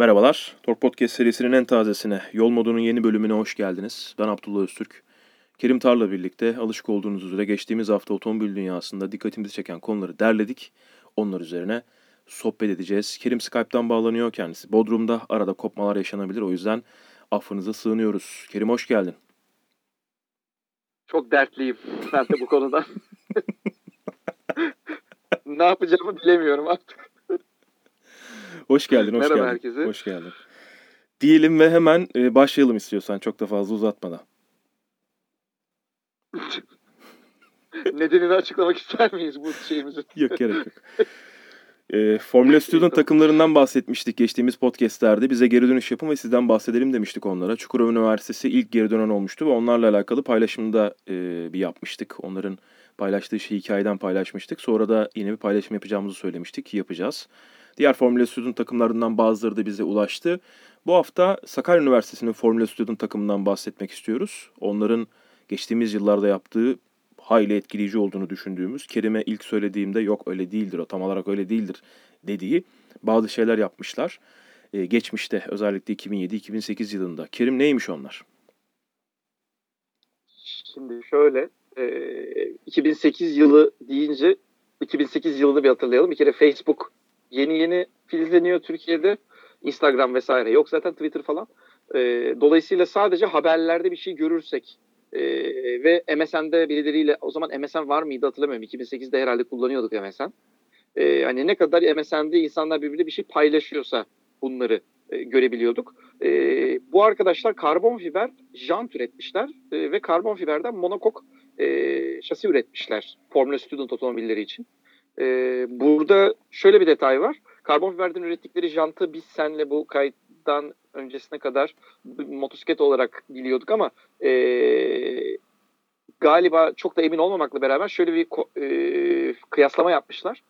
Merhabalar, Tork Podcast serisinin en tazesine, Yol Modu'nun yeni bölümüne hoş geldiniz. Ben Abdullah Öztürk. Kerim Tar'la birlikte alışık olduğunuz üzere geçtiğimiz hafta otomobil dünyasında dikkatimizi çeken konuları derledik. Onlar üzerine sohbet edeceğiz. Kerim Skype'tan bağlanıyor kendisi. Bodrum'da arada kopmalar yaşanabilir o yüzden affınıza sığınıyoruz. Kerim hoş geldin. Çok dertliyim ben de bu konuda. ne yapacağımı bilemiyorum artık. Hoş geldin, hoş Merhaba geldin. herkese. Hoş geldin. Diyelim ve hemen e, başlayalım istiyorsan çok da fazla uzatmadan. Nedenini açıklamak ister miyiz bu şeyimizin? Yok gerek yok. E, Formula Student takımlarından bahsetmiştik geçtiğimiz podcastlerde. Bize geri dönüş yapın ve sizden bahsedelim demiştik onlara. Çukurova Üniversitesi ilk geri dönen olmuştu ve onlarla alakalı paylaşımda e, bir yapmıştık. Onların paylaştığı şeyi hikayeden paylaşmıştık. Sonra da yine bir paylaşım yapacağımızı söylemiştik. Yapacağız. Diğer Formula Student takımlarından bazıları da bize ulaştı. Bu hafta Sakarya Üniversitesi'nin Formula Student takımından bahsetmek istiyoruz. Onların geçtiğimiz yıllarda yaptığı hayli etkileyici olduğunu düşündüğümüz, Kerim'e ilk söylediğimde yok öyle değildir, o tam olarak öyle değildir dediği bazı şeyler yapmışlar. Ee, geçmişte özellikle 2007-2008 yılında. Kerim neymiş onlar? Şimdi şöyle, e, 2008 yılı deyince 2008 yılını bir hatırlayalım. Bir kere Facebook yeni yeni filizleniyor Türkiye'de. Instagram vesaire yok zaten Twitter falan. E, dolayısıyla sadece haberlerde bir şey görürsek e, ve MSN'de birileriyle o zaman MSN var mıydı hatırlamıyorum. 2008'de herhalde kullanıyorduk MSN. E, hani ne kadar MSN'de insanlar birbiriyle bir şey paylaşıyorsa bunları e, görebiliyorduk. E, bu arkadaşlar karbon fiber jant üretmişler e, ve karbon fiberden monokok e, şasi üretmişler Formula Student otomobilleri için. E, burada şöyle bir detay var. Karbon fiberden ürettikleri jantı biz senle bu kayıttan öncesine kadar motosiklet olarak biliyorduk ama e, galiba çok da emin olmamakla beraber şöyle bir e, kıyaslama yapmışlar.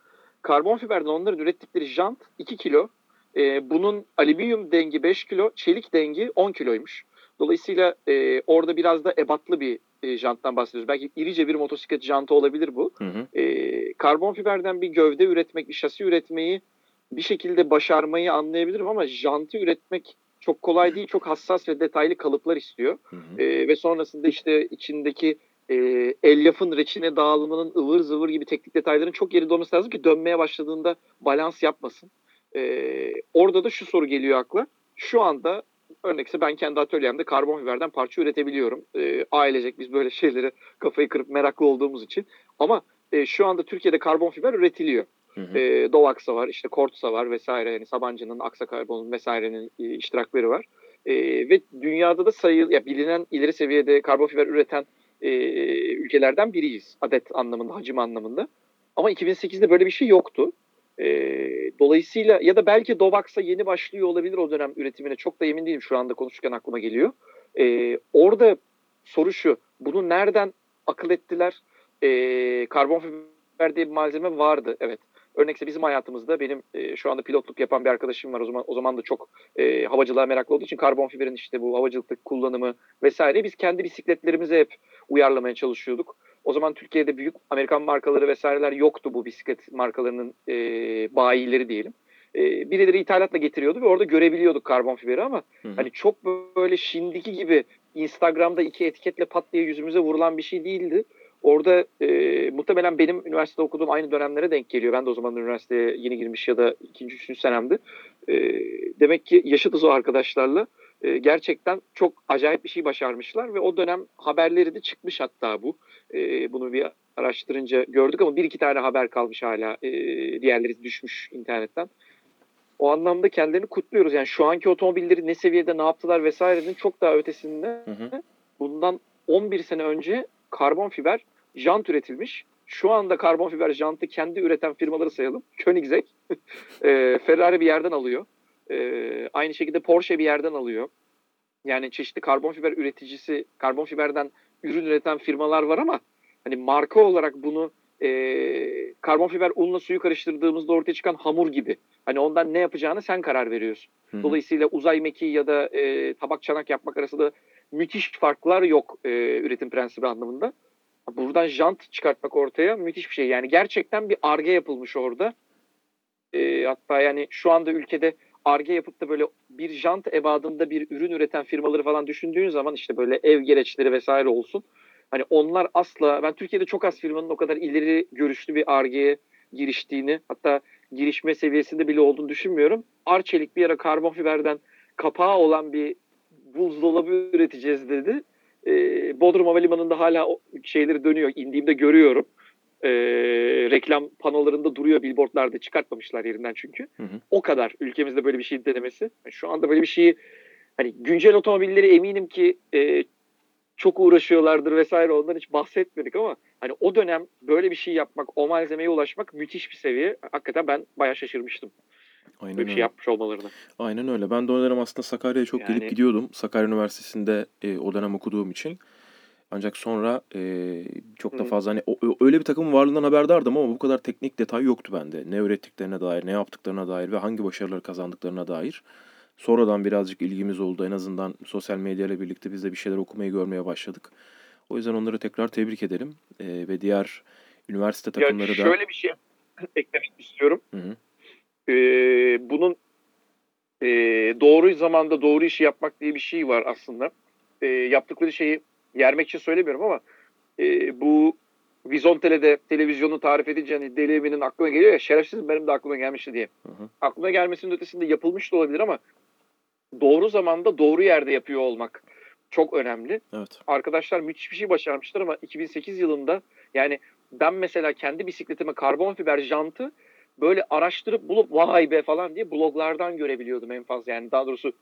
Karbon fiberden onların ürettikleri jant 2 kilo. E, bunun alüminyum dengi 5 kilo, çelik dengi 10 kiloymuş. Dolayısıyla e, orada biraz da ebatlı bir e, janttan bahsediyoruz. Belki irice bir motosiklet jantı olabilir bu. Hı hı. E, karbon fiberden bir gövde üretmek, bir şasi üretmeyi bir şekilde başarmayı anlayabilirim ama jantı üretmek çok kolay değil. Çok hassas ve detaylı kalıplar istiyor. Hı hı. E, ve sonrasında işte içindeki e, elyafın reçine dağılımının ıvır zıvır gibi teknik detayların çok geride olması lazım ki dönmeye başladığında balans yapmasın. E, orada da şu soru geliyor akla. Şu anda örnekse ben kendi atölyemde karbon fiberden parça üretebiliyorum. E, ailecek biz böyle şeylere kafayı kırıp meraklı olduğumuz için. Ama e, şu anda Türkiye'de karbon fiber üretiliyor. Hı hı. E, Dovax'a var, işte Kortsa var vesaire. Yani Sabancı'nın, Aksa Karbon'un vesairenin e, iştirakleri var. E, ve dünyada da sayı, ya bilinen ileri seviyede karbon fiber üreten e, ülkelerden biriyiz. Adet anlamında, hacim anlamında. Ama 2008'de böyle bir şey yoktu. E, dolayısıyla ya da belki Dovax'a yeni başlıyor olabilir o dönem üretimine. Çok da emin değilim şu anda konuşurken aklıma geliyor. E, orada soru şu. Bunu nereden akıl ettiler? E, karbon fiber diye bir malzeme vardı. Evet. Örnekse bizim hayatımızda benim e, şu anda pilotluk yapan bir arkadaşım var. O zaman o zaman da çok e, havacılığa meraklı olduğu için karbon fiberin işte bu havacılıktaki kullanımı vesaire biz kendi bisikletlerimize hep uyarlamaya çalışıyorduk. O zaman Türkiye'de büyük Amerikan markaları vesaireler yoktu bu bisiklet markalarının e, bayileri diyelim. E, birileri ithalatla getiriyordu ve orada görebiliyorduk karbon fiberi ama Hı hı. hani çok böyle şimdiki gibi Instagram'da iki etiketle pat diye yüzümüze vurulan bir şey değildi. Orada e, muhtemelen benim üniversitede okuduğum aynı dönemlere denk geliyor. Ben de o zaman üniversiteye yeni girmiş ya da ikinci, üçüncü senemdi. E, demek ki yaşıtız o arkadaşlarla. E, gerçekten çok acayip bir şey başarmışlar ve o dönem haberleri de çıkmış hatta bu. E, bunu bir araştırınca gördük ama bir iki tane haber kalmış hala. E, diğerleri düşmüş internetten. O anlamda kendilerini kutluyoruz. Yani şu anki otomobilleri ne seviyede ne yaptılar vesairenin çok daha ötesinde Hı hı. bundan 11 sene önce karbon fiber jant üretilmiş. Şu anda karbon fiber jantı kendi üreten firmaları sayalım. Koenigsegg, e, Ferrari bir yerden alıyor. E, aynı şekilde Porsche bir yerden alıyor. Yani çeşitli karbon fiber üreticisi, karbon fiberden ürün üreten firmalar var ama hani marka olarak bunu e, karbon fiber unla suyu karıştırdığımızda ortaya çıkan hamur gibi. Hani ondan ne yapacağını sen karar veriyorsun. Hı hı. Dolayısıyla uzay mekiği ya da e, tabak çanak yapmak arasında müthiş farklar yok e, üretim prensibi anlamında. Buradan jant çıkartmak ortaya müthiş bir şey. Yani gerçekten bir arge yapılmış orada. E, hatta yani şu anda ülkede arge yapıp da böyle bir jant ebadında bir ürün üreten firmaları falan düşündüğün zaman işte böyle ev gereçleri vesaire olsun. Hani onlar asla ben Türkiye'de çok az firmanın o kadar ileri görüşlü bir argeye giriştiğini hatta girişme seviyesinde bile olduğunu düşünmüyorum. Arçelik bir ara karbon fiberden kapağı olan bir buzdolabı üreteceğiz dedi. Ee, Bodrum Havalimanı'nda hala o şeyleri dönüyor. İndiğimde görüyorum. Ee, reklam panolarında duruyor billboardlarda çıkartmamışlar yerinden çünkü. Hı hı. O kadar ülkemizde böyle bir şey denemesi. Şu anda böyle bir şeyi hani güncel otomobilleri eminim ki e, çok uğraşıyorlardır vesaire ondan hiç bahsetmedik ama hani o dönem böyle bir şey yapmak, o malzemeye ulaşmak müthiş bir seviye. Hakikaten ben bayağı şaşırmıştım. Aynen Böyle bir öyle. şey yapmış olmalarını. Aynen öyle. Ben de o dönem aslında Sakarya'ya çok Yani- gelip gidiyordum. Sakarya Üniversitesi'nde e, o dönem okuduğum için. Ancak sonra e, çok da fazla hani o- öyle bir takımın varlığından haberdardım ama bu kadar teknik detay yoktu bende. Ne ürettiklerine dair, ne yaptıklarına dair ve hangi başarıları kazandıklarına dair. Sonradan birazcık ilgimiz oldu. En azından sosyal medya ile birlikte biz de bir şeyler okumayı görmeye başladık. O yüzden onları tekrar tebrik ederim. E, ve diğer üniversite Ya takımları da... şöyle bir şey eklemek istiyorum. Hı hı. Ee, bunun e, doğru zamanda doğru işi yapmak diye bir şey var aslında. E, yaptıkları şeyi yermek için söylemiyorum ama e, bu Vizontele'de televizyonu tarif edince hani deli evinin aklına geliyor ya şerefsizim benim de aklıma gelmişti diye. Hı hı. Aklına gelmesinin ötesinde yapılmış da olabilir ama doğru zamanda doğru yerde yapıyor olmak çok önemli Evet. arkadaşlar müthiş bir şey başarmışlar ama 2008 yılında yani ben mesela kendi bisikletime karbon fiber jantı böyle araştırıp bulup vay be falan diye bloglardan görebiliyordum en fazla. Yani daha doğrusu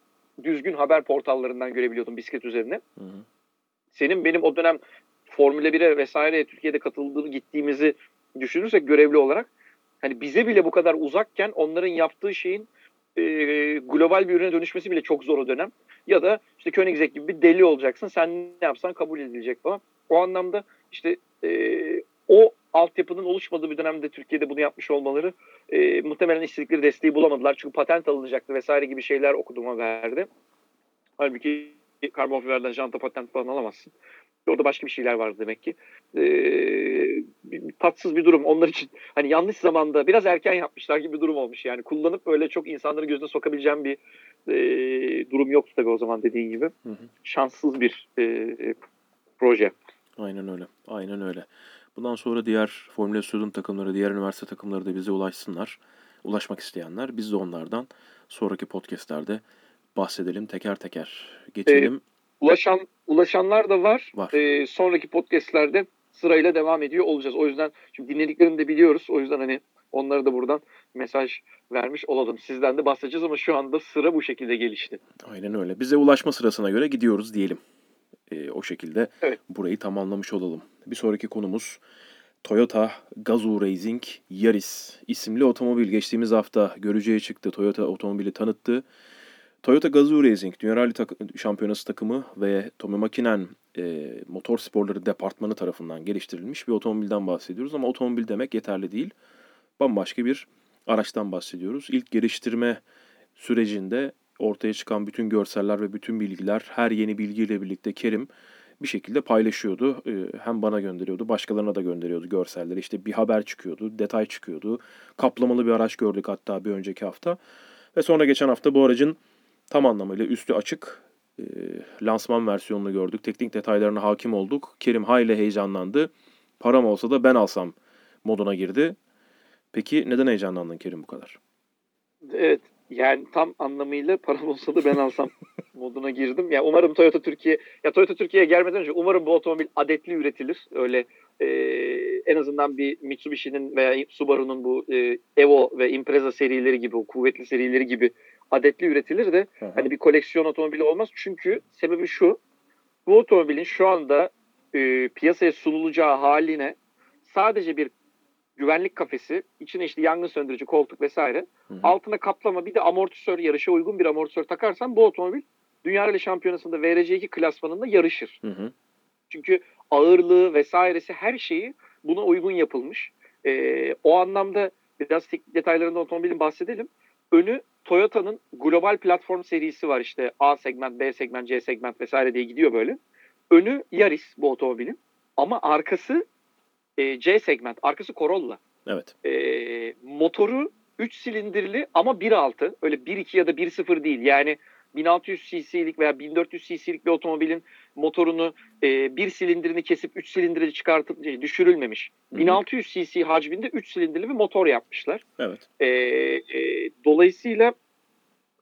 düzgün haber portallarından görebiliyordum bisiklet üzerine. Hı hı. Senin benim o dönem Formula 1'e vesaire Türkiye'de katıldığını gittiğimizi düşünürsek görevli olarak hani bize bile bu kadar uzakken onların yaptığı şeyin e, global bir ürüne dönüşmesi bile çok zor o dönem. Ya da işte Koenigsegg gibi bir deli olacaksın. Sen ne yapsan kabul edilecek falan. O anlamda işte e, o altyapının oluşmadığı bir dönemde Türkiye'de bunu yapmış olmaları e, muhtemelen istedikleri desteği bulamadılar. Çünkü patent alınacaktı vesaire gibi şeyler okudum haberde. Halbuki karbon fiberden janta patent falan alamazsın. Orada başka bir şeyler vardı demek ki. Ee, tatsız bir durum. Onlar için hani yanlış zamanda biraz erken yapmışlar gibi bir durum olmuş. Yani kullanıp öyle çok insanların gözüne sokabileceğim bir e, durum yoktu tabii o zaman dediğin gibi. Hı hı. Şanssız bir e, proje. Aynen öyle. Aynen öyle. Bundan sonra diğer Formula Student takımları, diğer üniversite takımları da bize ulaşsınlar. Ulaşmak isteyenler. Biz de onlardan sonraki podcastlerde bahsedelim teker teker. Geçelim. Ulaşan ulaşanlar da var. Var. Ee, sonraki podcastlerde sırayla devam ediyor olacağız. O yüzden şimdi dinlediklerini de biliyoruz. O yüzden hani onlara da buradan mesaj vermiş olalım. Sizden de bahsedeceğiz ama şu anda sıra bu şekilde gelişti. Aynen öyle. Bize ulaşma sırasına göre gidiyoruz diyelim. Ee, o şekilde Evet. burayı tamamlamış olalım. Bir sonraki konumuz Toyota Gazoo Racing Yaris isimli otomobil. Geçtiğimiz hafta görücüye çıktı. Toyota otomobili tanıttı. Toyota Gazoo Racing Dünya Rally tak- Şampiyonası takımı ve Tommy Makinen e, motor sporları departmanı tarafından geliştirilmiş bir otomobilden bahsediyoruz. Ama otomobil demek yeterli değil. Bambaşka bir araçtan bahsediyoruz. İlk geliştirme sürecinde ortaya çıkan bütün görseller ve bütün bilgiler her yeni bilgiyle birlikte Kerim bir şekilde paylaşıyordu. Ee, Hem bana gönderiyordu, başkalarına da gönderiyordu görselleri. İşte bir haber çıkıyordu, detay çıkıyordu. Kaplamalı bir araç gördük hatta bir önceki hafta. Ve sonra geçen hafta bu aracın tam anlamıyla üstü açık e, lansman versiyonunu gördük. Teknik detaylarına hakim olduk. Kerim hayli heyecanlandı. Param olsa da ben alsam moduna girdi. Peki neden heyecanlandın Kerim bu kadar? Evet yani tam anlamıyla param olsa da ben alsam moduna girdim. Ya umarım Toyota Türkiye ya Toyota Türkiye'ye gelmeden önce umarım bu otomobil adetli üretilir. Öyle e, en azından bir Mitsubishi'nin veya Subaru'nun bu e, Evo ve Impreza serileri gibi o kuvvetli serileri gibi adetli üretilir de hani bir koleksiyon otomobili olmaz. Çünkü sebebi şu. Bu otomobilin şu anda e, piyasaya sunulacağı haline sadece bir güvenlik kafesi, içine işte yangın söndürücü koltuk vesaire, Hı hı. altına kaplama bir de amortisör, yarışa uygun bir amortisör takarsan bu otomobil Dünya Rally Şampiyonası'nda VRC2 klasmanında yarışır. Hı hı. Çünkü ağırlığı vesairesi her şeyi buna uygun yapılmış. Ee, o anlamda biraz teknik detaylarında otomobilin bahsedelim. Önü Toyota'nın global platform serisi var işte A segment, B segment, C segment vesaire diye gidiyor böyle. Önü Yaris bu otomobilin ama arkası e, C segment, arkası Corolla. Evet. E, motoru 3 silindirli ama 1.6 öyle 1.2 ya da 1.0 değil. Yani 1600 cc'lik veya 1400 cc'lik bir otomobilin motorunu e, bir silindirini kesip 3 silindiri çıkartıp e, düşürülmemiş. Hı-hı. 1600 cc hacminde 3 silindirli bir motor yapmışlar. Evet. E, e, dolayısıyla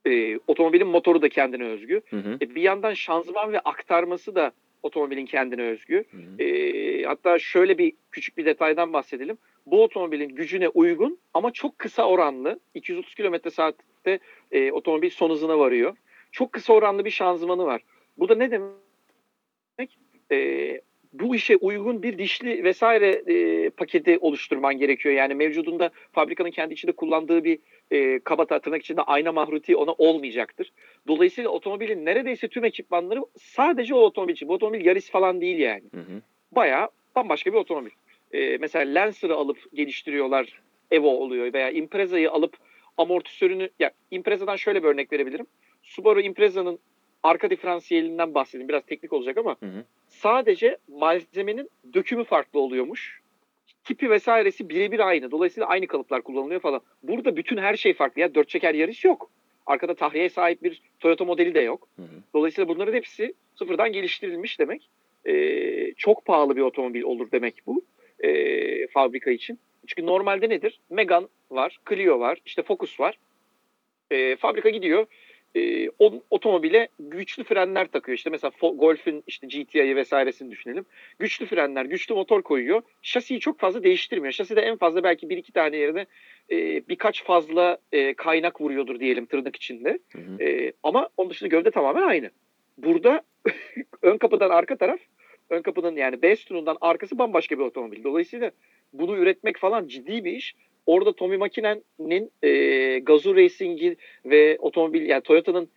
e, otomobilin motoru da kendine özgü. Hı hı. E, bir yandan şanzıman ve aktarması da otomobilin kendine özgü. Hı hı. E, hatta şöyle bir küçük bir detaydan bahsedelim. Bu otomobilin gücüne uygun ama çok kısa oranlı 230 km saatte e, otomobil son hızına varıyor. Çok kısa oranlı bir şanzımanı var. Bu da ne demek? E, bu işe uygun bir dişli vesaire e, paketi oluşturman gerekiyor. Yani mevcudunda fabrikanın kendi içinde kullandığı bir e, kaba tırnak içinde ayna mahruti ona olmayacaktır. Dolayısıyla otomobilin neredeyse tüm ekipmanları sadece o otomobil için. Bu otomobil Yaris falan değil yani. Hı hı. Bayağı bambaşka bir otomobil. E, mesela Lancer'ı alıp geliştiriyorlar Evo oluyor veya Impreza'yı alıp amortisörünü ya Impreza'dan şöyle bir örnek verebilirim. Subaru Impreza'nın arka diferansiyelinden bahsedeyim. Biraz teknik olacak ama hı hı. sadece malzemenin dökümü farklı oluyormuş. Tipi vesairesi birebir aynı. Dolayısıyla aynı kalıplar kullanılıyor falan. Burada bütün her şey farklı. Ya dört çeker yarış yok. Arkada tahriyeye sahip bir Toyota modeli de yok. Hı hı. Dolayısıyla bunların hepsi sıfırdan geliştirilmiş demek. Ee, çok pahalı bir otomobil olur demek bu e, fabrika için. Çünkü normalde nedir? Megane var, Clio var, işte Focus var. E, fabrika gidiyor e, o, otomobile güçlü frenler takıyor. İşte mesela Golf'ün işte GTI'yi vesairesini düşünelim. Güçlü frenler, güçlü motor koyuyor. Şasiyi çok fazla değiştirmiyor. Şaside en fazla belki bir iki tane yerine e, birkaç fazla e, kaynak vuruyordur diyelim tırnak içinde. Hı hı. E, ama onun dışında gövde tamamen aynı. Burada ön kapıdan arka taraf, ön kapının yani B sütunundan arkası bambaşka bir otomobil. Dolayısıyla bunu üretmek falan ciddi bir iş orada Tommy Makinen'in e, Gazoo Racing'i ve otomobil yani Toyota'nın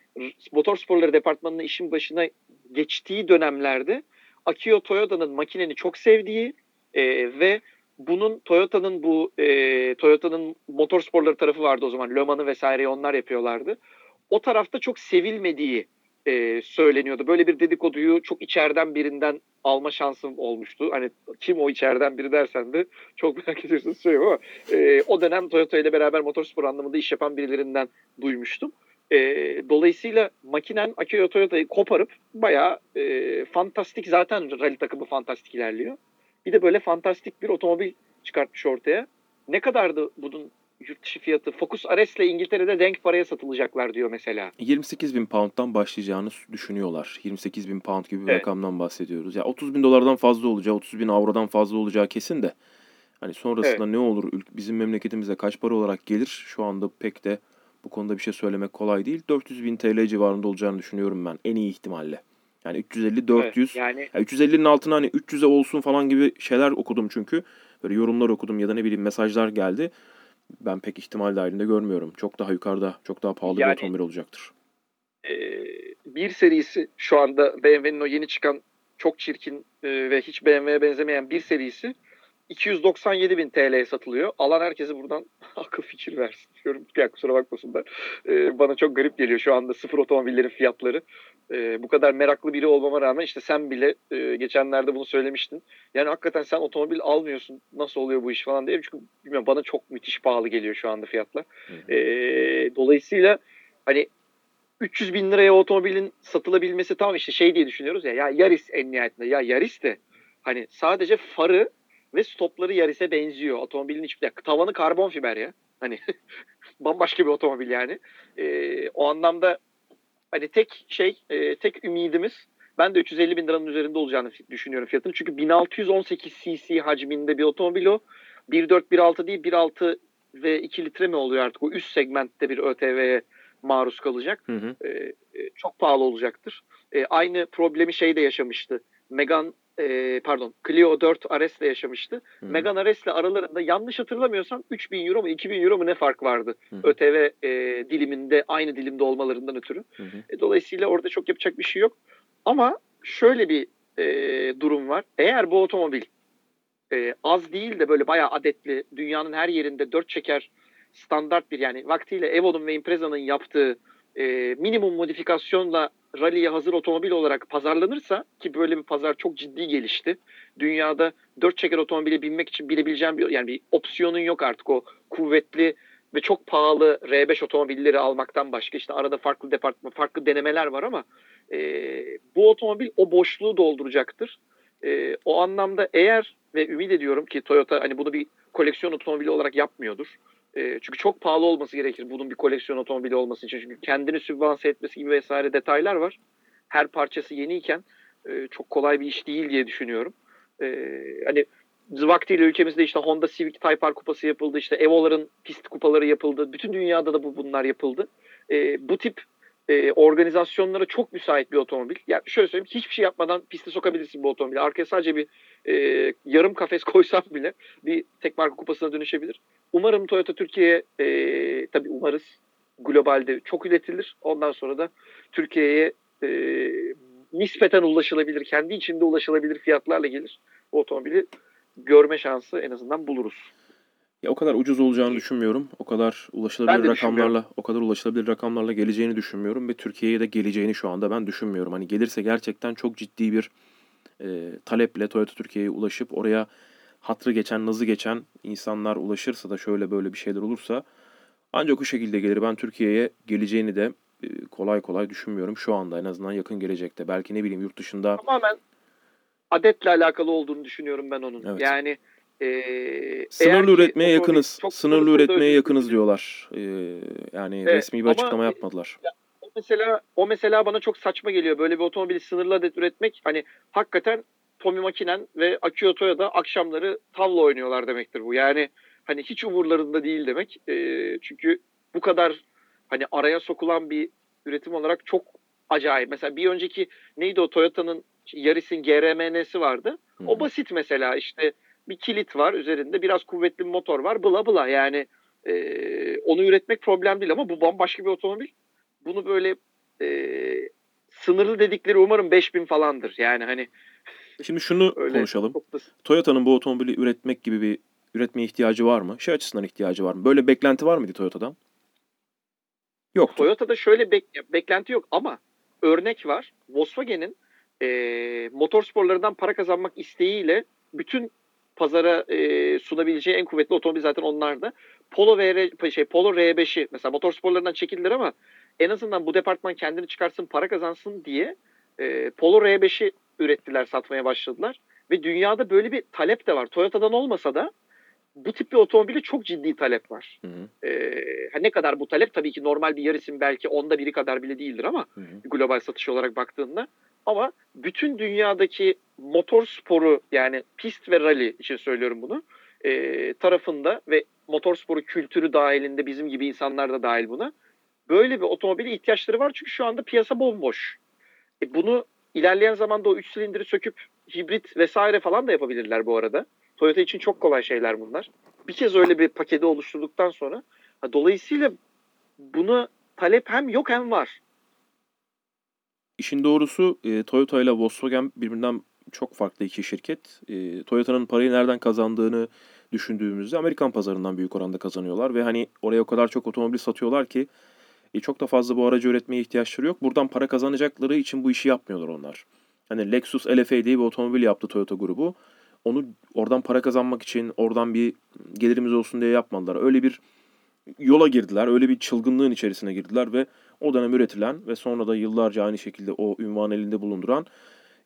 motor sporları departmanının işin başına geçtiği dönemlerde Akio Toyota'nın makineni çok sevdiği e, ve bunun Toyota'nın bu e, Toyota'nın motor sporları tarafı vardı o zaman. Le Mans'ı vesaireyi onlar yapıyorlardı. O tarafta çok sevilmediği e, söyleniyordu. Böyle bir dedikoduyu çok içeriden birinden alma şansım olmuştu. Hani kim o içeriden biri dersen de çok merak ediyorsunuz söyleyeyim ama e, o dönem Toyota ile beraber motorspor anlamında iş yapan birilerinden duymuştum. E, dolayısıyla makinen Akio Toyota'yı koparıp bayağı e, fantastik zaten rally takımı fantastik ilerliyor. Bir de böyle fantastik bir otomobil çıkartmış ortaya. Ne kadardı bunun yurt dışı fiyatı. Focus Ares ile İngiltere'de denk paraya satılacaklar diyor mesela. 28 bin pound'dan başlayacağını düşünüyorlar. 28 bin pound gibi bir evet. rakamdan bahsediyoruz. Ya 30 bin dolardan fazla olacağı, 30 bin avrodan fazla olacağı kesin de. Hani sonrasında evet. ne olur, bizim memleketimize kaç para olarak gelir şu anda pek de bu konuda bir şey söylemek kolay değil. 400 bin TL civarında olacağını düşünüyorum ben en iyi ihtimalle. Yani 350 400. Evet, yani ya 350'nin altına hani 300'e olsun falan gibi şeyler okudum çünkü. Böyle yorumlar okudum ya da ne bileyim mesajlar geldi ben pek ihtimal dahilinde görmüyorum. Çok daha yukarıda, çok daha pahalı yani, bir otomobil olacaktır. E, bir serisi şu anda BMW'nin o yeni çıkan çok çirkin e, ve hiç BMW'ye benzemeyen bir serisi 297 bin TL'ye satılıyor. Alan herkese buradan akıl fikir versin diyorum. Ya kusura bakmasınlar. Ee, bana çok garip geliyor şu anda sıfır otomobillerin fiyatları. Ee, bu kadar meraklı biri olmama rağmen işte sen bile e, geçenlerde bunu söylemiştin. Yani hakikaten sen otomobil almıyorsun. Nasıl oluyor bu iş falan diye. Çünkü bilmiyorum bana çok müthiş pahalı geliyor şu anda fiyatlar. Ee, dolayısıyla hani 300 bin liraya otomobilin satılabilmesi tamam işte şey diye düşünüyoruz ya ya Yaris en nihayetinde ya Yaris de hani sadece farı ve stopları Yaris'e benziyor. Otomobilin hiçbir ya, tavanı karbon fiber ya. Hani bambaşka bir otomobil yani. E, o anlamda hani tek şey, e, tek ümidimiz ben de 350 bin liranın üzerinde olacağını düşünüyorum fiyatını. Çünkü 1618 cc hacminde bir otomobil o. 1.4, 1.6 değil 1.6 ve 2 litre mi oluyor artık? O üst segmentte bir ÖTV'ye maruz kalacak. Hı hı. E, çok pahalı olacaktır. E, aynı problemi şey de yaşamıştı. Megan e, pardon Clio 4 Ares'le yaşamıştı. Hmm. Megane Ares'le aralarında yanlış hatırlamıyorsam 3000 euro mu 2000 euro mu ne fark vardı? Hmm. ÖTV e, diliminde aynı dilimde olmalarından ötürü. Hmm. E, dolayısıyla orada çok yapacak bir şey yok. Ama şöyle bir e, durum var. Eğer bu otomobil e, az değil de böyle bayağı adetli dünyanın her yerinde dört çeker standart bir yani vaktiyle Evo'nun ve Impreza'nın yaptığı e, minimum modifikasyonla rally'ye hazır otomobil olarak pazarlanırsa ki böyle bir pazar çok ciddi gelişti. Dünyada dört çeker otomobile binmek için bilebileceğim bir yani bir opsiyonun yok artık o kuvvetli ve çok pahalı R5 otomobilleri almaktan başka işte arada farklı departman, farklı denemeler var ama e, bu otomobil o boşluğu dolduracaktır. E, o anlamda eğer ve ümit ediyorum ki Toyota hani bunu bir koleksiyon otomobili olarak yapmıyordur. E, çünkü çok pahalı olması gerekir bunun bir koleksiyon otomobili olması için. Çünkü kendini sübvanse etmesi gibi vesaire detaylar var. Her parçası yeniyken e, çok kolay bir iş değil diye düşünüyorum. E, hani vaktiyle ülkemizde işte Honda Civic Type R kupası yapıldı. işte Evo'ların pist kupaları yapıldı. Bütün dünyada da bu bunlar yapıldı. E, bu tip e, organizasyonlara çok müsait bir otomobil. Yani şöyle söyleyeyim hiçbir şey yapmadan piste sokabilirsin bu otomobili. Arkaya sadece bir e, yarım kafes koysam bile bir tek marka kupasına dönüşebilir. Umarım Toyota Türkiye'ye e, tabii umarız globalde çok üretilir. Ondan sonra da Türkiye'ye e, nispeten ulaşılabilir, kendi içinde ulaşılabilir fiyatlarla gelir. Bu otomobili görme şansı en azından buluruz. Ya o kadar ucuz olacağını düşünmüyorum. O kadar ulaşılabilir rakamlarla, o kadar ulaşılabilir rakamlarla geleceğini düşünmüyorum ve Türkiye'ye de geleceğini şu anda ben düşünmüyorum. Hani gelirse gerçekten çok ciddi bir e, taleple Toyota Türkiye'ye ulaşıp oraya hatrı geçen, nazı geçen insanlar ulaşırsa da şöyle böyle bir şeyler olursa ancak o şekilde gelir. Ben Türkiye'ye geleceğini de e, kolay kolay düşünmüyorum şu anda en azından yakın gelecekte. Belki ne bileyim yurt dışında. Tamamen adetle alakalı olduğunu düşünüyorum ben onun. Evet. Yani e, sınırlı üretmeye yakınız. Sınırlı üretmeye yakınız diyorlar. E, yani evet, resmi bir açıklama yapmadılar. Ya, o mesela o mesela bana çok saçma geliyor. Böyle bir otomobili sınırlı adet üretmek hani hakikaten Tommy Makinen ve Akio Toyota akşamları tavla oynuyorlar demektir bu. Yani hani hiç umurlarında değil demek. E, çünkü bu kadar hani araya sokulan bir üretim olarak çok acayip. Mesela bir önceki neydi o Toyota'nın Yaris'in GRMN'si vardı. Hmm. O basit mesela işte bir kilit var üzerinde biraz kuvvetli bir motor var bla bla yani e, onu üretmek problem değil ama bu bambaşka bir otomobil. Bunu böyle e, sınırlı dedikleri umarım 5000 falandır. Yani hani Şimdi şunu konuşalım. Toyota'nın bu otomobili üretmek gibi bir üretmeye ihtiyacı var mı? Şey açısından ihtiyacı var mı? Böyle beklenti var mıydı Toyota'dan? Yok. Toyota'da şöyle bek- beklenti yok ama örnek var. Volkswagen'in e, motorsporlarından para kazanmak isteğiyle bütün pazara e, sunabileceği en kuvvetli otomobil zaten onlardı. Polo VR şey Polo R5'i mesela motorsporlarından çekildiler ama en azından bu departman kendini çıkarsın, para kazansın diye e, Polo R5'i ürettiler, satmaya başladılar. Ve dünyada böyle bir talep de var. Toyota'dan olmasa da bu tip bir otomobili çok ciddi talep var. Hı hı. Ee, ne kadar bu talep tabii ki normal bir yarısın belki onda biri kadar bile değildir ama hı hı. global satış olarak baktığında ama bütün dünyadaki motor sporu yani pist ve rally için söylüyorum bunu e, tarafında ve motor sporu kültürü dahilinde bizim gibi insanlar da dahil buna böyle bir otomobile ihtiyaçları var çünkü şu anda piyasa bomboş. E, bunu ilerleyen zamanda o 3 silindiri söküp hibrit vesaire falan da yapabilirler bu arada. Toyota için çok kolay şeyler bunlar. Bir kez öyle bir paketi oluşturduktan sonra dolayısıyla buna talep hem yok hem var. İşin doğrusu e, Toyota ile Volkswagen birbirinden çok farklı iki şirket. E, Toyota'nın parayı nereden kazandığını düşündüğümüzde Amerikan pazarından büyük oranda kazanıyorlar ve hani oraya o kadar çok otomobil satıyorlar ki e, çok da fazla bu aracı üretmeye ihtiyaçları yok. Buradan para kazanacakları için bu işi yapmıyorlar onlar. Hani Lexus LFA diye bir otomobil yaptı Toyota grubu. Onu oradan para kazanmak için, oradan bir gelirimiz olsun diye yapmadılar. Öyle bir yola girdiler. Öyle bir çılgınlığın içerisine girdiler ve o dönem üretilen ve sonra da yıllarca aynı şekilde o ünvan elinde bulunduran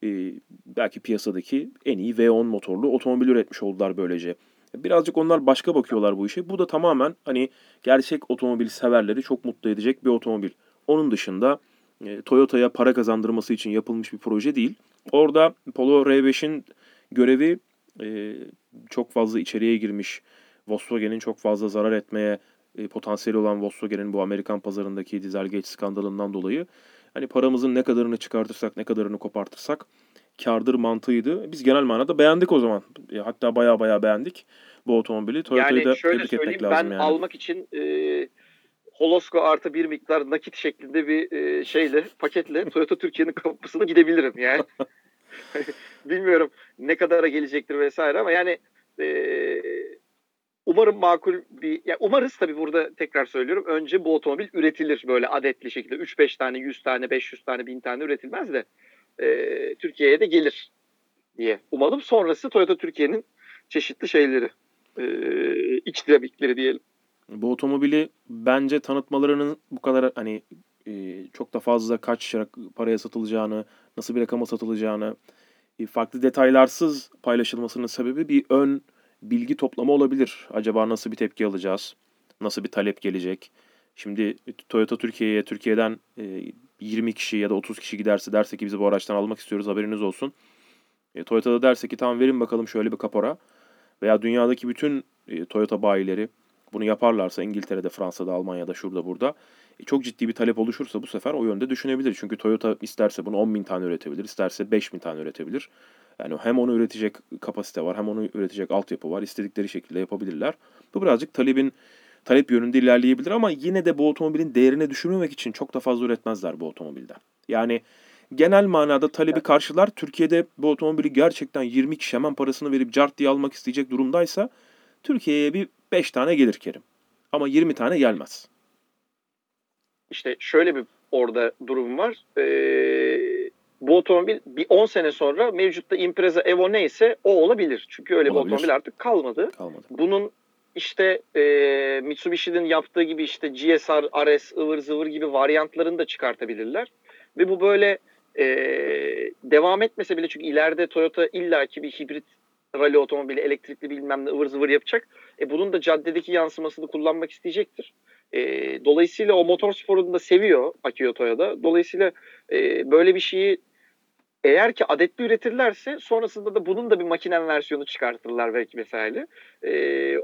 e, belki piyasadaki en iyi V10 motorlu otomobil üretmiş oldular böylece. Birazcık onlar başka bakıyorlar bu işe. Bu da tamamen hani gerçek otomobil severleri çok mutlu edecek bir otomobil. Onun dışında e, Toyota'ya para kazandırması için yapılmış bir proje değil. Orada Polo R5'in görevi e, çok fazla içeriye girmiş. Volkswagen'in çok fazla zarar etmeye e, potansiyeli olan Volkswagen'in bu Amerikan pazarındaki Dieselgate skandalından dolayı hani paramızın ne kadarını çıkartırsak ne kadarını kopartırsak kardır mantığıydı. Biz genel manada beğendik o zaman. E, hatta baya baya beğendik bu otomobili. Toyota'yı yani da tebrik etmek lazım ben yani. almak için e, Holosko artı bir miktar nakit şeklinde bir e, şeyle paketle Toyota Türkiye'nin kapısına gidebilirim yani. Bilmiyorum ne kadara gelecektir vesaire ama yani e, umarım makul bir ya umarız tabii burada tekrar söylüyorum önce bu otomobil üretilir böyle adetli şekilde 3-5 tane 100 tane 500 tane 1000 tane üretilmez de e, Türkiye'ye de gelir diye umalım sonrası Toyota Türkiye'nin çeşitli şeyleri e, iç dinamikleri diyelim. Bu otomobili bence tanıtmalarının bu kadar hani e, çok da fazla kaç paraya satılacağını, nasıl bir rakama satılacağını e, farklı detaylarsız paylaşılmasının sebebi bir ön bilgi toplama olabilir. Acaba nasıl bir tepki alacağız? Nasıl bir talep gelecek? Şimdi Toyota Türkiye'ye Türkiye'den e, 20 kişi ya da 30 kişi giderse derse ki bizi bu araçtan almak istiyoruz haberiniz olsun. E, Toyota da derse ki tamam verin bakalım şöyle bir kapora. Veya dünyadaki bütün e, Toyota bayileri bunu yaparlarsa İngiltere'de, Fransa'da, Almanya'da, şurada burada e, çok ciddi bir talep oluşursa bu sefer o yönde düşünebilir. Çünkü Toyota isterse bunu 10 bin tane üretebilir, isterse 5 bin tane üretebilir. Yani hem onu üretecek kapasite var, hem onu üretecek altyapı var. İstedikleri şekilde yapabilirler. Bu birazcık talebin talep yönünde ilerleyebilir ama yine de bu otomobilin değerini düşürmemek için çok da fazla üretmezler bu otomobilden. Yani genel manada talebi karşılar. Türkiye'de bu otomobili gerçekten 20 kişi hemen parasını verip cart diye almak isteyecek durumdaysa Türkiye'ye bir 5 tane gelir Kerim. Ama 20 tane gelmez. İşte şöyle bir orada durum var. Ee, bu otomobil bir 10 sene sonra mevcutta Impreza Evo neyse o olabilir. Çünkü öyle olabilir. bir otomobil artık kalmadı. kalmadı. Bunun işte e, Mitsubishi'nin yaptığı gibi işte GSR, RS, ıvır zıvır gibi varyantlarını da çıkartabilirler. Ve bu böyle e, devam etmese bile çünkü ileride Toyota illaki bir hibrit rally otomobili, elektrikli bilmem ne ıvır zıvır yapacak. E, bunun da caddedeki yansımasını kullanmak isteyecektir. E, dolayısıyla o motor sporunu da seviyor Akio Toyota. Dolayısıyla e, böyle bir şeyi eğer ki adetli üretirlerse sonrasında da bunun da bir makinen versiyonu çıkartırlar belki mesela. E,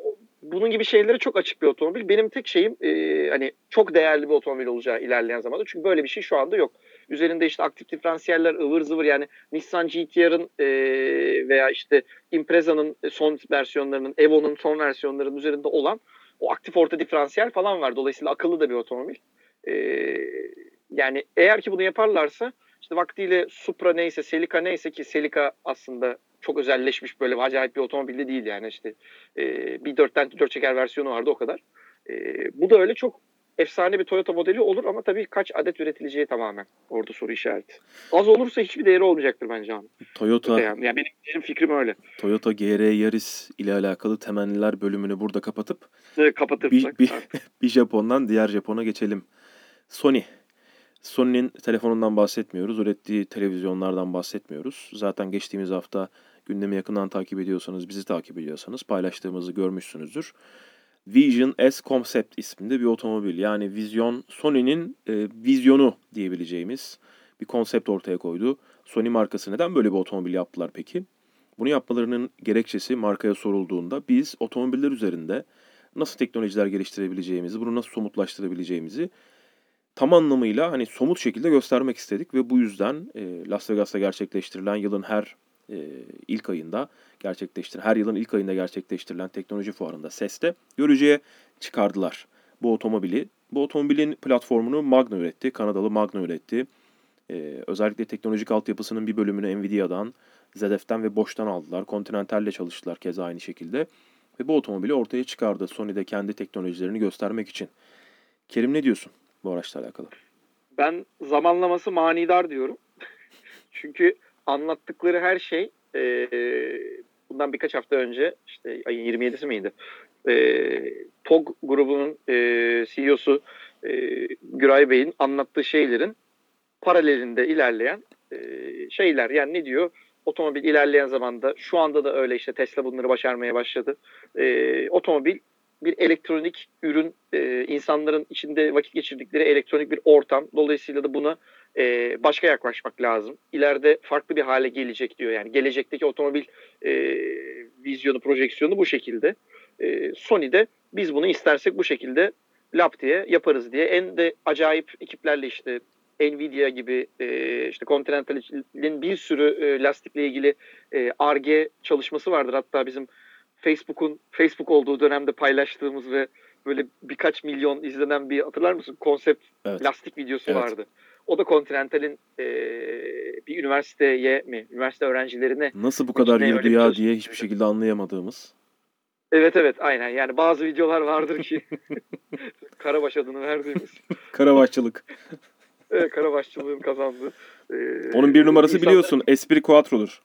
bunun gibi şeylere çok açık bir otomobil. Benim tek şeyim e, hani çok değerli bir otomobil olacağı ilerleyen zamanda. Çünkü böyle bir şey şu anda yok. Üzerinde işte aktif diferansiyeller ıvır zıvır yani Nissan GT-R'ın e, veya işte Impreza'nın son versiyonlarının, Evo'nun son versiyonlarının üzerinde olan o aktif orta diferansiyel falan var. Dolayısıyla akıllı da bir otomobil. E, yani eğer ki bunu yaparlarsa işte vaktiyle Supra neyse, Celica neyse ki Celica aslında çok özelleşmiş böyle acayip bir otomobilde değil yani işte e, bir dörtten dört çeker versiyonu vardı o kadar. E, bu da öyle çok efsane bir Toyota modeli olur ama tabii kaç adet üretileceği tamamen orada soru işareti. Az olursa hiçbir değeri olmayacaktır bence abi. Toyota yani, yani benim, benim fikrim öyle. Toyota GR Yaris ile alakalı temenniler bölümünü burada kapatıp evet, kapatırsak, bir, bir, bir Japon'dan diğer Japon'a geçelim. Sony Sony'nin telefonundan bahsetmiyoruz. Ürettiği televizyonlardan bahsetmiyoruz. Zaten geçtiğimiz hafta gündemi yakından takip ediyorsanız, bizi takip ediyorsanız paylaştığımızı görmüşsünüzdür. Vision S Concept isminde bir otomobil. Yani vizyon, Sony'nin e, vizyonu diyebileceğimiz bir konsept ortaya koydu. Sony markası neden böyle bir otomobil yaptılar peki? Bunu yapmalarının gerekçesi markaya sorulduğunda biz otomobiller üzerinde nasıl teknolojiler geliştirebileceğimizi, bunu nasıl somutlaştırabileceğimizi tam anlamıyla hani somut şekilde göstermek istedik ve bu yüzden e, Las Vegas'ta gerçekleştirilen yılın her e, ilk ayında gerçekleştirilen, her yılın ilk ayında gerçekleştirilen teknoloji fuarında SES'te görücüye çıkardılar bu otomobili. Bu otomobilin platformunu Magna üretti, Kanadalı Magna üretti. Ee, özellikle teknolojik altyapısının bir bölümünü Nvidia'dan, ZF'den ve Bosch'tan aldılar. Continental'le çalıştılar keza aynı şekilde. Ve bu otomobili ortaya çıkardı Sony'de kendi teknolojilerini göstermek için. Kerim ne diyorsun bu araçla alakalı? Ben zamanlaması manidar diyorum. Çünkü anlattıkları her şey e, bundan birkaç hafta önce işte ayın 27'si miydi? E, TOG grubunun e, CEO'su e, Güray Bey'in anlattığı şeylerin paralelinde ilerleyen e, şeyler. Yani ne diyor? Otomobil ilerleyen zamanda şu anda da öyle işte Tesla bunları başarmaya başladı. E, otomobil bir elektronik ürün, e, insanların içinde vakit geçirdikleri elektronik bir ortam. Dolayısıyla da buna e, başka yaklaşmak lazım. İleride farklı bir hale gelecek diyor. Yani gelecekteki otomobil e, vizyonu, projeksiyonu bu şekilde. E, Sony'de biz bunu istersek bu şekilde lap diye yaparız diye. En de acayip ekiplerle işte Nvidia gibi e, işte Continental'in bir sürü e, lastikle ilgili e, çalışması vardır. Hatta bizim Facebook'un Facebook olduğu dönemde paylaştığımız ve böyle birkaç milyon izlenen bir hatırlar mısın? Konsept evet. lastik videosu evet. vardı. O da Continental'in e, bir üniversiteye mi, üniversite öğrencilerine nasıl bu kadar yürüdü ya diye hiçbir şekilde anlayamadığımız. Evet evet aynen yani bazı videolar vardır ki Karabaş adını verdiğimiz. Karabaşçılık. evet Karabaşçılığın kazandığı. Ee, Onun bir numarası insanlar... biliyorsun Esprit Quattro'dur.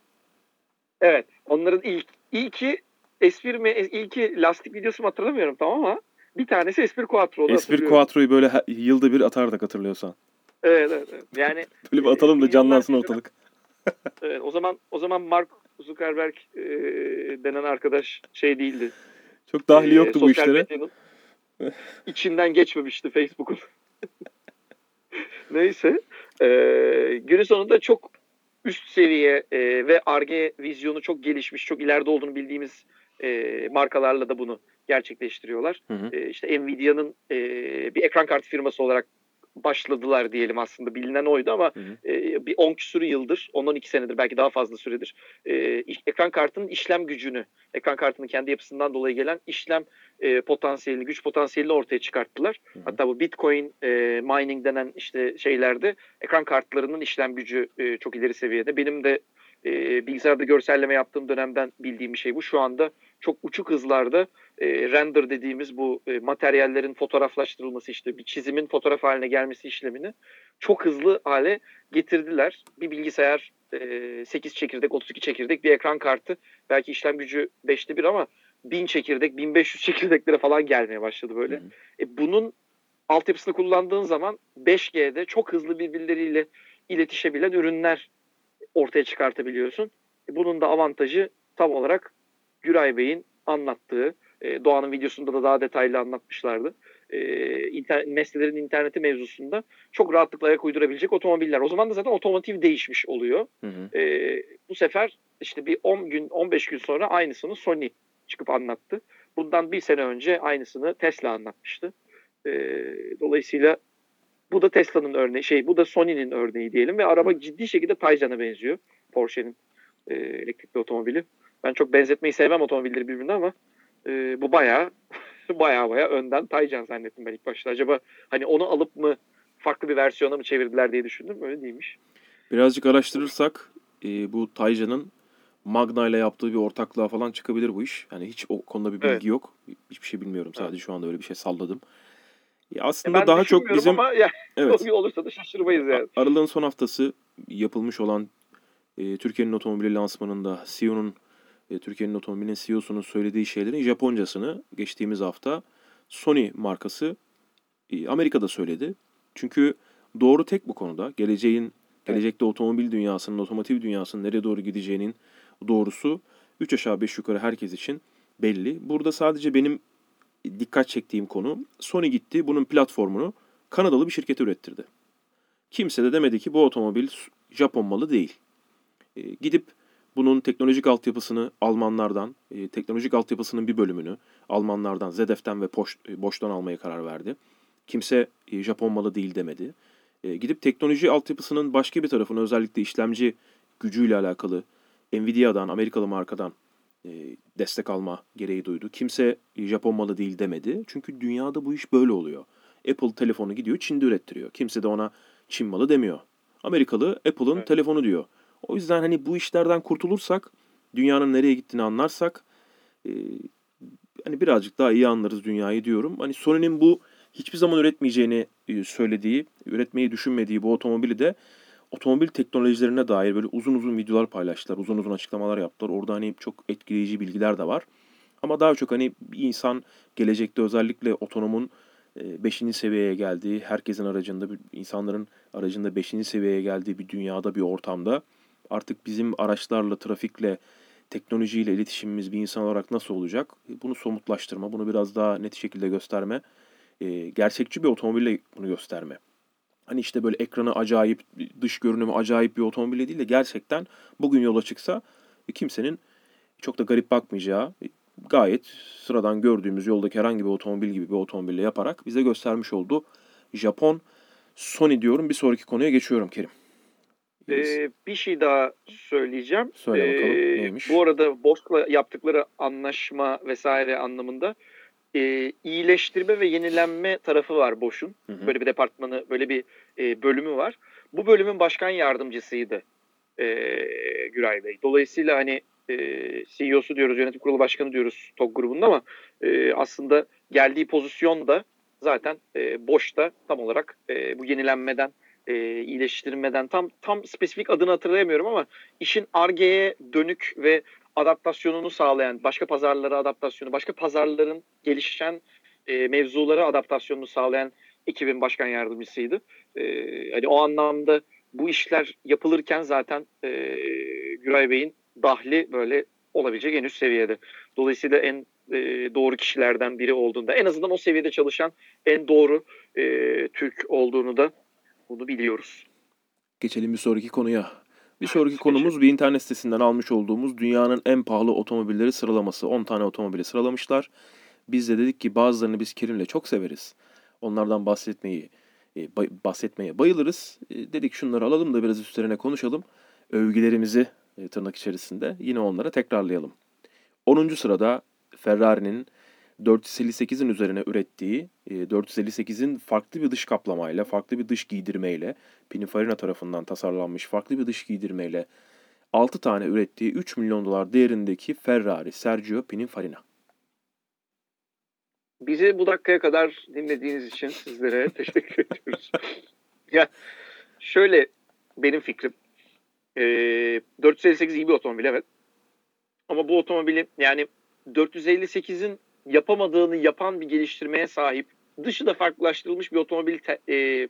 Evet onların ilk ilki Esprit mi ilki lastik videosu mu hatırlamıyorum tamam ama Bir tanesi Esprit Quattro'da Esprit Quattro'yu böyle her, yılda bir atardık hatırlıyorsan. Evet, evet, evet. Yani böyle bir atalım da canlansın ortalık. evet, o zaman o zaman Mark Zuckerberg e, denen arkadaş şey değildi. Çok dahili yoktu e, bu işlere. içinden geçmemişti Facebook'un. Neyse. E, günün sonunda çok üst seviye e, ve ARGE vizyonu çok gelişmiş, çok ileride olduğunu bildiğimiz e, markalarla da bunu gerçekleştiriyorlar. Hı hı. E, işte Nvidia'nın e, bir ekran kartı firması olarak başladılar diyelim aslında bilinen oydu ama hı hı. E, bir 10 küsur yıldır, 10-12 senedir belki daha fazla süredir e, ekran kartının işlem gücünü, ekran kartının kendi yapısından dolayı gelen işlem e, potansiyelini, güç potansiyelini ortaya çıkarttılar. Hı hı. Hatta bu Bitcoin e, mining denen işte şeylerde ekran kartlarının işlem gücü e, çok ileri seviyede. Benim de e, bilgisayarda görselleme yaptığım dönemden bildiğim bir şey bu. Şu anda çok uçuk hızlarda e, render dediğimiz bu e, materyallerin fotoğraflaştırılması işte bir çizimin fotoğraf haline gelmesi işlemini çok hızlı hale getirdiler. Bir bilgisayar e, 8 çekirdek, 32 çekirdek bir ekran kartı belki işlem gücü 5'te 1 ama 1000 çekirdek, 1500 çekirdeklere falan gelmeye başladı böyle. Hmm. E, bunun altyapısını kullandığın zaman 5G'de çok hızlı birbirleriyle iletişebilen ürünler ortaya çıkartabiliyorsun. E, bunun da avantajı tam olarak Güray Bey'in anlattığı, e, Doğan'ın videosunda da daha detaylı anlatmışlardı. E, nesnelerin interneti mevzusunda çok rahatlıkla ayak uydurabilecek otomobiller. O zaman da zaten otomotiv değişmiş oluyor. Hı hı. E, bu sefer işte bir 10 gün, 15 gün sonra aynısını Sony çıkıp anlattı. Bundan bir sene önce aynısını Tesla anlatmıştı. E, dolayısıyla bu da Tesla'nın örneği, şey bu da Sony'nin örneği diyelim ve araba ciddi şekilde Taycan'a benziyor. Porsche'nin e, elektrikli otomobili. Ben çok benzetmeyi sevmem otomobilleri birbirine ama e, bu bayağı bayağı bayağı önden Taycan zannettim ben ilk başta. Acaba hani onu alıp mı farklı bir versiyona mı çevirdiler diye düşündüm. Öyle değilmiş. Birazcık araştırırsak e, bu Taycan'ın Magna ile yaptığı bir ortaklığa falan çıkabilir bu iş. Yani hiç o konuda bir bilgi evet. yok. Hiçbir şey bilmiyorum. Sadece evet. şu anda öyle bir şey salladım. Aslında ben daha çok bizim ama yani, evet. olursa da şaşırmayız yani. Aralığın son haftası yapılmış olan e, Türkiye'nin otomobili lansmanında CEO'nun e, Türkiye'nin otomobilinin CEO'sunun söylediği şeylerin Japoncasını geçtiğimiz hafta Sony markası e, Amerika'da söyledi. Çünkü doğru tek bu konuda. Geleceğin gelecekte otomobil dünyasının, otomotiv dünyasının nereye doğru gideceğinin doğrusu 3 aşağı 5 yukarı herkes için belli. Burada sadece benim dikkat çektiğim konu Sony gitti bunun platformunu Kanadalı bir şirkete ürettirdi. Kimse de demedi ki bu otomobil Japon malı değil. E, gidip bunun teknolojik altyapısını Almanlardan, e, teknolojik altyapısının bir bölümünü Almanlardan, ZDF'den ve Poş, e, Boş'tan almaya karar verdi. Kimse e, Japon malı değil demedi. E, gidip teknoloji altyapısının başka bir tarafını özellikle işlemci gücüyle alakalı Nvidia'dan, Amerikalı markadan destek alma gereği duydu. Kimse Japon malı değil demedi. Çünkü dünyada bu iş böyle oluyor. Apple telefonu gidiyor Çin'de ürettiriyor. Kimse de ona Çin malı demiyor. Amerikalı Apple'ın evet. telefonu diyor. O yüzden hani bu işlerden kurtulursak, dünyanın nereye gittiğini anlarsak e, hani birazcık daha iyi anlarız dünyayı diyorum. Hani Sony'nin bu hiçbir zaman üretmeyeceğini e, söylediği, üretmeyi düşünmediği bu otomobili de otomobil teknolojilerine dair böyle uzun uzun videolar paylaştılar. Uzun uzun açıklamalar yaptılar. Orada hani çok etkileyici bilgiler de var. Ama daha çok hani bir insan gelecekte özellikle otonomun 5. E, seviyeye geldiği, herkesin aracında, insanların aracında 5. seviyeye geldiği bir dünyada, bir ortamda artık bizim araçlarla, trafikle, teknolojiyle iletişimimiz bir insan olarak nasıl olacak? Bunu somutlaştırma, bunu biraz daha net şekilde gösterme, e, gerçekçi bir otomobille bunu gösterme. Hani işte böyle ekranı acayip, dış görünümü acayip bir otomobille değil de gerçekten bugün yola çıksa kimsenin çok da garip bakmayacağı, gayet sıradan gördüğümüz yoldaki herhangi bir otomobil gibi bir otomobille yaparak bize göstermiş oldu. Japon Sony diyorum. Bir sonraki konuya geçiyorum Kerim. Ee, bir şey daha söyleyeceğim. Söyle bakalım ee, neymiş? Bu arada Bosch'la yaptıkları anlaşma vesaire anlamında e, iyileştirme ve yenilenme tarafı var Bosch'un. Böyle bir departmanı, böyle bir e, bölümü var. Bu bölümün başkan yardımcısıydı e, Güray Bey. Dolayısıyla hani e, CEO'su diyoruz, yönetim kurulu başkanı diyoruz TOG grubunda ama e, aslında geldiği pozisyon da zaten e, Bosch'ta tam olarak e, bu yenilenmeden e, iyileştirmeden tam tam spesifik adını hatırlayamıyorum ama işin argeye dönük ve adaptasyonunu sağlayan, başka pazarlara adaptasyonu, başka pazarların gelişen e, mevzulara adaptasyonunu sağlayan ekibin başkan yardımcısıydı. E, hani o anlamda bu işler yapılırken zaten e, Güray Bey'in dahli böyle olabilecek en üst seviyede. Dolayısıyla en e, doğru kişilerden biri olduğunda en azından o seviyede çalışan en doğru e, Türk olduğunu da bunu biliyoruz. Geçelim bir sonraki konuya. Bir sonraki konumuz bir internet sitesinden almış olduğumuz dünyanın en pahalı otomobilleri sıralaması. 10 tane otomobili sıralamışlar. Biz de dedik ki bazılarını biz Kerim'le çok severiz. Onlardan bahsetmeyi e, bahsetmeye bayılırız. E, dedik şunları alalım da biraz üstlerine konuşalım. Övgülerimizi e, tırnak içerisinde yine onlara tekrarlayalım. 10. sırada Ferrari'nin 458'in üzerine ürettiği 458'in farklı bir dış kaplamayla, farklı bir dış giydirmeyle, Pininfarina tarafından tasarlanmış farklı bir dış giydirmeyle 6 tane ürettiği 3 milyon dolar değerindeki Ferrari Sergio Pininfarina. Bizi bu dakikaya kadar dinlediğiniz için sizlere teşekkür ediyoruz. ya şöyle benim fikrim. E, 458 iyi bir otomobil evet. Ama bu otomobili yani 458'in yapamadığını yapan bir geliştirmeye sahip dışı da farklılaştırılmış bir otomobil te, e,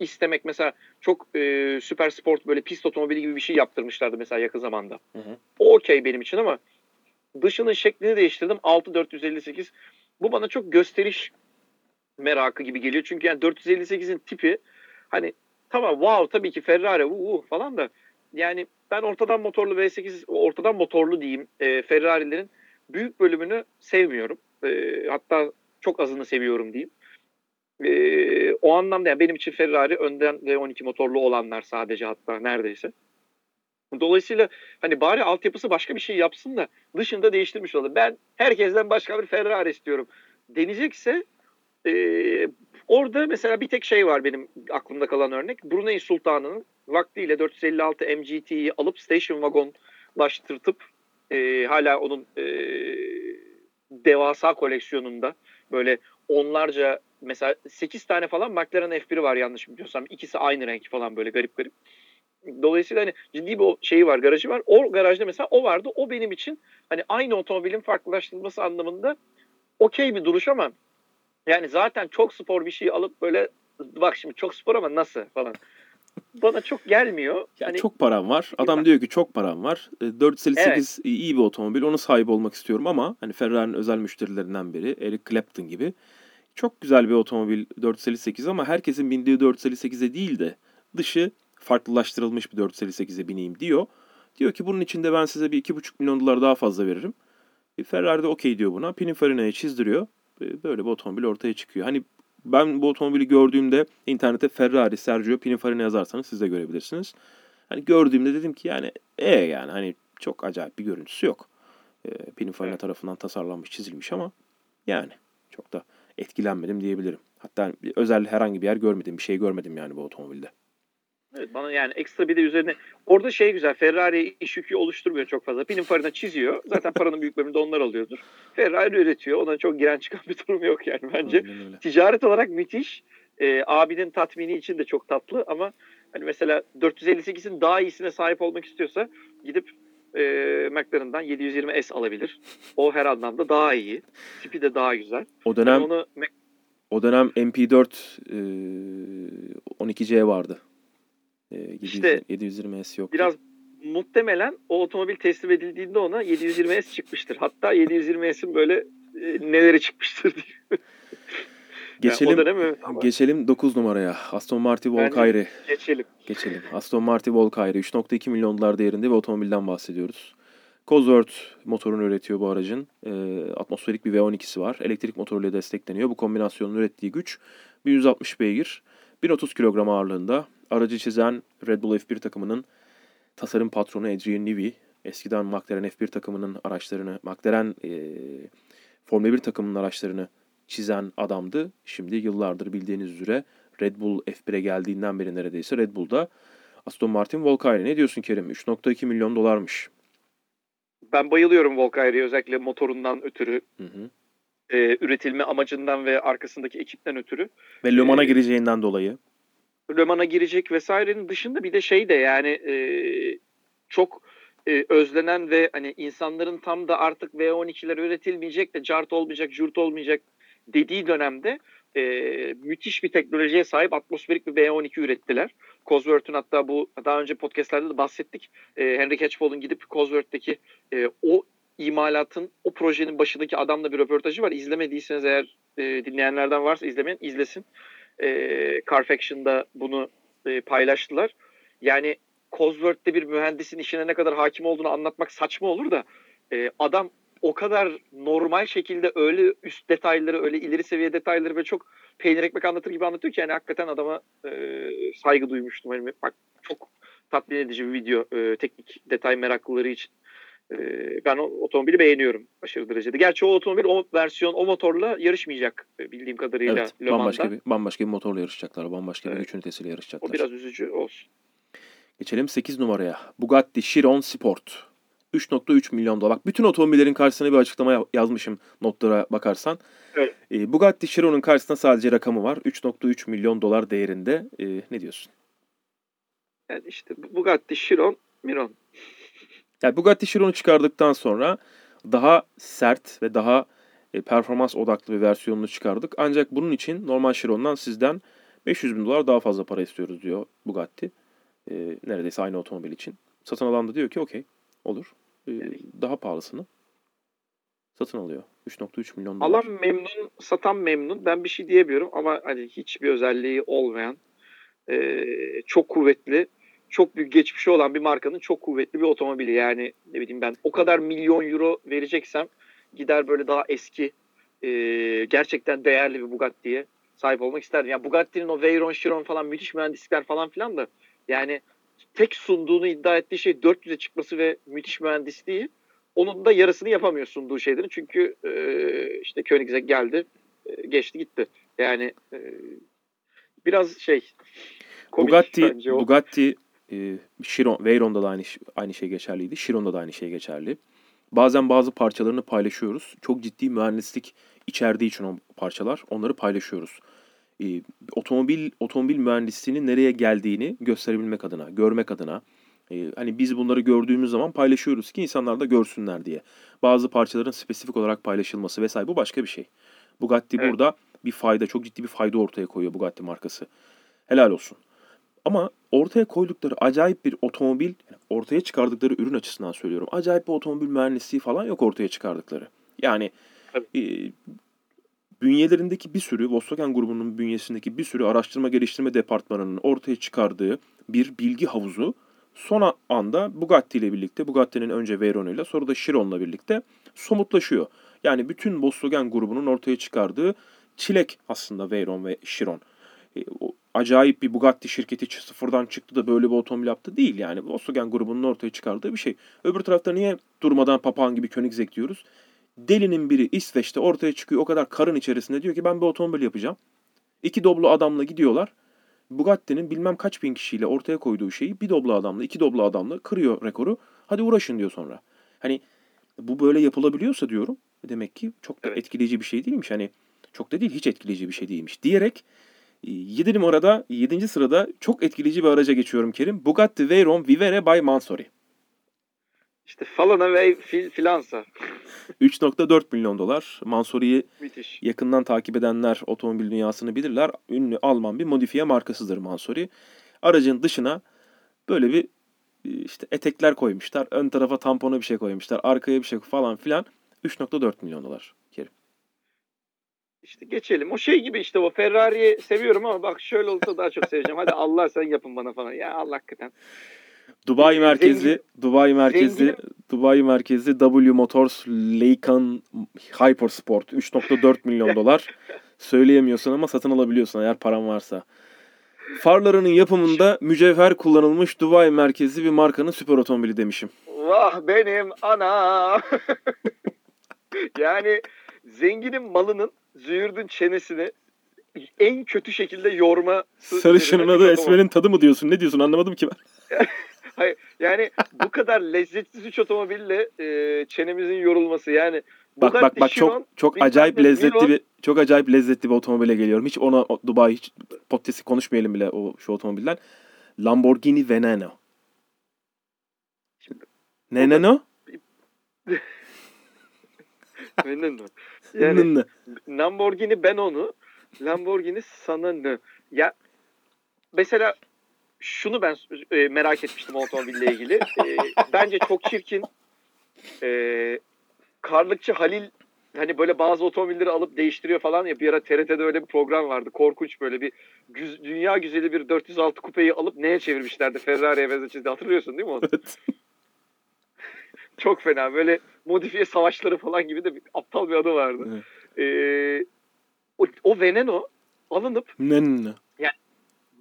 istemek mesela çok e, süper sport böyle pist otomobili gibi bir şey yaptırmışlardı mesela yakın zamanda. Hı hı. O okey benim için ama dışının şeklini değiştirdim 6458 bu bana çok gösteriş merakı gibi geliyor. Çünkü yani 458'in tipi hani tamam wow tabii ki Ferrari uh, falan da yani ben ortadan motorlu V8 ortadan motorlu diyeyim e, Ferrari'lerin büyük bölümünü sevmiyorum. E, hatta çok azını seviyorum diyeyim. E, o anlamda yani benim için Ferrari önden V12 motorlu olanlar sadece hatta neredeyse. Dolayısıyla hani bari altyapısı başka bir şey yapsın da dışında değiştirmiş olur. Ben herkesten başka bir Ferrari istiyorum. Deneyecekse e, orada mesela bir tek şey var benim aklımda kalan örnek. Brunei Sultanı'nın vaktiyle 456 MGT'yi alıp station wagonlaştırtıp e, hala onun e, devasa koleksiyonunda böyle onlarca mesela 8 tane falan McLaren F1'i var yanlış biliyorsam. ikisi aynı renk falan böyle garip garip. Dolayısıyla hani ciddi bir şeyi var, garajı var. O garajda mesela o vardı. O benim için hani aynı otomobilin farklılaştırılması anlamında okey bir duruş ama yani zaten çok spor bir şey alıp böyle bak şimdi çok spor ama nasıl falan. Bana çok gelmiyor. Ya hani, çok param var. Adam diyor ki çok param var. 458 evet. iyi bir otomobil. Onu sahip olmak istiyorum ama hani Ferrari'nin özel müşterilerinden biri Eric Clapton gibi. Çok güzel bir otomobil 458 ama herkesin bindiği 458'e değil de dışı farklılaştırılmış bir 458'e bineyim diyor. Diyor ki bunun içinde ben size bir 2,5 milyon dolar daha fazla veririm. E, Ferrari de okey diyor buna. Pininfarina'yı çizdiriyor. E, böyle bir otomobil ortaya çıkıyor. Hani ben bu otomobili gördüğümde internete Ferrari, Sergio Pininfarina yazarsanız siz de görebilirsiniz. Hani gördüğümde dedim ki yani e yani hani çok acayip bir görüntüsü yok. E, Pininfarina evet. tarafından tasarlanmış, çizilmiş ama yani çok da etkilenmedim diyebilirim. Hatta özel herhangi bir yer görmedim, bir şey görmedim yani bu otomobilde. Evet bana yani ekstra bir de üzerine orada şey güzel Ferrari iş yükü oluşturmuyor çok fazla. Pininfarina çiziyor. Zaten paranın büyük bölümünde onlar alıyordur. Ferrari üretiyor. Ona çok giren çıkan bir durum yok yani bence. Ticaret olarak müthiş. Ee, abinin tatmini için de çok tatlı ama hani mesela 458'in daha iyisine sahip olmak istiyorsa gidip e, McLaren'dan 720S alabilir. O her anlamda daha iyi. Tipi de daha güzel. O dönem yani onu o dönem MP4 e, 12C vardı. E, 700, işte 720S yok. Biraz muhtemelen o otomobil teslim edildiğinde ona 720S çıkmıştır. Hatta 720S'in böyle e, neleri çıkmıştır diye. Geçelim, yani geçelim 9 numaraya. Aston Martin Volkayri. Geçelim. Geçelim. Aston Martin Volkayri 3.2 milyon dolar değerinde bir otomobilden bahsediyoruz. Cosworth motorunu üretiyor bu aracın. E, atmosferik bir V12'si var. Elektrik motoruyla destekleniyor. Bu kombinasyonun ürettiği güç 160 beygir. 1030 kilogram ağırlığında. Aracı çizen Red Bull F1 takımının tasarım patronu Adrian Newey. Eskiden McLaren F1 takımının araçlarını, McLaren e, Formula 1 takımının araçlarını çizen adamdı. Şimdi yıllardır bildiğiniz üzere Red Bull F1'e geldiğinden beri neredeyse Red Bull'da Aston Martin Volkswagen. Ne diyorsun Kerim? 3.2 milyon dolarmış. Ben bayılıyorum Volkswagen'e özellikle motorundan ötürü. Hı hı. E, üretilme amacından ve arkasındaki ekipten ötürü. Ve Le Mans'a ee, gireceğinden dolayı. Le Mans'a girecek vesairenin dışında bir de şey de yani e, çok e, özlenen ve hani insanların tam da artık V12'ler üretilmeyecek de cart olmayacak, jurt olmayacak dediği dönemde e, müthiş bir teknolojiye sahip atmosferik bir V12 ürettiler. Cosworth'un hatta bu daha önce podcastlerde de bahsettik. E, Henry Catchpole'un gidip Cosworth'taki e, o imalatın, o projenin başındaki adamla bir röportajı var. İzlemediyseniz eğer e, dinleyenlerden varsa izlemeyen izlesin. E, Carfaction'da bunu e, paylaştılar. Yani Cosworth'te bir mühendisin işine ne kadar hakim olduğunu anlatmak saçma olur da e, adam o kadar normal şekilde öyle üst detayları, öyle ileri seviye detayları ve çok peynir ekmek anlatır gibi anlatıyor ki yani hakikaten adama e, saygı duymuştum. Yani bak çok tatmin edici bir video e, teknik detay meraklıları için. E, ben o otomobili beğeniyorum aşırı derecede. Gerçi o otomobil o versiyon o motorla yarışmayacak e, bildiğim kadarıyla evet, Le bambaşka bir, bambaşka bir motorla yarışacaklar. Bambaşka evet. bir güç ünitesiyle yarışacaklar. O biraz üzücü olsun. Geçelim 8 numaraya. Bugatti Chiron Sport. 3.3 milyon dolar. Bak bütün otomobillerin karşısına bir açıklama yazmışım notlara bakarsan. Evet. E, Bugatti Chiron'un karşısında sadece rakamı var. 3.3 milyon dolar değerinde. E, ne diyorsun? Yani işte Bugatti Chiron, Miron. Yani Bugatti Chiron'u çıkardıktan sonra daha sert ve daha e, performans odaklı bir versiyonunu çıkardık. Ancak bunun için normal Chiron'dan sizden 500 bin dolar daha fazla para istiyoruz diyor Bugatti. E, neredeyse aynı otomobil için. Satın alan da diyor ki okey olur. E, daha pahalısını satın alıyor. 3.3 milyon dolar. Alan memnun, satan memnun. Ben bir şey diyemiyorum ama hani hiçbir özelliği olmayan e, çok kuvvetli çok büyük geçmişi olan bir markanın çok kuvvetli bir otomobili. Yani ne bileyim ben o kadar milyon euro vereceksem gider böyle daha eski e, gerçekten değerli bir Bugatti'ye sahip olmak isterdim. Yani Bugatti'nin o Veyron, Chiron falan müthiş mühendislikler falan filan da yani tek sunduğunu iddia ettiği şey 400'e çıkması ve müthiş mühendisliği onun da yarısını yapamıyor sunduğu şeylerin. Çünkü e, işte Koenigsegg geldi, e, geçti gitti. Yani e, biraz şey Bugatti, Bugatti e, Chiron, Veyron'da da aynı, aynı şey geçerliydi. Chiron'da da aynı şey geçerli. Bazen bazı parçalarını paylaşıyoruz. Çok ciddi mühendislik içerdiği için o parçalar. Onları paylaşıyoruz. E, otomobil otomobil mühendisliğinin nereye geldiğini gösterebilmek adına, görmek adına. E, hani biz bunları gördüğümüz zaman paylaşıyoruz ki insanlar da görsünler diye. Bazı parçaların spesifik olarak paylaşılması vesaire bu başka bir şey. Bugatti evet. burada bir fayda, çok ciddi bir fayda ortaya koyuyor Bugatti markası. Helal olsun. Ama ortaya koydukları acayip bir otomobil, ortaya çıkardıkları ürün açısından söylüyorum. Acayip bir otomobil mühendisliği falan yok ortaya çıkardıkları. Yani e, bünyelerindeki bir sürü, Volkswagen grubunun bünyesindeki bir sürü araştırma geliştirme departmanının ortaya çıkardığı bir bilgi havuzu son anda Bugatti ile birlikte, Bugatti'nin önce Veyron ile sonra da Chiron'la birlikte somutlaşıyor. Yani bütün Volkswagen grubunun ortaya çıkardığı çilek aslında Veyron ve Chiron. E, acayip bir Bugatti şirketi sıfırdan çıktı da böyle bir otomobil yaptı değil yani. Volkswagen grubunun ortaya çıkardığı bir şey. Öbür tarafta niye durmadan papağan gibi Koenigsegg diyoruz? Delinin biri İsveç'te ortaya çıkıyor o kadar karın içerisinde diyor ki ben bir otomobil yapacağım. İki doblo adamla gidiyorlar. Bugatti'nin bilmem kaç bin kişiyle ortaya koyduğu şeyi bir doblo adamla, iki doblo adamla kırıyor rekoru. Hadi uğraşın diyor sonra. Hani bu böyle yapılabiliyorsa diyorum demek ki çok da etkileyici bir şey değilmiş. Hani çok da değil hiç etkileyici bir şey değilmiş diyerek 7 numarada 7. sırada çok etkileyici bir araca geçiyorum Kerim. Bugatti Veyron Vivere by Mansory. İşte Falana ve filansa. 3.4 milyon dolar. Mansory'yi yakından takip edenler otomobil dünyasını bilirler. Ünlü Alman bir modifiye markasıdır Mansory. Aracın dışına böyle bir işte etekler koymuşlar. Ön tarafa tampona bir şey koymuşlar. Arkaya bir şey falan filan. 3.4 milyon dolar. İşte geçelim. O şey gibi işte o Ferrari'yi seviyorum ama bak şöyle olsa daha çok seveceğim. Hadi Allah sen yapın bana falan. Ya Allah hakikaten. Dubai merkezi, Zengin, Dubai merkezi, Zengin. Dubai merkezi W Motors Leycan Hypersport 3.4 milyon dolar. Söyleyemiyorsun ama satın alabiliyorsun eğer paran varsa. Farlarının yapımında mücevher kullanılmış Dubai merkezi bir markanın süper otomobili demişim. Vah benim ana. yani zenginin malının züğürdün çenesini en kötü şekilde yorma. Sarışının adı Esmer'in tadı mı diyorsun? Ne diyorsun anlamadım ki ben. Hayır, yani bu kadar lezzetli üç otomobille e, çenemizin yorulması yani Bak bak bak çok çok acayip lezzetli Milon, bir çok acayip lezzetli bir otomobile geliyorum. Hiç ona Dubai hiç podcast'i konuşmayalım bile o şu otomobilden. Lamborghini Veneno. Ne ne no? Veneno. Yani. Lamborghini ben onu, Lamborghini sana ne? Ya mesela şunu ben e, merak etmiştim otomobille ilgili. E, bence çok çirkin. E, Karlıkçı Halil hani böyle bazı otomobilleri alıp değiştiriyor falan ya bir ara TRT'de öyle bir program vardı. Korkunç böyle bir güz- dünya güzeli bir 406 kupeyi alıp neye çevirmişlerdi? Ferrari'ye benzetmişti. Hatırlıyorsun değil mi onu? Evet. Çok fena. Böyle modifiye savaşları falan gibi de bir, aptal bir adı vardı. Evet. Ee, o, o Veneno alınıp Nınlı.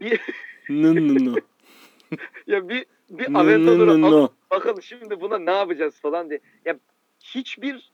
bir Nınlı. ya bir bir Nınlı. bakalım şimdi buna ne yapacağız falan diye. Ya hiçbir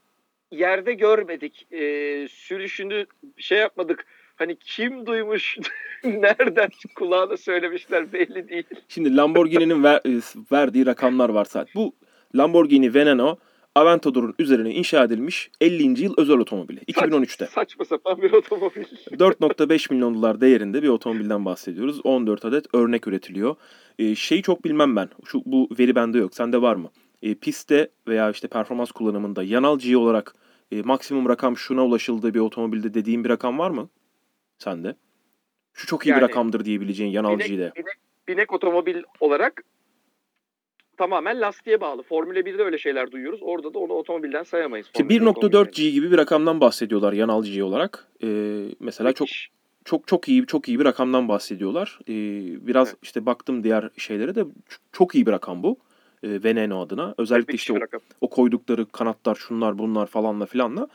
yerde görmedik. Ee, sürüşünü şey yapmadık. Hani kim duymuş, nereden kulağına söylemişler belli değil. Şimdi Lamborghini'nin ver- e, verdiği rakamlar var zaten. Bu Lamborghini Veneno Aventador'un üzerine inşa edilmiş 50. yıl özel otomobili. 2013'te. Saçma sapan bir otomobil. 4.5 milyon dolar değerinde bir otomobilden bahsediyoruz. 14 adet örnek üretiliyor. Ee, şeyi çok bilmem ben. Şu bu veri bende yok. Sende var mı? Ee, pistte veya işte performans kullanımında yanal G olarak e, maksimum rakam şuna ulaşıldığı bir otomobilde dediğin bir rakam var mı? Sende. Şu çok iyi bir Yani- rakamdır diyebileceğin yanal Binek, G'de. binek, binek otomobil olarak tamamen lastiğe bağlı. Formula 1'de öyle şeyler duyuyoruz. Orada da onu otomobilden sayamayız. İşte Formula 1 1.4 otomobilleri. G gibi bir rakamdan bahsediyorlar yanal G olarak. Ee, mesela çok Müthiş. çok çok iyi çok iyi bir rakamdan bahsediyorlar. Ee, biraz Evet. işte baktım diğer şeylere de çok iyi bir rakam bu. Ee, Veneno adına. Özellikle Müthiş işte o, o koydukları kanatlar şunlar bunlar falanla filanla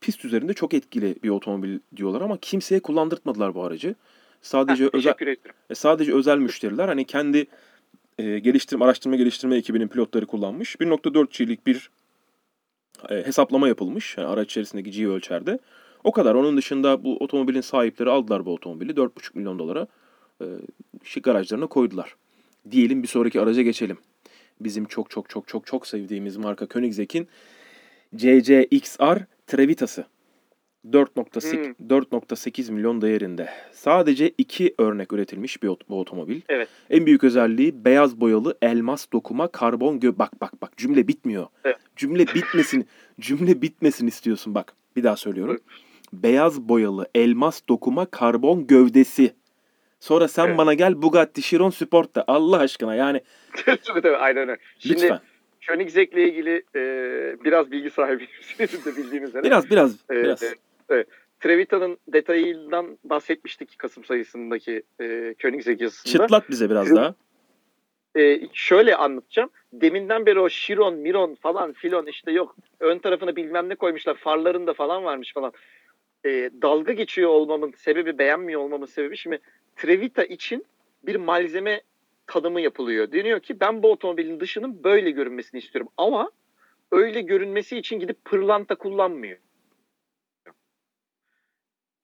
pist üzerinde çok etkili bir otomobil diyorlar ama kimseye kullandırtmadılar bu aracı. Sadece Heh, özel ederim. e, sadece özel müşteriler hani kendi e, geliştirme araştırma geliştirme ekibinin pilotları kullanmış. 1.4 G'lik bir e, hesaplama yapılmış yani araç içerisindeki G ölçerde. O kadar. Onun dışında bu otomobilin sahipleri aldılar bu otomobili 4,5 milyon dolara e, şık garajlarına koydular. Diyelim bir sonraki araca geçelim. Bizim çok çok çok çok çok sevdiğimiz marka Koenigsegg'in CCXR Trevita'sı. 4.8 Hmm. 4.8 milyon değerinde. Sadece iki örnek üretilmiş bir bu otomobil. Evet. En büyük özelliği beyaz boyalı elmas dokuma karbon gö bak bak bak cümle bitmiyor. Evet. Cümle bitmesin. cümle bitmesin istiyorsun bak. Bir daha söylüyorum. Beyaz boyalı elmas dokuma karbon gövdesi. Sonra sen Evet. bana gel Bugatti Chiron Sport da Allah aşkına yani Tabii, tabii, Aynen öyle. Şimdi lütfen. Koenigsegg'le ilgili e, biraz bilgi. Sizin de bildiğiniz üzere. Biraz biraz Evet, biraz. Evet. Trevita'nın detayından bahsetmiştik Kasım sayısındaki e, Koenigsegg yazısında. Çıtlat bize biraz daha. E, şöyle anlatacağım. Deminden beri o Chiron, Miron falan filon işte yok. Ön tarafına bilmem ne koymuşlar. Farlarında falan varmış falan. E, dalga geçiyor olmamın sebebi, beğenmiyor olmamın sebebi şimdi Trevita için bir malzeme tanımı yapılıyor. Deniyor ki ben bu otomobilin dışının böyle görünmesini istiyorum. Ama öyle görünmesi için gidip pırlanta kullanmıyor.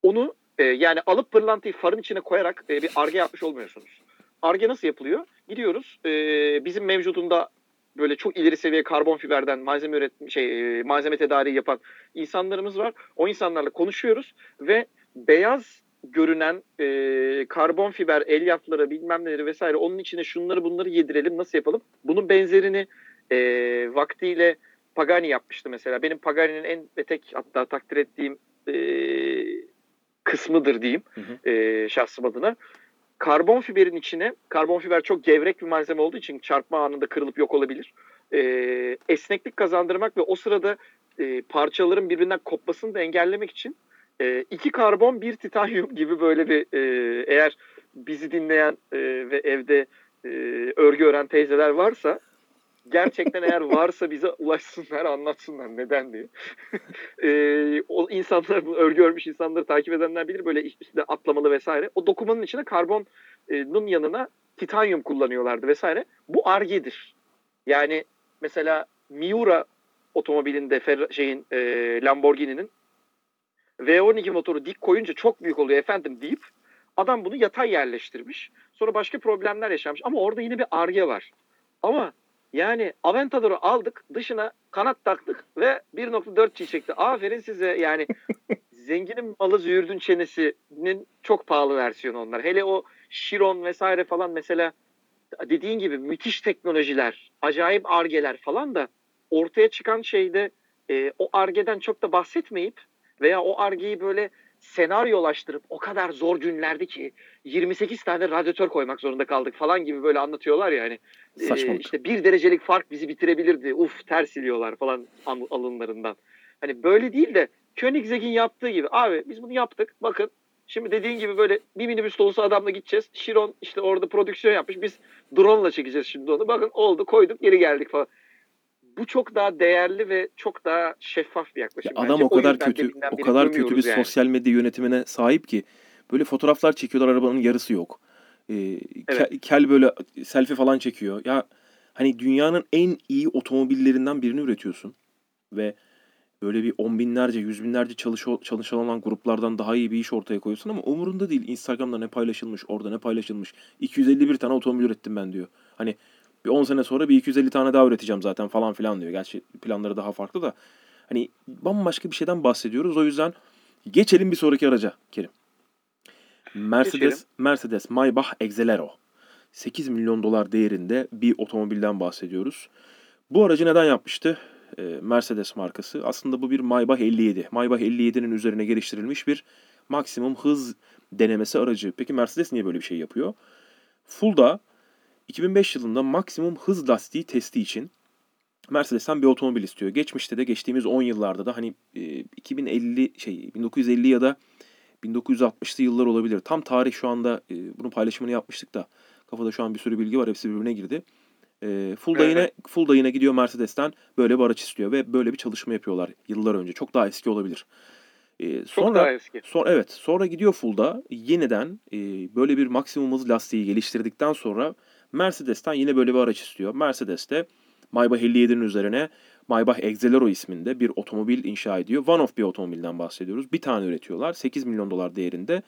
Onu e, yani alıp pırlantayı farın içine koyarak e, bir arge yapmış olmuyorsunuz. Arge nasıl yapılıyor? Gidiyoruz e, bizim mevcudunda böyle çok ileri seviye karbon fiberden malzeme üret şey e, malzeme tedariği yapan insanlarımız var. O insanlarla konuşuyoruz ve beyaz görünen e, karbon fiber elyafları bilmem neleri vesaire onun içine şunları bunları yedirelim nasıl yapalım? Bunun benzerini e, vaktiyle Pagani yapmıştı mesela. Benim Pagani'nin en ve tek hatta takdir ettiğim e, kısmıdır diyeyim Hı hı. e, şahsım adına. Karbon fiberin içine, karbon fiber çok gevrek bir malzeme olduğu için çarpma anında kırılıp yok olabilir. E, esneklik kazandırmak ve o sırada e, parçaların birbirinden kopmasını da engellemek için e, iki karbon bir titanyum gibi böyle bir e, eğer bizi dinleyen e, ve evde e, örgü ören teyzeler varsa gerçekten eğer varsa bize ulaşsınlar anlatsınlar neden diye. e, o insanlar bu örgü örmüş insanları takip edenler bilir böyle üstünde atlamalı vesaire. O dokumanın içine karbonun yanına titanyum kullanıyorlardı vesaire. Bu argedir. Yani mesela Miura otomobilinde Ferra- şeyin e, Lamborghini'nin V12 motoru dik koyunca çok büyük oluyor efendim deyip adam bunu yatay yerleştirmiş. Sonra başka problemler yaşanmış ama orada yine bir arge var. Ama yani Aventador'u aldık dışına kanat taktık ve 1.4 G çekti. Aferin size yani zenginin malı züğürdün çenesinin çok pahalı versiyonu onlar. Hele o Chiron vesaire falan mesela dediğin gibi müthiş teknolojiler, acayip argeler falan da ortaya çıkan şeyde e, o argeden çok da bahsetmeyip veya o argeyi böyle senaryolaştırıp o kadar zor günlerdi ki 28 tane radyatör koymak zorunda kaldık falan gibi böyle anlatıyorlar ya hani e, işte bir derecelik fark bizi bitirebilirdi uf ters siliyorlar falan alınlarından. Hani böyle değil de Koenigsegg'in yaptığı gibi abi biz bunu yaptık bakın Şimdi dediğin gibi böyle bir minibüs dolusu adamla gideceğiz. Şiron işte orada prodüksiyon yapmış. Biz drone ile çekeceğiz şimdi onu. Bakın oldu koyduk geri geldik falan. Bu çok daha değerli ve çok daha şeffaf bir yaklaşım. Ya adam o kadar kötü o kadar kötü bir yani. sosyal medya yönetimine sahip ki böyle fotoğraflar çekiyorlar arabanın yarısı yok. Ee, evet. kel, kel böyle selfie falan çekiyor. Ya hani dünyanın en iyi otomobillerinden birini üretiyorsun ve böyle bir on binlerce, yüz binlerce çalış çalışan olan gruplardan daha iyi bir iş ortaya koyuyorsun ama umurunda değil. Instagram'da ne paylaşılmış, orada ne paylaşılmış. 251 tane otomobil ürettim ben diyor. Hani bir 10 sene sonra bir 250 tane daha üreteceğim zaten falan filan diyor. Gerçi planları daha farklı da. Hani bambaşka bir şeyden bahsediyoruz. O yüzden geçelim bir sonraki araca Kerim. Mercedes geçelim. Mercedes Maybach Exelero. 8 milyon dolar değerinde bir otomobilden bahsediyoruz. Bu aracı neden yapmıştı? E, Mercedes markası. Aslında bu bir Maybach 57. Maybach 57'nin üzerine geliştirilmiş bir maksimum hız denemesi aracı. Peki Mercedes niye böyle bir şey yapıyor? Full'da 2005 yılında maksimum hız lastiği testi için Mercedes'ten bir otomobil istiyor. Geçmişte de geçtiğimiz 10 yıllarda da hani 2050 şey 1950 ya da 1960'lı yıllar olabilir. Tam tarih şu anda bunun paylaşımını yapmıştık da kafada şu an bir sürü bilgi var. Hepsi birbirine girdi. E, Fulda evet. yine Fulda yine gidiyor Mercedes'ten böyle bir araç istiyor ve böyle bir çalışma yapıyorlar yıllar önce. Çok daha eski olabilir. E, sonra, Çok daha eski. Sonra, evet sonra gidiyor Fulda yeniden e, böyle bir maksimum hız lastiği geliştirdikten sonra Mercedes'ten yine böyle bir araç istiyor. Mercedes de Maybach 57'nin üzerine Maybach Exelero isminde bir otomobil inşa ediyor. One of bir otomobilden bahsediyoruz. Bir tane üretiyorlar. 8 milyon dolar değerinde.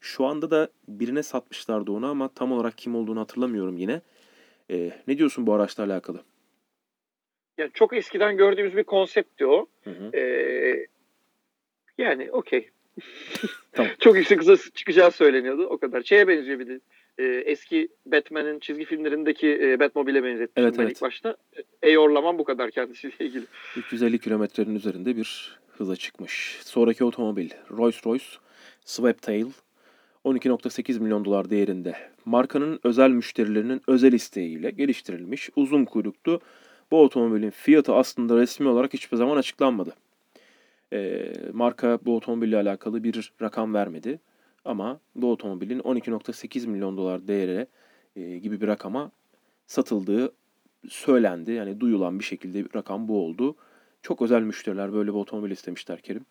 Şu anda da birine satmışlardı onu ama tam olarak kim olduğunu hatırlamıyorum yine. E, ne diyorsun bu araçla alakalı? Yani çok eskiden gördüğümüz bir konseptti o. Hı hı. Ee, yani okey. tamam. çok yüksek hıza çıkacağı söyleniyordu. O kadar. Şeye benziyor bir de. E, eski Batman'in çizgi filmlerindeki e, Batmobile'e benzetmiştim evet, ben evet. ilk başta. Eyorlamam bu kadar kendisiyle ilgili. 350 kilometrenin üzerinde bir hıza çıkmış. Sonraki otomobil Rolls-Royce Sweptail 12.8 milyon dolar değerinde markanın özel müşterilerinin özel isteğiyle geliştirilmiş uzun kuyruklu bu otomobilin fiyatı aslında resmi olarak hiçbir zaman açıklanmadı. E, marka bu otomobille alakalı bir rakam vermedi ama bu otomobilin 12.8 milyon dolar değeri e, gibi bir rakama satıldığı söylendi. Yani duyulan bir şekilde bir rakam bu oldu. Çok özel müşteriler böyle bir otomobil istemişler Kerim.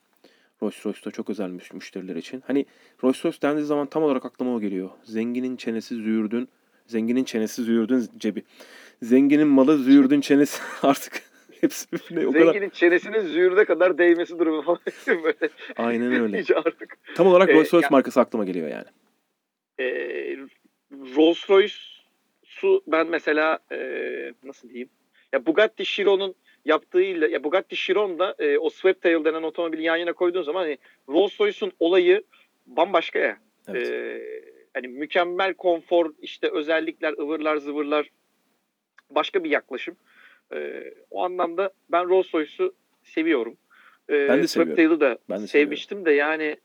Rolls Royce'da çok özelmiş müşteriler için. Hani Rolls Royce dendiği zaman tam olarak aklıma o geliyor. Zenginin çenesi züğürdün, zenginin çenesi züğürdün cebi. Zenginin malı züğürdün çenesi artık hepsi birbirine o kadar. Zenginin çenesinin züğürde kadar değmesi durumu falan böyle. Aynen öyle. Hiç artık. Tam olarak Rolls Royce ee, markası aklıma geliyor yani. E, Rolls Royce'u ben mesela e, nasıl diyeyim? Ya Bugatti Chiron'un yaptığıyla ya Bugatti Chiron da e, o Sweptail denen otomobili yan yana koyduğun zaman hani Rolls Royce'un olayı bambaşka ya. Evet. E, hani mükemmel konfor işte özellikler ıvırlar zıvırlar başka bir yaklaşım. E, o anlamda ben Rolls Royce'u seviyorum. E, ben de seviyorum. da ben de sevmiştim seviyorum. de yani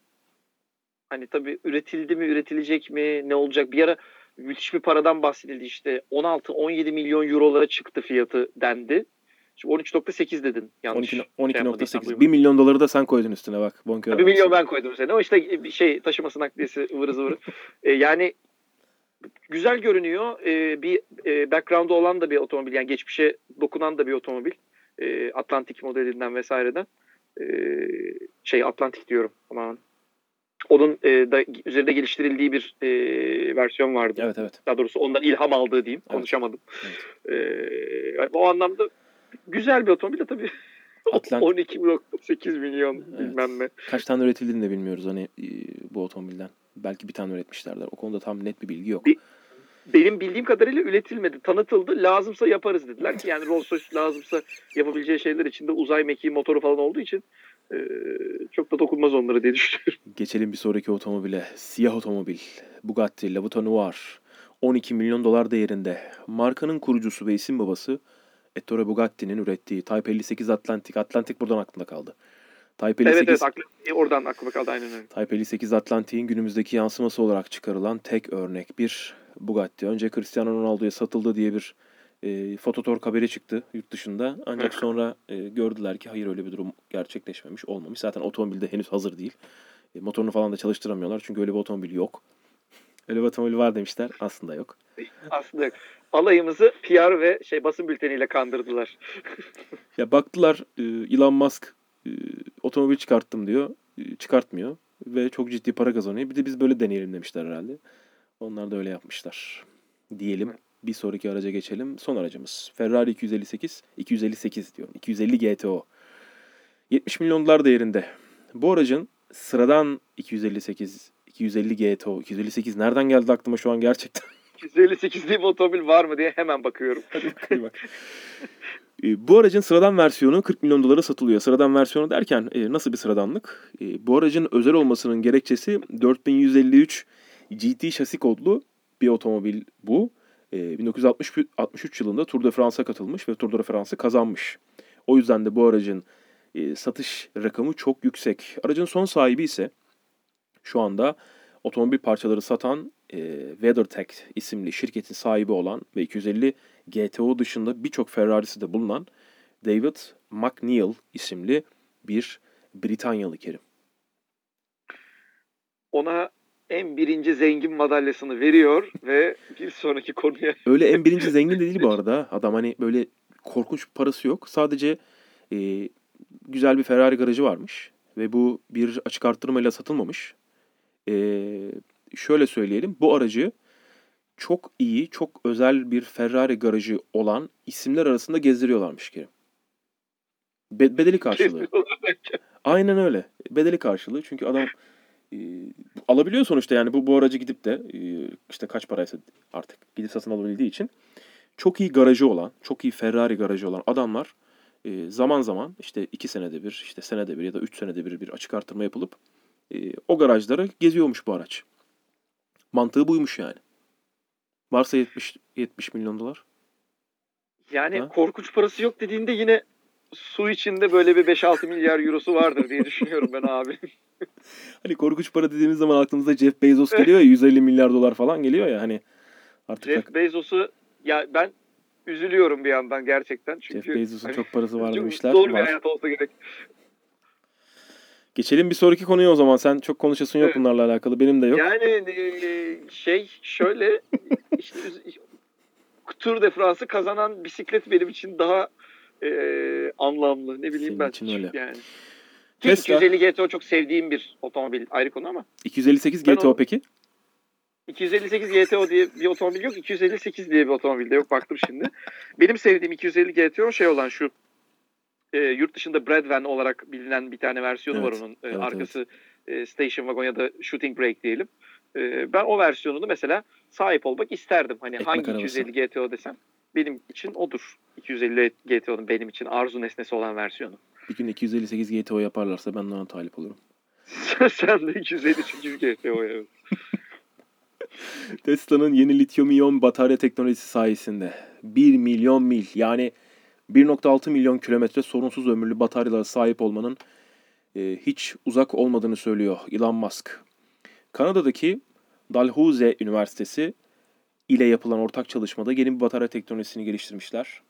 hani tabii üretildi mi üretilecek mi ne olacak bir ara müthiş bir paradan bahsedildi işte 16-17 milyon eurolara çıktı fiyatı dendi. Şimdi 13.8 dedin yanlış. 12.8. Şey 1 milyon doları da sen koydun üstüne bak. Bonkör 1 milyon ben koydum üzerine. O işte şey taşıması nakliyesi ıvırı zıvırı. ee, yani güzel görünüyor. Ee, bir e, background'u olan da bir otomobil. Yani geçmişe dokunan da bir otomobil. Ee, Atlantik modelinden vesaireden. Ee, şey Atlantik diyorum. Aman. Onun e, da, üzerinde geliştirildiği bir e, versiyon vardı. Evet evet. Daha doğrusu ondan ilham aldığı diyeyim. Evet. Konuşamadım. Evet. Ee, o anlamda güzel bir otomobil de tabii. Atlant... 12.8 milyon evet. bilmem ne. Kaç tane üretildiğini de bilmiyoruz hani e, bu otomobilden. Belki bir tane üretmişlerdir. O konuda tam net bir bilgi yok. Bir, benim bildiğim kadarıyla üretilmedi. Tanıtıldı. Lazımsa yaparız dediler ki yani Rolls Royce lazımsa yapabileceği şeyler içinde uzay mekiği motoru falan olduğu için e, çok da dokunmaz onlara diye düşünüyorum. Geçelim bir sonraki otomobile. Siyah otomobil. Bugatti La Noir. 12 milyon dolar değerinde. Markanın kurucusu ve isim babası Ettore Bugatti'nin ürettiği Type 58 Atlantic. Atlantic buradan aklımda kaldı. 58, evet evet aklı, oradan aklıma kaldı aynen öyle. Type 58 Atlantic'in günümüzdeki yansıması olarak çıkarılan tek örnek bir Bugatti. Önce Cristiano Ronaldo'ya satıldı diye bir e, fototor haberi çıktı yurt dışında. Ancak sonra e, gördüler ki hayır öyle bir durum gerçekleşmemiş, olmamış. Zaten otomobilde henüz hazır değil. E, motorunu falan da çalıştıramıyorlar çünkü öyle bir otomobil yok. Öyle bir otomobil var demişler. Aslında yok. Aslında yok. Alayımızı PR ve şey basın bülteniyle kandırdılar. ya baktılar e, Elon Musk e, otomobil çıkarttım diyor. E, çıkartmıyor. Ve çok ciddi para kazanıyor. Bir de biz böyle deneyelim demişler herhalde. Onlar da öyle yapmışlar. Diyelim. Bir sonraki araca geçelim. Son aracımız. Ferrari 258. 258 diyorum. 250 GTO. 70 milyon dolar değerinde. Bu aracın sıradan 258 250 GTO 258 nereden geldi aklıma şu an gerçekten? 258 diye bir otomobil var mı diye hemen bakıyorum. Hadi bak. E, bu aracın sıradan versiyonu 40 milyon dolara satılıyor. Sıradan versiyonu derken e, nasıl bir sıradanlık? E, bu aracın özel olmasının gerekçesi 4153 GT şasi kodlu bir otomobil bu. 1963 yılında Tour de France'a katılmış ve Tour de France'ı kazanmış. O yüzden de bu aracın satış rakamı çok yüksek. Aracın son sahibi ise şu anda otomobil parçaları satan e, WeatherTech isimli şirketin sahibi olan ve 250 GTO dışında birçok Ferrari'si de bulunan David McNeil isimli bir Britanyalı Kerim. Ona en birinci zengin madalyasını veriyor ve bir sonraki konuya... Öyle en birinci zengin de değil bu arada. Adam hani böyle korkunç parası yok. Sadece e, güzel bir Ferrari garajı varmış. Ve bu bir açık arttırmayla satılmamış. E, şöyle söyleyelim. Bu aracı çok iyi, çok özel bir Ferrari garajı olan isimler arasında gezdiriyorlarmış ki. Be- bedeli karşılığı. Aynen öyle. Bedeli karşılığı. Çünkü adam e, alabiliyor sonuçta yani bu bu aracı gidip de e, işte kaç paraysa artık gidip satın alabildiği için çok iyi garajı olan, çok iyi Ferrari garajı olan adamlar e, zaman zaman işte iki senede bir, işte senede bir ya da üç senede bir bir açık artırma yapılıp e, o garajlara geziyormuş bu araç. Mantığı buymuş yani. Varsa 70 70 milyon dolar. Yani ha? korkunç parası yok dediğinde yine su içinde böyle bir 5-6 milyar eurosu vardır diye düşünüyorum ben abi. hani korkunç para dediğimiz zaman aklımıza Jeff Bezos geliyor ya 150 milyar dolar falan geliyor ya hani artık Jeff Bezos'u ya ben üzülüyorum bir yandan gerçekten çünkü Jeff Bezos'un hani, çok parası var demişler. Zor bir var. hayat olsa gerek. Geçelim bir sonraki konuya o zaman. Sen çok konuşasın yok evet. bunlarla alakalı. Benim de yok. Yani e, şey şöyle işte Tour de France'ı kazanan bisiklet benim için daha e, anlamlı. Ne bileyim Senin ben. Için öyle. Yani. Tesla. 250 GTO çok sevdiğim bir otomobil ayrı konu ama. 258 GTO o, peki? 258 GTO diye bir otomobil yok. 258 diye bir otomobil de yok. Baktım şimdi. Benim sevdiğim 250 GTO şey olan şu e, yurt dışında Bradvan olarak bilinen bir tane versiyonu evet, var onun. E, evet, arkası evet. E, station wagon ya da shooting brake diyelim. E, ben o versiyonunu mesela sahip olmak isterdim. Hani Ekmek hangi arabası. 250 GTO desem benim için odur. 250 GTO'nun benim için arzu nesnesi olan versiyonu. Bir gün 258 GTO yaparlarsa ben ona talip olurum. Sen de 258 GTO evet. Tesla'nın yeni lityum iyon batarya teknolojisi sayesinde 1 milyon mil yani 1.6 milyon kilometre sorunsuz ömürlü bataryalara sahip olmanın e, hiç uzak olmadığını söylüyor Elon Musk. Kanada'daki Dalhousie Üniversitesi ile yapılan ortak çalışmada yeni bir batarya teknolojisini geliştirmişler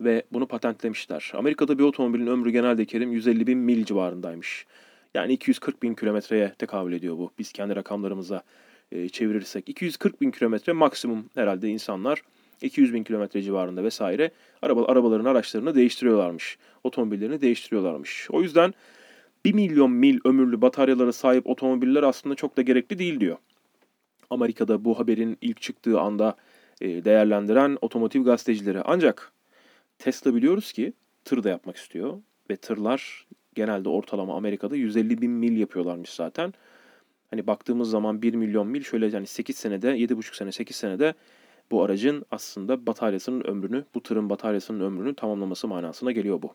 ve bunu patentlemişler. Amerika'da bir otomobilin ömrü genelde kerim 150 bin mil civarındaymış. Yani 240 bin kilometreye tekabül ediyor bu. Biz kendi rakamlarımıza e, çevirirsek. 240 bin kilometre maksimum herhalde insanlar 200 bin kilometre civarında vesaire araba, arabaların araçlarını değiştiriyorlarmış. Otomobillerini değiştiriyorlarmış. O yüzden 1 milyon mil ömürlü bataryalara sahip otomobiller aslında çok da gerekli değil diyor. Amerika'da bu haberin ilk çıktığı anda e, değerlendiren otomotiv gazetecileri. Ancak Tesla biliyoruz ki tır da yapmak istiyor ve tırlar genelde ortalama Amerika'da 150 bin mil yapıyorlarmış zaten. Hani baktığımız zaman 1 milyon mil şöyle yani 8 senede 7,5 sene 8 senede bu aracın aslında bataryasının ömrünü, bu tırın bataryasının ömrünü tamamlaması manasına geliyor bu.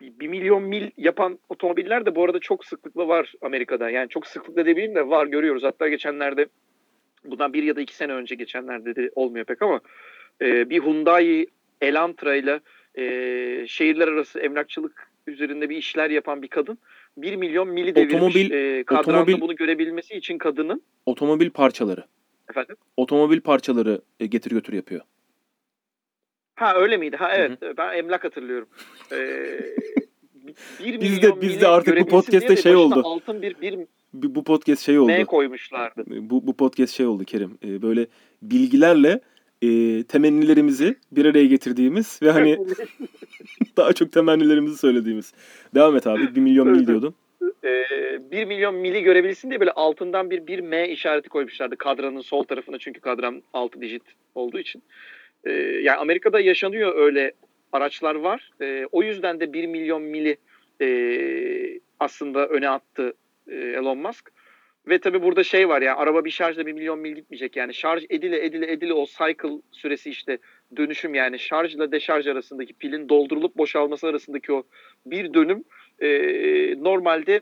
1 milyon mil yapan otomobiller de bu arada çok sıklıkla var Amerika'da. Yani çok sıklıkla demeyeyim de var görüyoruz. Hatta geçenlerde bundan bir ya da iki sene önce geçenlerde de olmuyor pek ama e, bir Hyundai Elantra ile e, şehirler arası emlakçılık üzerinde bir işler yapan bir kadın 1 milyon mili devirmiş. Otomobil- e, kadranda otomobil- bunu görebilmesi için kadının Otomobil parçaları. efendim Otomobil parçaları e, getir götür yapıyor. Ha öyle miydi? Ha evet. Ben emlak hatırlıyorum. Ee, bir Biz de- biz de artık bu podcast'te şey oldu. Altın bir, bir Bu, podcast şey oldu. M koymuşlardı. Bu, bu podcast şey oldu Kerim. E, böyle bilgilerle e, temennilerimizi bir araya getirdiğimiz ve hani daha çok temennilerimizi söylediğimiz. Devam et abi. 1 milyon mil diyordun. Ee, 1 milyon mili görebilsin diye böyle altından bir, bir M işareti koymuşlardı kadranın sol tarafına çünkü kadran 6 dijit olduğu için. Ee, yani Amerika'da yaşanıyor öyle araçlar var. Ee, o yüzden de 1 milyon mili e, aslında öne attı e, Elon Musk. Ve tabii burada şey var ya araba bir şarjda 1 milyon mil gitmeyecek. Yani şarj edile edile edile o cycle süresi işte dönüşüm yani şarjla deşarj arasındaki pilin doldurulup boşalması arasındaki o bir dönüm e, normalde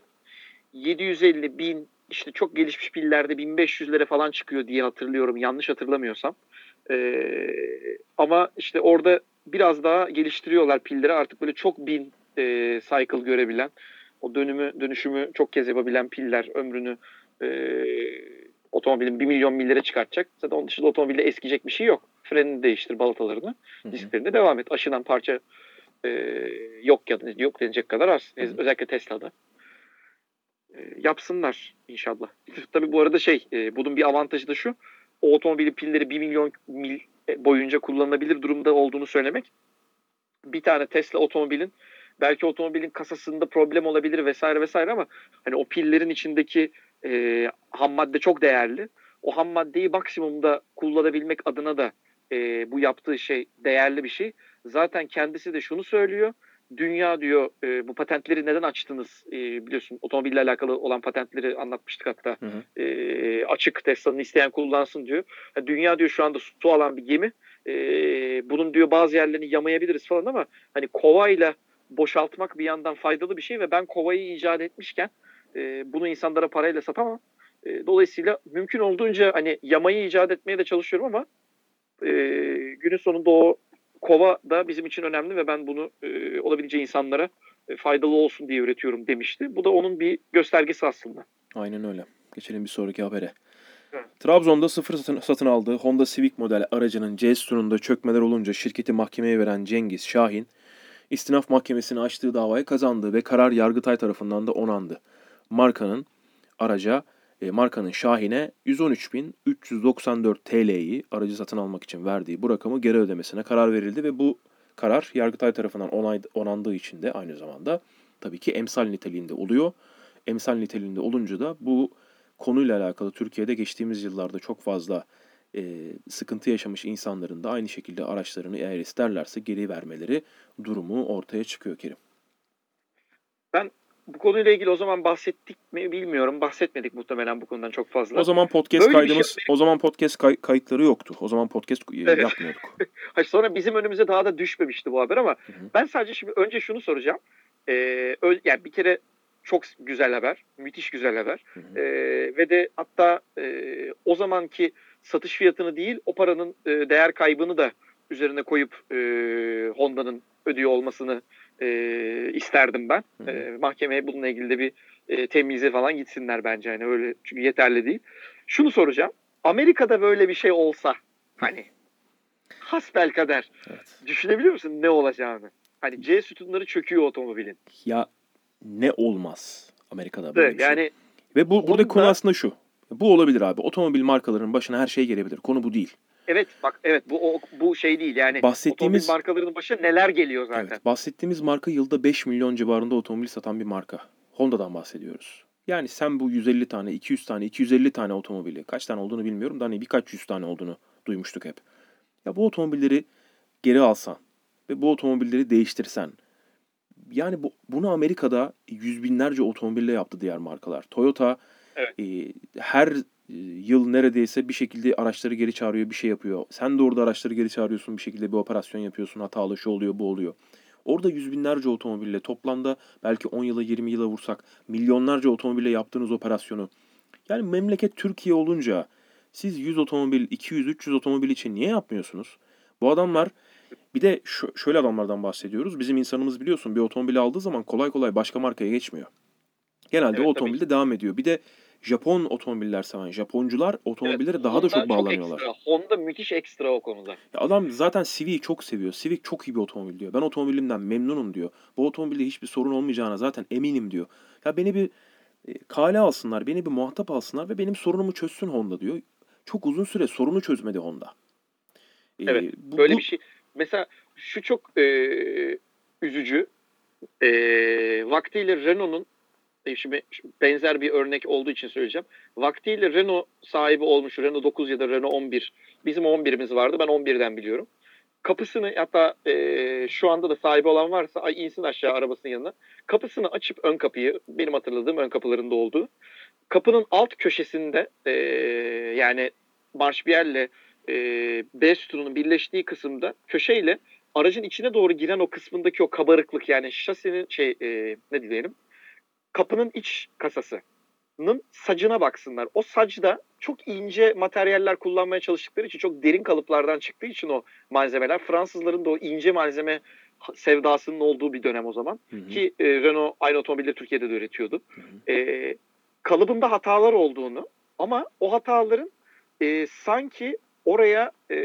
750 bin işte çok gelişmiş pillerde 1500'lere falan çıkıyor diye hatırlıyorum yanlış hatırlamıyorsam. E, ama işte orada biraz daha geliştiriyorlar pilleri artık böyle çok bin e, cycle görebilen o dönümü dönüşümü çok kez yapabilen piller ömrünü e, otomobilin 1 milyon millere çıkartacak. Zaten onun dışında otomobilde eskiyecek bir şey yok. Frenini değiştir balatalarını. Disklerinde devam et. Aşınan parça e, yok ya yok denecek kadar az. Hı hı. Özellikle Tesla'da. E, yapsınlar inşallah. Tabii bu arada şey e, bunun bir avantajı da şu. O otomobilin pilleri 1 milyon mil boyunca kullanılabilir durumda olduğunu söylemek. Bir tane Tesla otomobilin belki otomobilin kasasında problem olabilir vesaire vesaire ama hani o pillerin içindeki e, ham madde çok değerli. O ham maddeyi maksimumda kullanabilmek adına da e, bu yaptığı şey değerli bir şey. Zaten kendisi de şunu söylüyor. Dünya diyor e, bu patentleri neden açtınız? E, biliyorsun otomobille alakalı olan patentleri anlatmıştık hatta. Hı hı. E, açık Tesla'nın isteyen kullansın diyor. Ha, dünya diyor şu anda su alan bir gemi. E, bunun diyor bazı yerlerini yamayabiliriz falan ama hani kovayla boşaltmak bir yandan faydalı bir şey ve ben kovayı icat etmişken e, bunu insanlara parayla satamam. E, dolayısıyla mümkün olduğunca hani yamayı icat etmeye de çalışıyorum ama e, günün sonunda o kova da bizim için önemli ve ben bunu e, olabileceği insanlara e, faydalı olsun diye üretiyorum demişti. Bu da onun bir göstergesi aslında. Aynen öyle. Geçelim bir sonraki habere. Evet. Trabzon'da sıfır satın, satın aldığı Honda Civic model aracının C sütununda çökmeler olunca şirketi mahkemeye veren Cengiz Şahin, istinaf mahkemesini açtığı davayı kazandı ve karar Yargıtay tarafından da onandı. Markanın araca, e, markanın Şahin'e 113.394 TL'yi aracı satın almak için verdiği bu rakamı geri ödemesine karar verildi ve bu karar Yargıtay tarafından onay, onandığı için de aynı zamanda tabii ki emsal niteliğinde oluyor. Emsal niteliğinde olunca da bu konuyla alakalı Türkiye'de geçtiğimiz yıllarda çok fazla e, sıkıntı yaşamış insanların da aynı şekilde araçlarını eğer isterlerse geri vermeleri durumu ortaya çıkıyor Kerim. Bu konuyla ilgili o zaman bahsettik mi bilmiyorum. Bahsetmedik muhtemelen bu konudan çok fazla. O zaman podcast Böyle şey- kaydımız, o zaman podcast kay- kayıtları yoktu. O zaman podcast Evet. yapmıyorduk. Hayır, sonra bizim önümüze daha da düşmemişti bu haber ama Hı hı. ben sadece şimdi önce şunu soracağım. Ee, yani bir kere çok güzel haber, müthiş güzel haber. Hı hı. Ee, ve de hatta e, o zamanki satış fiyatını değil, o paranın e, değer kaybını da üzerine koyup e, Honda'nın ödüyor olmasını e, isterdim ben. Hı hı. E, mahkemeye bununla ilgili de bir e, temize falan gitsinler bence. hani öyle çünkü yeterli değil. Şunu soracağım. Amerika'da böyle bir şey olsa hani hasbel kader Evet. düşünebiliyor musun ne olacağını? Hani C sütunları çöküyor otomobilin. Ya ne olmaz Amerika'da böyle bir şey. Yani Ve bu buradaki konu aslında şu. Bu olabilir abi. Otomobil markalarının başına her şey gelebilir. Konu bu değil. Evet bak evet bu o, bu şey değil yani Bahsettiğimiz- otomobil markalarının başına neler geliyor zaten. Evet, bahsettiğimiz marka yılda 5 milyon civarında otomobil satan bir marka. Honda'dan bahsediyoruz. Yani sen bu 150 tane, 200 tane, 250 tane otomobili, kaç tane olduğunu bilmiyorum da hani birkaç yüz tane olduğunu duymuştuk hep. Ya bu otomobilleri geri alsan ve bu otomobilleri değiştirsen, yani bu, bunu Amerika'da yüz binlerce otomobille yaptı diğer markalar. Toyota Evet. e, her yıl neredeyse bir şekilde araçları geri çağırıyor, bir şey yapıyor. Sen de orada araçları geri çağırıyorsun, bir şekilde bir operasyon yapıyorsun, hatalı şu oluyor, bu oluyor. Orada yüz binlerce otomobille toplamda belki 10 yıla 20 yıla vursak milyonlarca otomobille yaptığınız operasyonu yani memleket Türkiye olunca Siz 100 otomobil, 200, 300 otomobil için niye yapmıyorsunuz? Bu adamlar bir de şöyle adamlardan bahsediyoruz. Bizim insanımız biliyorsun bir otomobil aldığı zaman kolay kolay başka markaya geçmiyor. Genelde Evet, o otomobilde devam ediyor. Bir de Japon otomobiller seven Japoncular otomobillere daha da çok bağlanıyorlar. ekstra. Honda müthiş ekstra o konuda. Ya adam zaten Civic'i çok seviyor. Civic çok iyi bir otomobil diyor. Ben otomobilimden memnunum diyor. Bu otomobilde hiçbir sorun olmayacağına zaten eminim diyor. Ya beni bir e, kale alsınlar, beni bir muhatap alsınlar ve benim sorunumu çözsün Honda diyor. Çok uzun süre sorunu çözmedi Honda. E, Evet, bu- Böyle bu- bir şey. Mesela şu çok e, üzücü. E, vaktiyle Renault'un şimdi benzer bir örnek olduğu için söyleyeceğim. Vaktiyle Renault sahibi olmuş Renault 9 ya da Renault 11. Bizim 11'imiz vardı. Ben 11'den biliyorum. Kapısını hatta e, şu anda da sahibi olan varsa ay insin aşağı arabasının yanına. Kapısını açıp ön kapıyı benim hatırladığım ön kapılarında olduğu. Kapının alt köşesinde e, yani marşbiyerle e, B sütununun birleştiği kısımda köşeyle aracın içine doğru giren o kısmındaki o kabarıklık yani şasinin şey e, ne diyelim kapının iç kasasının sacına baksınlar. O sacda çok ince materyaller kullanmaya çalıştıkları için çok derin kalıplardan çıktığı için o malzemeler Fransızların da o ince malzeme sevdasının olduğu bir dönem o zaman. Hı hı, Ki e, Renault aynı otomobilleri Türkiye'de de üretiyordu. hı hı. E, kalıbında hatalar olduğunu ama o hataların e, sanki oraya e,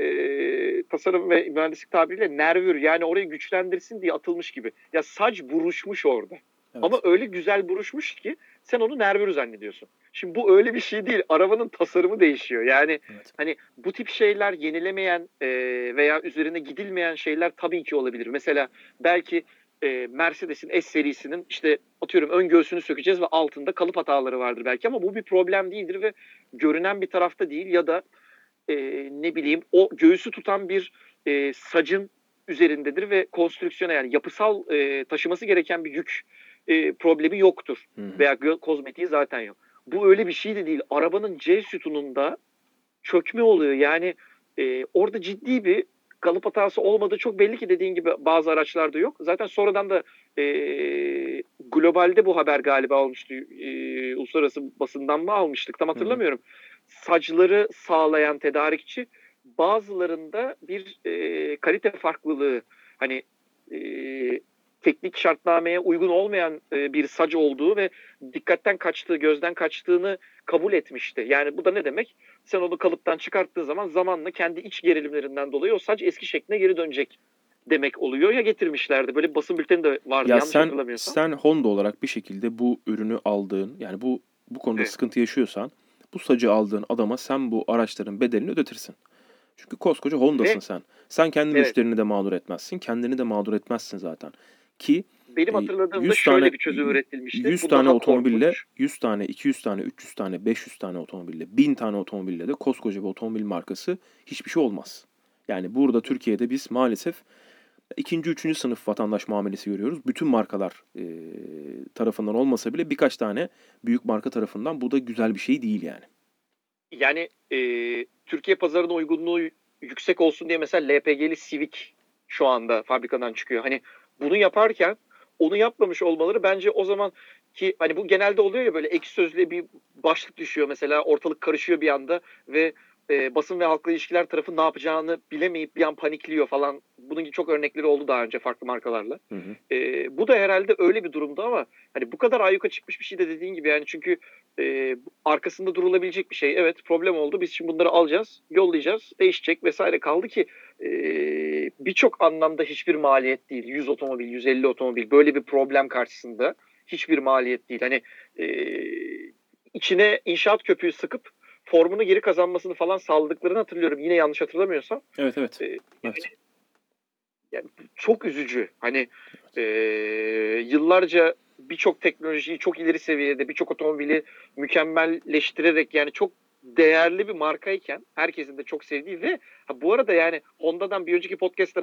tasarım ve mühendislik tabiriyle nervür yani orayı güçlendirsin diye atılmış gibi. Ya saç buruşmuş orada. Evet. Ama öyle güzel buruşmuş ki sen onu nervür zannediyorsun. Şimdi bu öyle bir şey değil. Arabanın tasarımı değişiyor. Yani Evet. hani bu tip şeyler yenilemeyen e, veya üzerine gidilmeyen şeyler tabii ki olabilir. Mesela belki e, Mercedes'in S serisinin işte atıyorum ön göğsünü sökeceğiz ve altında kalıp hataları vardır belki ama bu bir problem değildir ve görünen bir tarafta değil ya da e, ne bileyim o göğsü tutan bir e, sacın üzerindedir ve konstrüksiyona yani yapısal e, taşıması gereken bir yük e, problemi yoktur hı. veya kozmetiği zaten yok. Bu öyle bir şey de değil. Arabanın C sütununda çökme oluyor. Yani e, orada ciddi bir kalıp hatası olmadığı çok belli ki dediğin gibi bazı araçlarda yok. Zaten sonradan da e, globalde bu haber galiba olmuştu. E, uluslararası basından mı almıştık tam hatırlamıyorum. Sacları sağlayan tedarikçi bazılarında bir e, kalite farklılığı hani e, teknik şartnameye uygun olmayan e, bir sac olduğu ve dikkatten kaçtığı, gözden kaçtığını kabul etmişti. Yani bu da ne demek? Sen onu kalıptan çıkarttığın zaman zamanla kendi iç gerilimlerinden dolayı o saç eski şekline geri dönecek demek oluyor. Ya getirmişlerdi. Böyle basın bülteni de vardı Ya yanlış sen hatırlamıyorsam. sen Honda olarak bir şekilde bu ürünü aldığın yani bu bu konuda Evet. sıkıntı yaşıyorsan bu sacı aldığın adama sen bu araçların bedelini ödetirsin. Çünkü koskoca Honda'sın Ve- sen. Sen kendi Evet. müşterini de mağdur etmezsin. Kendini de mağdur etmezsin zaten. Ki Benim e, hatırladığımda 100 şöyle tane- bir çözüm üretilmişti. 100 Bu tane otomobille, korkunç. 100 tane, 200 tane, 300 tane, 500 tane otomobille, 1000 tane otomobille de koskoca bir otomobil markası hiçbir şey olmaz. Yani burada Türkiye'de biz maalesef ikinci, üçüncü sınıf vatandaş muamelesi görüyoruz. Bütün markalar e, tarafından olmasa bile birkaç tane büyük marka tarafından bu da güzel bir şey değil yani. Yani e, Türkiye pazarına uygunluğu yüksek olsun diye mesela LPG'li Civic şu anda fabrikadan çıkıyor. Hani bunu yaparken onu yapmamış olmaları bence o zaman ki hani bu genelde oluyor ya böyle ek sözle bir başlık düşüyor mesela ortalık karışıyor bir anda ve e, basın ve halkla ilişkiler tarafı ne yapacağını bilemeyip bir an panikliyor falan. Bunun gibi çok örnekleri oldu daha önce farklı markalarla. Hı hı. E, bu da herhalde öyle bir durumda ama hani bu kadar ayyuka çıkmış bir şey de dediğin gibi yani çünkü e, arkasında durulabilecek bir şey. Evet problem oldu. Biz şimdi bunları alacağız, yollayacağız, değişecek vesaire kaldı ki e, birçok anlamda hiçbir maliyet değil. 100 otomobil, 150 otomobil böyle bir problem karşısında hiçbir maliyet değil. Hani e, içine inşaat köpüğü sıkıp formunu geri kazanmasını falan sağladıklarını hatırlıyorum. Yine yanlış hatırlamıyorsam. Evet evet. E, evet. çok üzücü. Hani e, yıllarca birçok teknolojiyi çok ileri seviyede, birçok otomobili mükemmelleştirerek yani çok değerli bir markayken herkesin de çok sevdiği ve ha, bu arada yani Honda'dan bir önceki podcast'ta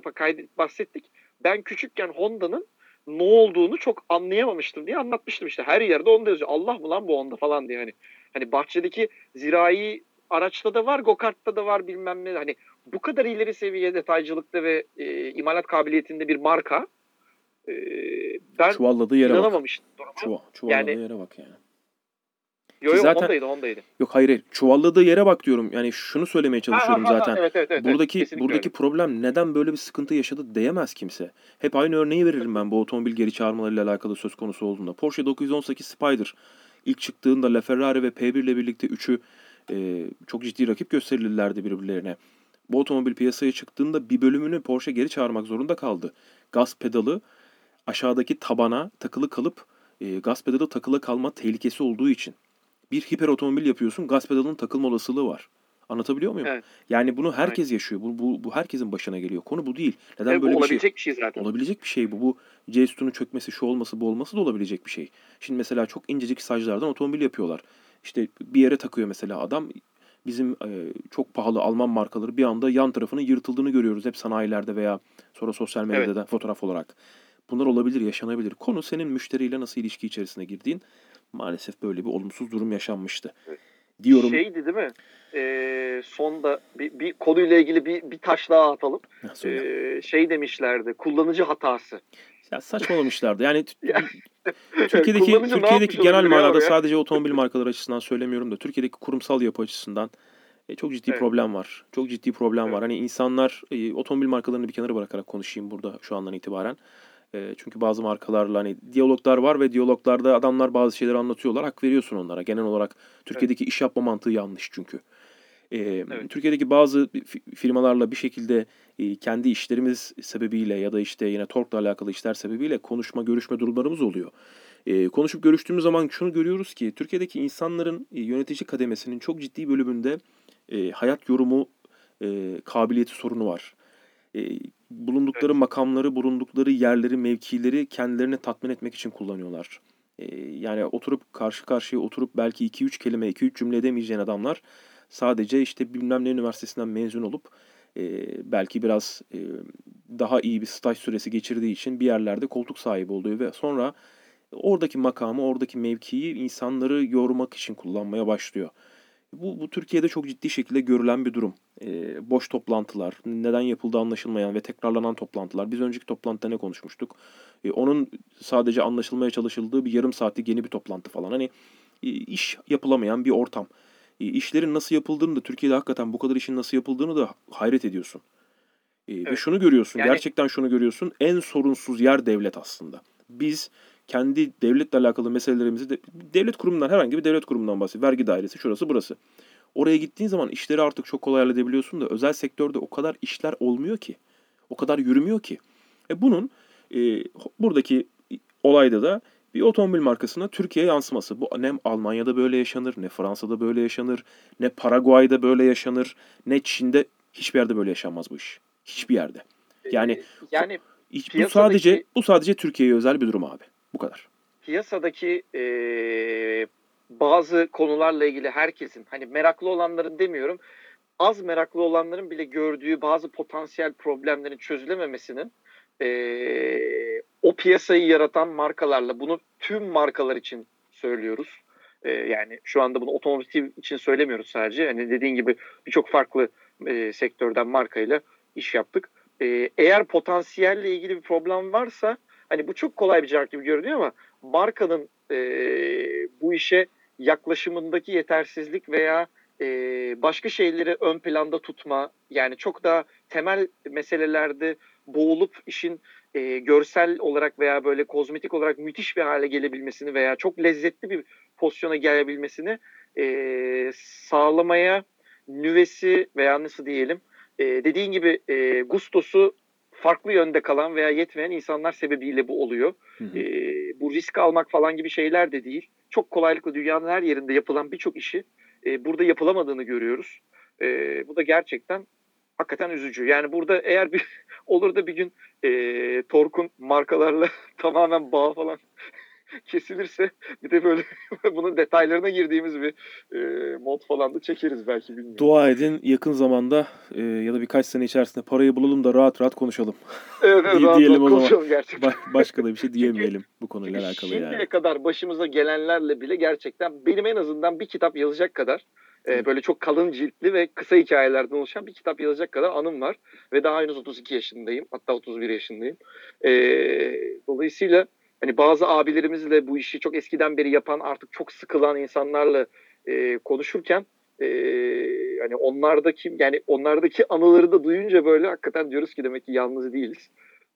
bahsettik. Ben küçükken Honda'nın ne olduğunu çok anlayamamıştım diye anlatmıştım işte. Her yerde Honda yazıyor. Allah mı lan bu Honda falan diye hani. Hani bahçedeki zirai araçta da var, go-kart'ta da var bilmem ne. Hani bu kadar ileri seviye detaycılıkta ve e, imalat kabiliyetinde bir marka e, ben Çuvalladığı yere bak. inanamamıştım. duruma. Çuva, çuvalladığı Yani- yere bak yani. Yok yok zaten- Honda'ydı Honda'ydı. Yok hayır hayır. Çuvalladığı yere bak diyorum. Yani şunu söylemeye çalışıyorum Ha, ha, ha, zaten. Evet, evet, evet, buradaki buradaki öyle. problem neden böyle bir sıkıntı yaşadı diyemez kimse. Hep aynı örneği veririm ben bu otomobil geri çağırmalarıyla alakalı söz konusu olduğunda. Porsche 918 Spider ilk çıktığında LaFerrari ve P1 ile birlikte üçü e, çok ciddi rakip gösterilirlerdi birbirlerine. Bu otomobil piyasaya çıktığında bir bölümünü Porsche geri çağırmak zorunda kaldı. Gaz pedalı aşağıdaki tabana takılı kalıp e, gaz pedalı takılı kalma tehlikesi olduğu için. Bir hiper otomobil yapıyorsun gaz pedalının takılma olasılığı var. Anlatabiliyor muyum? Evet. Yani bunu herkes yaşıyor. Bu, bu, bu herkesin başına geliyor. Konu bu değil. Neden Ve bu böyle bir şey? olabilecek bir şey zaten. Olabilecek bir şey bu. Bu C sütunun çökmesi, şu olması, bu olması da olabilecek bir şey. Şimdi mesela çok incecik sajlardan otomobil yapıyorlar. İşte bir yere takıyor mesela adam. Bizim e, çok pahalı Alman markaları bir anda yan tarafının yırtıldığını görüyoruz. Hep sanayilerde veya sonra sosyal medyada Evet. fotoğraf olarak. Bunlar olabilir, yaşanabilir. Konu senin müşteriyle nasıl ilişki içerisine girdiğin. Maalesef böyle bir olumsuz durum yaşanmıştı. Evet. Diyorum. Şeydi değil mi? Ee, sonda bir, bir konuyla ilgili bir, bir taş daha atalım. Ee, şey demişlerdi. Kullanıcı hatası. Ya saçmalamışlardı. Yani Türkiye'deki kullanıcı Türkiye'deki genel manada sadece otomobil markaları açısından söylemiyorum da Türkiye'deki kurumsal yapı açısından e, çok ciddi Evet. problem var. Çok ciddi problem Evet. var. Hani insanlar e, otomobil markalarını bir kenara bırakarak konuşayım burada şu andan itibaren. E, çünkü bazı markalarla hani diyaloglar var ve diyaloglarda adamlar bazı şeyleri anlatıyorlar. Hak veriyorsun onlara. Genel olarak Türkiye'deki iş yapma mantığı yanlış çünkü. E, Türkiye'deki bazı fi- firmalarla bir şekilde e, kendi işlerimiz sebebiyle ya da işte yine Tork'la alakalı işler sebebiyle konuşma, görüşme durumlarımız oluyor. E, konuşup görüştüğümüz zaman şunu görüyoruz ki Türkiye'deki insanların e, yönetici kademesinin çok ciddi bölümünde e, hayat yorumu e, kabiliyeti sorunu var. E, bulundukları Evet. makamları, bulundukları yerleri, mevkileri kendilerini tatmin etmek için kullanıyorlar. E, yani oturup karşı karşıya oturup belki 2-3 kelime, 2-3 cümle edemeyeceğin adamlar sadece işte bilmem ne üniversitesinden mezun olup e, belki biraz e, daha iyi bir staj süresi geçirdiği için bir yerlerde koltuk sahibi oluyor ve sonra oradaki makamı, oradaki mevkiyi insanları yormak için kullanmaya başlıyor. Bu, bu Türkiye'de çok ciddi şekilde görülen bir durum. E, boş toplantılar, neden yapıldığı anlaşılmayan ve tekrarlanan toplantılar. Biz önceki toplantıda ne konuşmuştuk? E, onun sadece anlaşılmaya çalışıldığı bir yarım saatlik yeni bir toplantı falan. Hani e, iş yapılamayan bir ortam. E, işlerin nasıl yapıldığını da Türkiye'de hakikaten bu kadar işin nasıl yapıldığını da hayret ediyorsun. E, Ve Evet. şunu görüyorsun, Yani- gerçekten şunu görüyorsun. En sorunsuz yer devlet aslında. Biz kendi devletle alakalı meselelerimizi de, devlet kurumundan herhangi bir devlet kurumundan bahsediyor. Vergi dairesi şurası burası. Oraya gittiğin zaman işleri artık çok kolay halledebiliyorsun da özel sektörde o kadar işler olmuyor ki. O kadar yürümüyor ki. E bunun e, buradaki olayda da bir otomobil markasına Türkiye yansıması. Bu ne Almanya'da böyle yaşanır, ne Fransa'da böyle yaşanır, ne Paraguay'da böyle yaşanır, ne Çin'de hiçbir yerde böyle yaşanmaz bu iş. Hiçbir yerde. Yani yani hiç, bu sadece bu sadece Türkiye'ye özel bir durum abi. Bu kadar. piyasadaki e, bazı konularla ilgili herkesin hani meraklı olanların demiyorum az meraklı olanların bile gördüğü bazı potansiyel problemlerin çözülememesinin e, o piyasayı yaratan markalarla bunu tüm markalar için söylüyoruz. E, yani şu anda bunu otomotiv için söylemiyoruz sadece. Hani dediğin gibi birçok farklı e, sektörden markayla iş yaptık. E, eğer potansiyelle ilgili bir problem varsa hani bu çok kolay bir cevap gibi görünüyor ama markanın e, bu işe yaklaşımındaki yetersizlik veya e, başka şeyleri ön planda tutma yani çok daha temel meselelerde boğulup işin e, görsel olarak veya böyle kozmetik olarak müthiş bir hale gelebilmesini veya çok lezzetli bir pozisyona gelebilmesini e, sağlamaya nüvesi veya nasıl diyelim e, dediğin gibi e, gustosu farklı yönde kalan veya yetmeyen insanlar sebebiyle bu oluyor. Hı hı. E, bu risk almak falan gibi şeyler de değil. Çok kolaylıkla dünyanın her yerinde yapılan birçok işi e, burada yapılamadığını görüyoruz. E, bu da gerçekten hakikaten üzücü. Yani burada eğer bir olur da bir gün e, Tork'un markalarla tamamen bağ falan kesilirse bir de böyle bunun detaylarına girdiğimiz bir e, mod falan da çekeriz belki bilmiyorum. Dua edin yakın zamanda e, ya da birkaç sene içerisinde parayı bulalım da rahat rahat konuşalım. evet, evet, rahat diyelim rahat o zaman. konuşalım gerçekten. Ba- başka da bir şey diyemeyelim bu konuyla Çünkü alakalı şimdiye yani. kadar başımıza gelenlerle bile gerçekten benim en azından bir kitap yazacak kadar e, böyle çok kalın ciltli ve kısa hikayelerden oluşan bir kitap yazacak kadar anım var. Ve daha henüz 32 yaşındayım. Hatta 31 yaşındayım. E, dolayısıyla hani bazı abilerimizle bu işi çok eskiden beri yapan artık çok sıkılan insanlarla e, konuşurken e, hani onlardaki yani onlardaki anıları da duyunca böyle hakikaten diyoruz ki demek ki yalnız değiliz.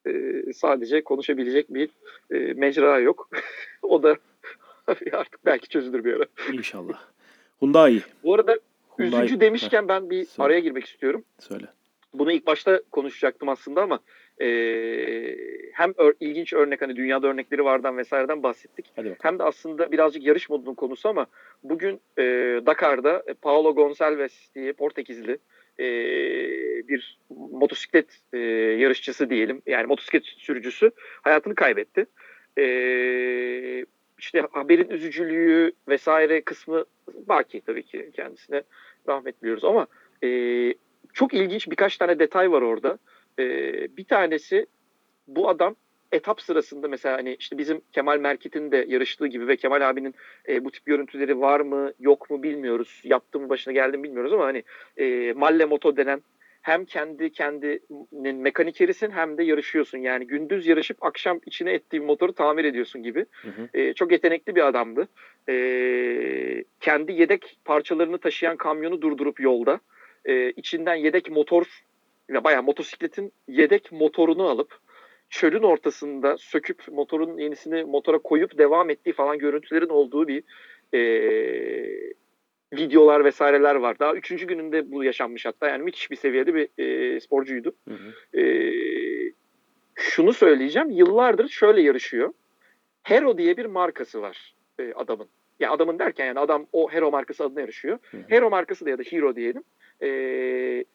E, sadece konuşabilecek bir e, mecra yok. o da artık belki çözülür bir ara. İnşallah. Hyundai. Bu arada Hyundai. üzücü demişken ben bir Söyle. araya girmek istiyorum. Söyle. Bunu ilk başta konuşacaktım aslında ama e, hem ör, ilginç örnek hani dünyada örnekleri vardan vesaireden bahsettik. Hem de aslında birazcık yarış modunun konusu ama bugün e, Dakar'da Paulo Gonçalves diye Portekizli e, bir motosiklet e, yarışçısı diyelim yani motosiklet sürücüsü hayatını kaybetti. E, işte haberin üzücülüğü vesaire kısmı baki tabii ki kendisine rahmet diliyoruz ama e, çok ilginç birkaç tane detay var orada. E, bir tanesi bu adam etap sırasında mesela hani işte bizim Kemal Merkit'in de yarıştığı gibi ve Kemal abinin e, bu tip görüntüleri var mı yok mu bilmiyoruz. Yaptı mı başına geldi mi bilmiyoruz ama hani e, Malle Moto denen hem kendi kendinin mekanikerisin hem de yarışıyorsun. Yani gündüz yarışıp akşam içine ettiğin motoru tamir ediyorsun gibi. Hı hı. E, çok yetenekli bir adamdı. E, kendi yedek parçalarını taşıyan kamyonu durdurup yolda e, içinden yedek motor yani bayağı motosikletin yedek motorunu alıp çölün ortasında söküp motorun yenisini motora koyup devam ettiği falan görüntülerin olduğu bir e, videolar vesaireler var. Daha üçüncü gününde bu yaşanmış hatta. Yani müthiş bir seviyede bir e, sporcuydu. Hı hı. E, şunu söyleyeceğim. Yıllardır şöyle yarışıyor. Hero diye bir markası var e, adamın. Ya yani adamın derken yani adam o Hero markası adına yarışıyor. Hı hı. Hero markası da ya da Hero diyelim. E,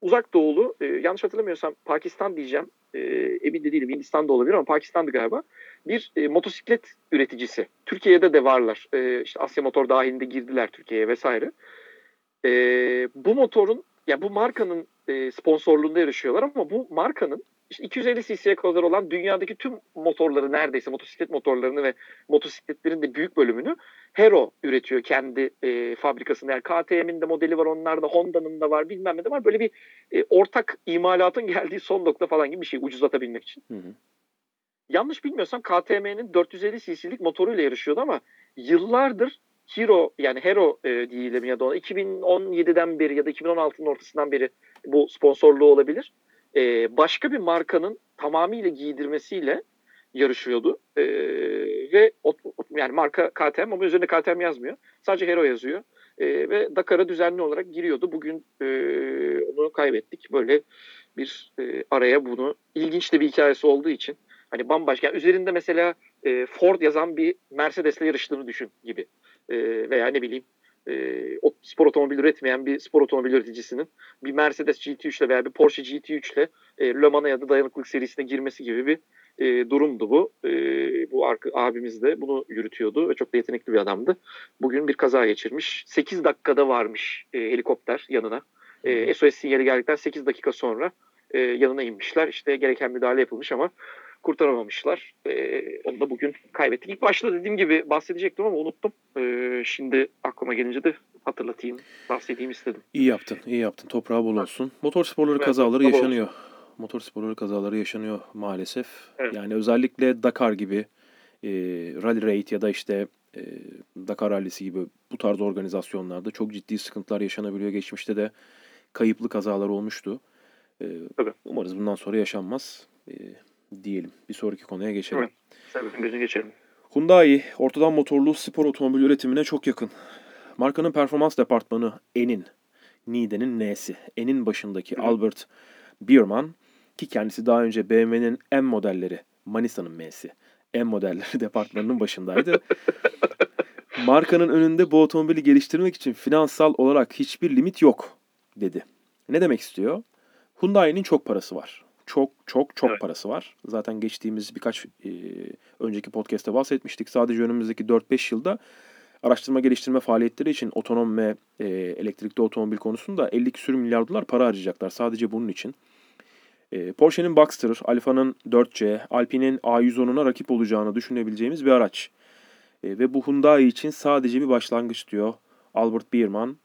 uzak doğulu, e, yanlış hatırlamıyorsam Pakistan diyeceğim. E, emin de değilim Hindistan'da olabilir ama Pakistan'dı galiba. Bir e, motosiklet üreticisi. Türkiye'de de varlar. E, işte Asya Motor dahilinde girdiler Türkiye'ye vesaire. E, bu motorun, ya bu markanın e, sponsorluğunda yarışıyorlar ama bu markanın işte 250 cc'ye kadar olan dünyadaki tüm motorları neredeyse motosiklet motorlarını ve motosikletlerin de büyük bölümünü Hero üretiyor kendi e, fabrikasında. Yani KTM'in de modeli var, onlarda Honda'nın da var, bilmem ne de var. Böyle bir e, ortak imalatın geldiği son nokta falan gibi bir şey ucuzlatabilmek için. Hı hı. Yanlış bilmiyorsam KTM'nin 450 cc'lik motoruyla yarışıyordu ama yıllardır Hero yani Hero e, diyelim ya da 2017'den beri ya da 2016'nın ortasından beri bu sponsorluğu olabilir. E, başka bir markanın tamamıyla giydirmesiyle yarışıyordu. E, ve o, yani marka KTM ama üzerinde KTM yazmıyor. Sadece Hero yazıyor. E, ve Dakar'a düzenli olarak giriyordu. Bugün e, onu kaybettik. Böyle bir e, araya bunu ilginç de bir hikayesi olduğu için hani bambaşka yani üzerinde mesela e, Ford yazan bir Mercedes'le yarıştığını düşün gibi. E, veya ne bileyim e, spor otomobil üretmeyen bir spor otomobil üreticisinin bir Mercedes GT3 ile veya bir Porsche GT3 ile e, Le Mans'a ya da dayanıklık serisine girmesi gibi bir e, durumdu bu. E, bu arka, abimiz de bunu yürütüyordu ve çok da yetenekli bir adamdı. Bugün bir kaza geçirmiş. 8 dakikada varmış e, helikopter yanına. E, SOS sinyali geldikten 8 dakika sonra e, yanına inmişler. İşte gereken müdahale yapılmış ama kurtaramamışlar. E, onu da bugün kaybettik. İlk başta dediğim gibi bahsedecektim ama unuttum. E, şimdi aklıma gelince de hatırlatayım, bahsedeyim istedim. İyi yaptın, iyi yaptın. Toprağı bol olsun. Motor sporları evet, kazaları yaşanıyor. Olsun. Motor sporları kazaları yaşanıyor maalesef. Evet. Yani özellikle Dakar gibi, e, Rally Raid ya da işte e, Dakar Rally'si gibi bu tarz organizasyonlarda çok ciddi sıkıntılar yaşanabiliyor. Geçmişte de kayıplı kazalar olmuştu. E, Tabii. Umarız bundan sonra yaşanmaz. E, diyelim. Bir sonraki konuya geçelim. Evet. Sebebin gözüne geçelim. Hyundai ortadan motorlu spor otomobil üretimine çok yakın. Markanın performans departmanı Enin, Nide'nin N'si, Enin başındaki Hı. Albert Biermann ki kendisi daha önce BMW'nin M modelleri, Manisa'nın M'si, M modelleri departmanının başındaydı. Markanın önünde bu otomobili geliştirmek için finansal olarak hiçbir limit yok dedi. Ne demek istiyor? Hyundai'nin çok parası var çok çok çok evet. parası var. Zaten geçtiğimiz birkaç e, önceki podcast'te bahsetmiştik. Sadece önümüzdeki 4-5 yılda araştırma geliştirme faaliyetleri için otonom ve e, elektrikli otomobil konusunda 50 küsür milyar dolar para harcayacaklar sadece bunun için. E, Porsche'nin Boxster, Alfa'nın 4C, Alpine'in A110'una rakip olacağını düşünebileceğimiz bir araç. E, ve bu Hyundai için sadece bir başlangıç diyor Albert Biermann.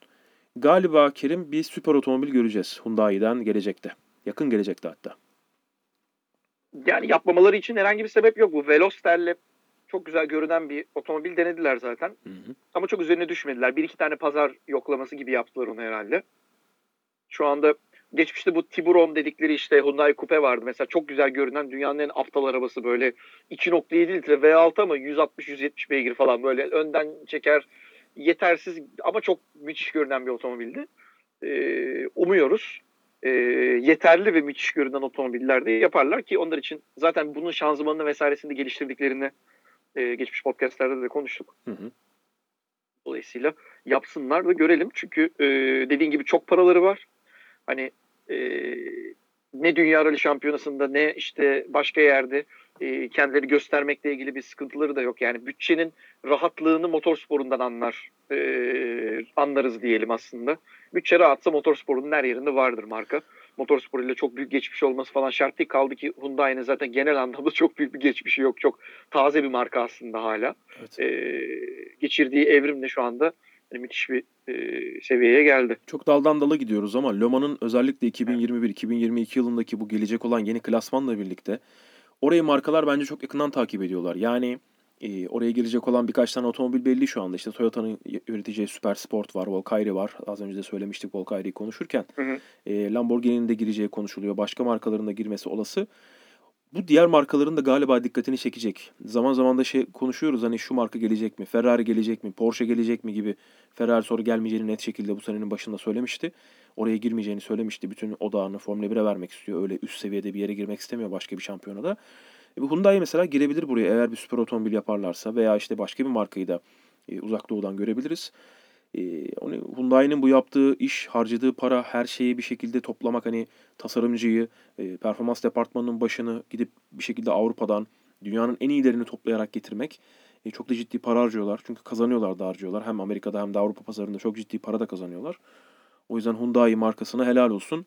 Galiba Kerim bir süper otomobil göreceğiz Hyundai'den gelecekte. Yakın gelecekte hatta. Yani yapmamaları için herhangi bir sebep yok. Bu Veloster'le çok güzel görünen bir otomobil denediler zaten. Hı hı. Ama çok üzerine düşmediler. Bir iki tane pazar yoklaması gibi yaptılar onu herhalde. Şu anda geçmişte bu Tiburon dedikleri işte Hyundai Coupe vardı. Mesela çok güzel görünen dünyanın en aptal arabası böyle 2.7 litre V6 ama 160-170 beygir falan böyle önden çeker yetersiz ama çok müthiş görünen bir otomobildi. Ee, umuyoruz e, yeterli ve müthiş görünen otomobiller de yaparlar ki onlar için zaten bunun şanzımanını vesairesini geliştirdiklerini e, geçmiş podcastlerde de konuştuk. Hı hı. Dolayısıyla yapsınlar ve görelim. Çünkü e, dediğin gibi çok paraları var. Hani e, ne Dünya Rally Şampiyonası'nda ne işte başka yerde e, kendileri göstermekle ilgili bir sıkıntıları da yok. Yani bütçenin rahatlığını motorsporundan anlar e, anlarız diyelim aslında. Bütçe rahatsa motorsporunun her yerinde vardır marka. Motorspor ile çok büyük geçmiş olması falan şart değil. Kaldı ki Hyundai'nin zaten genel anlamda çok büyük bir geçmişi yok. Çok taze bir marka aslında hala. Evet. E, geçirdiği evrimle şu anda yani müthiş bir e, seviyeye geldi. Çok daldan dala gidiyoruz ama Le özellikle 2021-2022 yılındaki bu gelecek olan yeni klasmanla birlikte orayı markalar bence çok yakından takip ediyorlar. Yani e, oraya girecek olan birkaç tane otomobil belli şu anda. İşte Toyota'nın üreteceği Super Sport var, Volkswagen var. Az önce de söylemiştik Volkswagen'i konuşurken. Hı hı. E, Lamborghini'nin de gireceği konuşuluyor. Başka markaların da girmesi olası bu diğer markaların da galiba dikkatini çekecek. Zaman zaman da şey konuşuyoruz hani şu marka gelecek mi, Ferrari gelecek mi, Porsche gelecek mi gibi. Ferrari sonra gelmeyeceğini net şekilde bu senenin başında söylemişti. Oraya girmeyeceğini söylemişti. Bütün odağını Formula 1'e vermek istiyor. Öyle üst seviyede bir yere girmek istemiyor başka bir şampiyonada. E, Hyundai mesela girebilir buraya eğer bir süper otomobil yaparlarsa veya işte başka bir markayı da e, uzak doğudan görebiliriz. E, Hyundai'nin bu yaptığı iş, harcadığı para, her şeyi bir şekilde toplamak hani tasarımcıyı, e, performans departmanının başını gidip bir şekilde Avrupa'dan dünyanın en iyilerini toplayarak getirmek e, çok da ciddi para harcıyorlar. Çünkü kazanıyorlar da harcıyorlar. Hem Amerika'da hem de Avrupa pazarında çok ciddi para da kazanıyorlar. O yüzden Hyundai markasına helal olsun.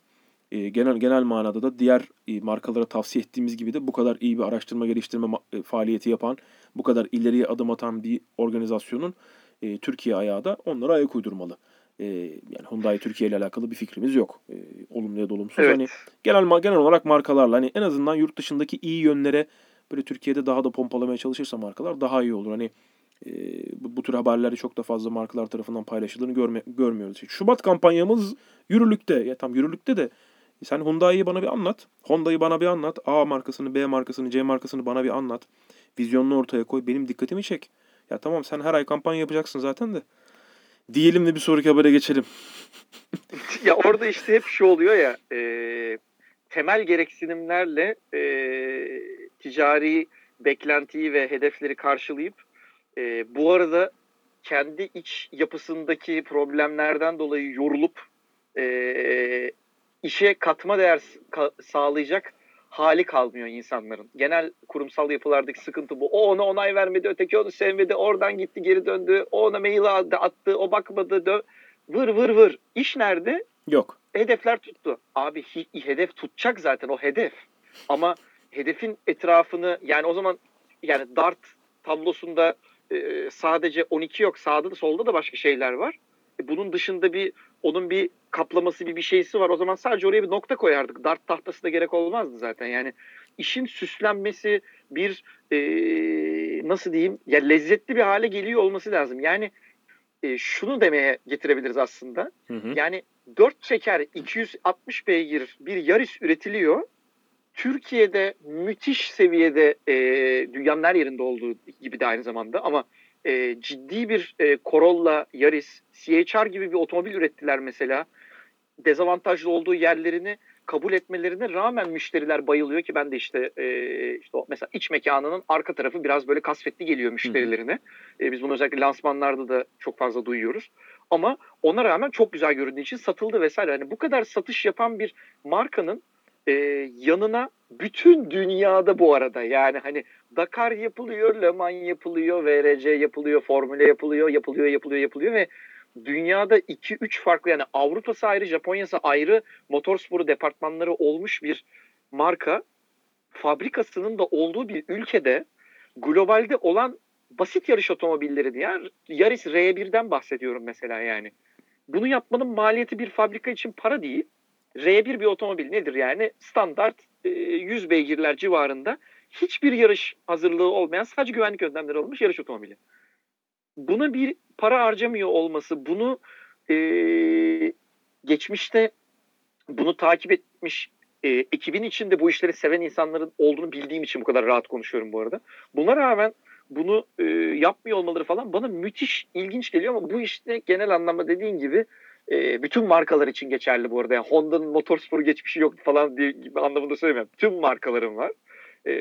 E, genel genel manada da diğer e, markalara tavsiye ettiğimiz gibi de bu kadar iyi bir araştırma geliştirme e, faaliyeti yapan, bu kadar ileriye adım atan bir organizasyonun e, Türkiye ayağı da onlara ayak uydurmalı. E, yani Hyundai Türkiye ile alakalı bir fikrimiz yok. E, olumlu ya da olumsuz. Evet. Hani genel genel olarak markalarla hani en azından yurt dışındaki iyi yönlere böyle Türkiye'de daha da pompalamaya çalışırsa markalar daha iyi olur. Hani e, bu, bu tür haberleri çok da fazla markalar tarafından paylaşıldığını görme, görmüyoruz. Şubat kampanyamız yürürlükte. Ya tam yürürlükte de sen Hyundai'yi bana bir anlat. Honda'yı bana bir anlat. A markasını, B markasını, C markasını bana bir anlat. Vizyonunu ortaya koy. Benim dikkatimi çek. Ya tamam sen her ay kampanya yapacaksın zaten de. Diyelim de bir sonraki habere geçelim. ya orada işte hep şu oluyor ya e, temel gereksinimlerle e, ticari beklentiyi ve hedefleri karşılayıp e, bu arada kendi iç yapısındaki problemlerden dolayı yorulup e, işe katma değer sağlayacak hali kalmıyor insanların. Genel kurumsal yapılardaki sıkıntı bu. O ona onay vermedi, öteki onu sevmedi, oradan gitti geri döndü, o ona mail aldı, attı, o bakmadı, dö vır vır vır. İş nerede? Yok. Hedefler tuttu. Abi hedef tutacak zaten o hedef. Ama hedefin etrafını yani o zaman yani dart tablosunda e, sadece 12 yok. Sağda da solda da başka şeyler var. E, bunun dışında bir onun bir kaplaması bir bir şeysi var. O zaman sadece oraya bir nokta koyardık. Dart tahtası da gerek olmazdı zaten. Yani işin süslenmesi bir e, nasıl diyeyim ya lezzetli bir hale geliyor olması lazım. Yani e, şunu demeye getirebiliriz aslında. Hı hı. Yani 4 çeker 260 beygir bir Yaris üretiliyor. Türkiye'de müthiş seviyede e, dünyanın her yerinde olduğu gibi de aynı zamanda ama e, ciddi bir e, Corolla, Yaris, CHR gibi bir otomobil ürettiler mesela. Dezavantajlı olduğu yerlerini kabul etmelerine rağmen müşteriler bayılıyor ki ben de işte e, işte o mesela iç mekanının arka tarafı biraz böyle kasvetli geliyor müşterilerine. E, biz bunu özellikle lansmanlarda da çok fazla duyuyoruz. Ama ona rağmen çok güzel göründüğü için satıldı vesaire. Hani bu kadar satış yapan bir markanın e, yanına bütün dünyada bu arada yani hani Dakar yapılıyor, Le Mans yapılıyor, VRC yapılıyor, Formula yapılıyor, yapılıyor, yapılıyor, yapılıyor ve dünyada 2-3 farklı yani Avrupa'sı ayrı, Japonya'sı ayrı motorsporu departmanları olmuş bir marka fabrikasının da olduğu bir ülkede globalde olan basit yarış otomobilleri ya Yaris R1'den bahsediyorum mesela yani. Bunu yapmanın maliyeti bir fabrika için para değil. R1 bir otomobil nedir yani? Standart e, 100 beygirler civarında hiçbir yarış hazırlığı olmayan sadece güvenlik önlemleri alınmış yarış otomobili. Buna bir para harcamıyor olması, bunu e, geçmişte bunu takip etmiş e, ekibin içinde bu işleri seven insanların olduğunu bildiğim için bu kadar rahat konuşuyorum bu arada. Buna rağmen bunu e, yapmıyor olmaları falan bana müthiş ilginç geliyor ama bu işte genel anlamda dediğin gibi e, bütün markalar için geçerli bu arada. Yani Honda'nın motorspor geçmişi yok falan diye gibi anlamında söylemiyorum. Tüm markaların var. E,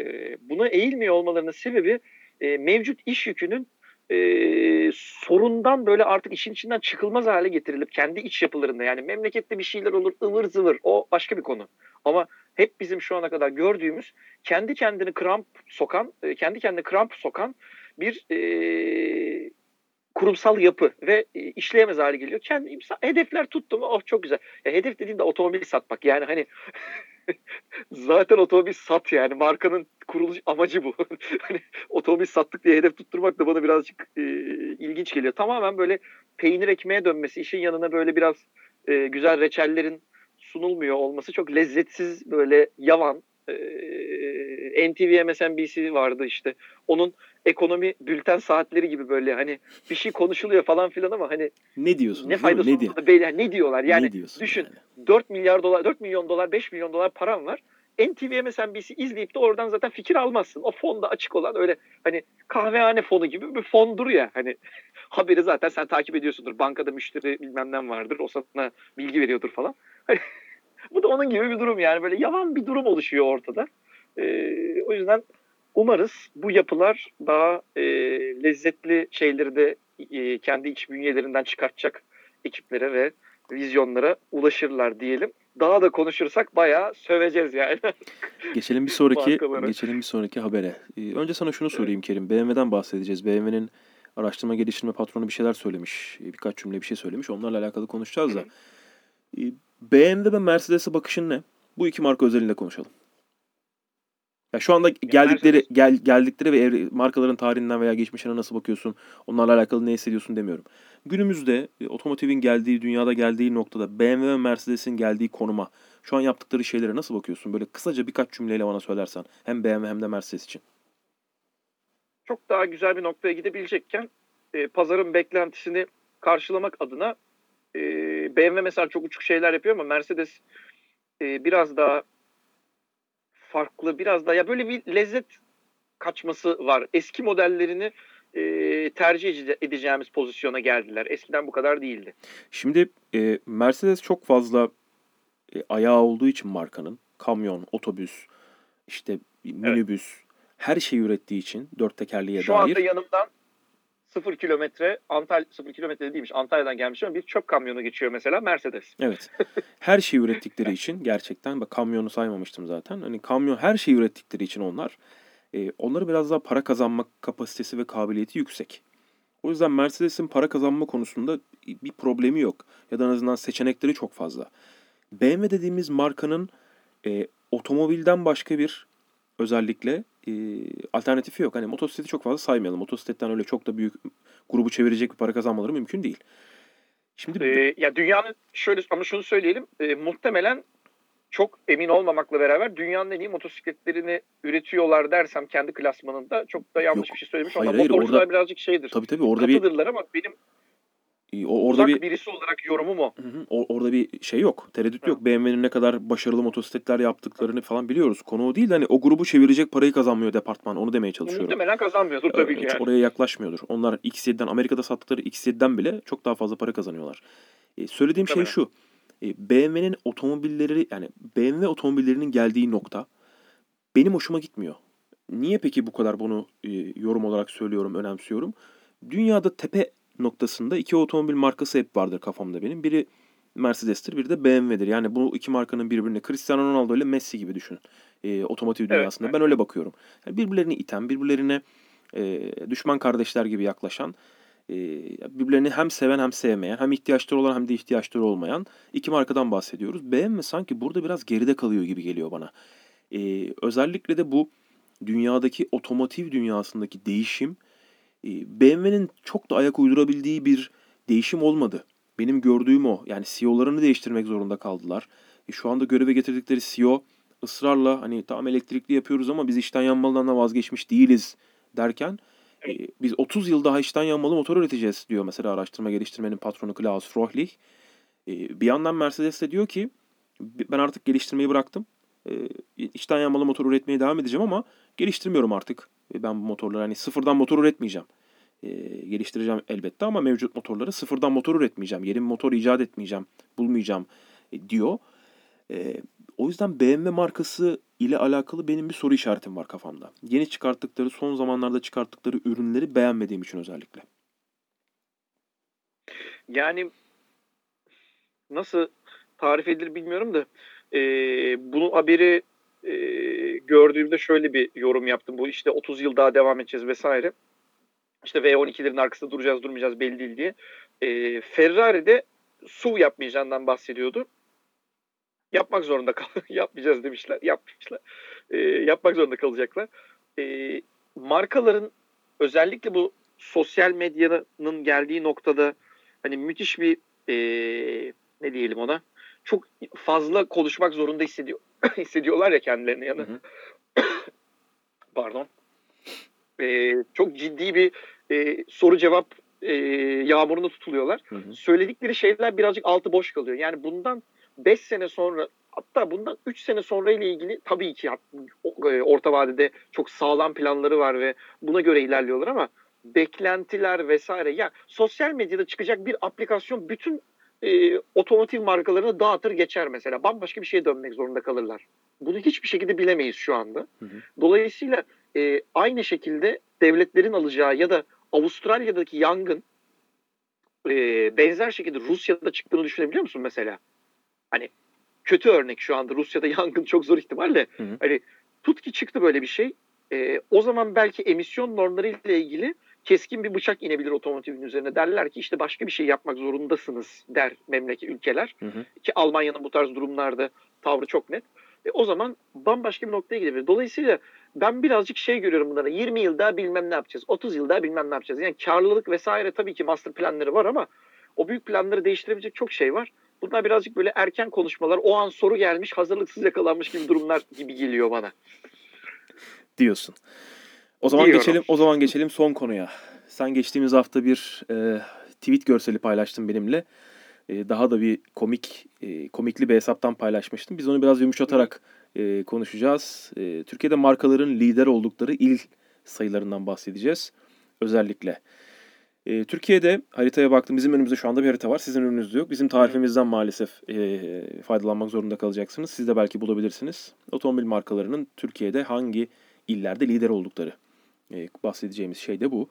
buna eğilmiyor olmalarının sebebi e, mevcut iş yükünün e, sorundan böyle artık işin içinden çıkılmaz hale getirilip kendi iç yapılarında yani memlekette bir şeyler olur ıvır zıvır o başka bir konu. Ama hep bizim şu ana kadar gördüğümüz kendi kendini kramp sokan, e, kendi kendine kramp sokan bir e, kurumsal yapı ve e, işleyemez hale geliyor. Kendi hedefler tuttu mu oh çok güzel. Ya hedef dediğinde otomobil satmak yani hani zaten otomobil sat yani markanın kuruluş amacı bu. hani otomobil sattık diye hedef tutturmak da bana birazcık e, ilginç geliyor. Tamamen böyle peynir ekmeğe dönmesi, işin yanına böyle biraz e, güzel reçellerin sunulmuyor olması çok lezzetsiz böyle yavan e, NTV MSNBC vardı işte. Onun ekonomi bülten saatleri gibi böyle hani bir şey konuşuluyor falan filan ama hani ne diyorsun? Ne faydası ne, diyor? beyler, ne diyorlar? Yani ne düşün yani? 4 milyar dolar 4 milyon dolar 5 milyon dolar param var. NTV MSNBC izleyip de oradan zaten fikir almazsın. O fonda açık olan öyle hani kahvehane fonu gibi bir fondur ya. Hani haberi zaten sen takip ediyorsundur. Bankada müşteri bilmem ne vardır. O sana bilgi veriyordur falan. Hani bu da onun gibi bir durum yani. Böyle yavan bir durum oluşuyor ortada. Ee, o yüzden umarız bu yapılar daha e, lezzetli şeyleri de e, kendi iç bünyelerinden çıkartacak ekiplere ve vizyonlara ulaşırlar diyelim. Daha da konuşursak bayağı söveceğiz yani. Geçelim bir sonraki geçelim bir sonraki habere. Ee, önce sana şunu sorayım Kerim. BMW'den bahsedeceğiz. BMW'nin araştırma geliştirme patronu bir şeyler söylemiş. Ee, birkaç cümle bir şey söylemiş. Onlarla alakalı konuşacağız da. Ee, BMW ve Mercedes'e bakışın ne? Bu iki marka özelinde konuşalım. Ya şu anda geldikleri gel, geldikleri ve evre, markaların tarihinden veya geçmişine nasıl bakıyorsun? Onlarla alakalı ne hissediyorsun demiyorum. Günümüzde e, otomotivin geldiği, dünyada geldiği noktada BMW ve Mercedes'in geldiği konuma, şu an yaptıkları şeylere nasıl bakıyorsun? Böyle kısaca birkaç cümleyle bana söylersen hem BMW hem de Mercedes için. Çok daha güzel bir noktaya gidebilecekken e, pazarın beklentisini karşılamak adına e, BMW mesela çok uçuk şeyler yapıyor ama Mercedes e, biraz daha farklı biraz daha ya böyle bir lezzet kaçması var. Eski modellerini e, tercih edeceğimiz pozisyona geldiler. Eskiden bu kadar değildi. Şimdi e, Mercedes çok fazla e, ayağı olduğu için markanın kamyon, otobüs, işte minibüs evet. her şeyi ürettiği için dört tekerliğe Şu dair. Şu anda yanımdan sıfır kilometre Antalya sıfır kilometre değilmiş Antalya'dan gelmiş ama bir çöp kamyonu geçiyor mesela Mercedes. Evet. Her şeyi ürettikleri için gerçekten bak kamyonu saymamıştım zaten. Hani kamyon her şeyi ürettikleri için onlar e, onları biraz daha para kazanma kapasitesi ve kabiliyeti yüksek. O yüzden Mercedes'in para kazanma konusunda bir problemi yok. Ya da en azından seçenekleri çok fazla. BMW dediğimiz markanın e, otomobilden başka bir özellikle e, alternatifi yok. Hani motosikleti çok fazla saymayalım. Motosikletten öyle çok da büyük grubu çevirecek bir para kazanmaları mümkün değil. Şimdi ee, ya dünyanın şöyle ama şunu söyleyelim. E, muhtemelen çok emin olmamakla beraber dünyanın en iyi motosikletlerini üretiyorlar dersem kendi klasmanında çok da yanlış Yok. bir şey söylemiş. Hayır, hayır, orada, birazcık şeydir. Tabii tabii orada bir ama benim orada Uzak bir birisi olarak yorumum o. Hı hı, orada bir şey yok. Tereddüt hı. yok. BMW'nin ne kadar başarılı motosikletler yaptıklarını falan biliyoruz. Konu o değil. Hani o grubu çevirecek parayı kazanmıyor departman. Onu demeye çalışıyorum. Muhtemelen kazanmıyordur tabii ki yani. Oraya yaklaşmıyordur. Onlar X7'den Amerika'da sattıkları X7'den bile çok daha fazla para kazanıyorlar. Ee, söylediğim şey şu. E, BMW'nin otomobilleri yani BMW otomobillerinin geldiği nokta benim hoşuma gitmiyor. Niye peki bu kadar bunu e, yorum olarak söylüyorum, önemsiyorum? Dünyada tepe noktasında iki otomobil markası hep vardır kafamda benim. Biri Mercedes'tir, biri de BMW'dir. Yani bu iki markanın birbirine Cristiano Ronaldo ile Messi gibi düşün. E, otomotiv dünyasında. Evet, ben öyle bakıyorum. Yani birbirlerini iten, birbirlerine e, düşman kardeşler gibi yaklaşan, e, birbirlerini hem seven hem sevmeyen, hem ihtiyaçları olan hem de ihtiyaçları olmayan iki markadan bahsediyoruz. BMW sanki burada biraz geride kalıyor gibi geliyor bana. E, özellikle de bu dünyadaki otomotiv dünyasındaki değişim BMW'nin çok da ayak uydurabildiği bir değişim olmadı. Benim gördüğüm o. Yani CEO'larını değiştirmek zorunda kaldılar. E, şu anda göreve getirdikleri CEO ısrarla hani tamam elektrikli yapıyoruz ama biz içten yanmalıdan da vazgeçmiş değiliz derken e, biz 30 yıl daha içten yanmalı motor üreteceğiz diyor mesela araştırma geliştirmenin patronu Klaus Frohlich. E, bir yandan Mercedes de diyor ki ben artık geliştirmeyi bıraktım. E, içten yanmalı motor üretmeye devam edeceğim ama geliştirmiyorum artık. E, ben bu motorları hani sıfırdan motor üretmeyeceğim. E, geliştireceğim elbette ama mevcut motorları sıfırdan motor üretmeyeceğim. Yeni bir motor icat etmeyeceğim, bulmayacağım e, diyor. E, o yüzden BMW markası ile alakalı benim bir soru işaretim var kafamda. Yeni çıkarttıkları, son zamanlarda çıkarttıkları ürünleri beğenmediğim için özellikle. Yani nasıl tarif edilir bilmiyorum da e, bunu haberi gördüğümde şöyle bir yorum yaptım. Bu işte 30 yıl daha devam edeceğiz vesaire. İşte V12'lerin arkasında duracağız durmayacağız belli değil diye. E, Ferrari'de SUV yapmayacağından bahsediyordu. Yapmak zorunda kal yapmayacağız demişler. Yapmışlar. E, yapmak zorunda kalacaklar. E, markaların özellikle bu sosyal medyanın geldiği noktada hani müthiş bir e, ne diyelim ona çok fazla konuşmak zorunda hissediyor hissediyorlar ya kendilerini yani. Pardon. E, çok ciddi bir e, soru cevap e, yağmuruna tutuluyorlar. Hı hı. Söyledikleri şeyler birazcık altı boş kalıyor. Yani bundan 5 sene sonra hatta bundan 3 sene sonra ile ilgili tabii ki e, orta vadede çok sağlam planları var ve buna göre ilerliyorlar ama beklentiler vesaire ya sosyal medyada çıkacak bir aplikasyon bütün e, otomotiv markalarını dağıtır geçer mesela. Bambaşka bir şeye dönmek zorunda kalırlar. Bunu hiçbir şekilde bilemeyiz şu anda. Hı hı. Dolayısıyla e, aynı şekilde devletlerin alacağı ya da Avustralya'daki yangın e, benzer şekilde Rusya'da çıktığını düşünebiliyor musun mesela? Hani kötü örnek şu anda Rusya'da yangın çok zor ihtimalle. Hı hı. Hani tut ki çıktı böyle bir şey. E, o zaman belki emisyon normları ile ilgili keskin bir bıçak inebilir otomotivin üzerine. Derler ki işte başka bir şey yapmak zorundasınız der memleket ülkeler. Hı hı. Ki Almanya'nın bu tarz durumlarda tavrı çok net. E, o zaman bambaşka bir noktaya gidebilir. Dolayısıyla ben birazcık şey görüyorum bunlara. 20 yılda bilmem ne yapacağız. 30 yılda bilmem ne yapacağız. Yani karlılık vesaire tabii ki master planları var ama o büyük planları değiştirebilecek çok şey var. Bunlar birazcık böyle erken konuşmalar. O an soru gelmiş, hazırlıksız yakalanmış gibi durumlar gibi geliyor bana. Diyorsun. O zaman Diyorum. geçelim o zaman geçelim son konuya. Sen geçtiğimiz hafta bir e, tweet görseli paylaştın benimle. E, daha da bir komik e, komikli bir hesaptan paylaşmıştım. Biz onu biraz yumuşatarak e, konuşacağız. E, Türkiye'de markaların lider oldukları il sayılarından bahsedeceğiz. Özellikle. E, Türkiye'de haritaya baktım. Bizim önümüzde şu anda bir harita var. Sizin önünüzde yok. Bizim tarifimizden maalesef e, faydalanmak zorunda kalacaksınız. Siz de belki bulabilirsiniz. Otomobil markalarının Türkiye'de hangi illerde lider oldukları e, bahsedeceğimiz şey de bu.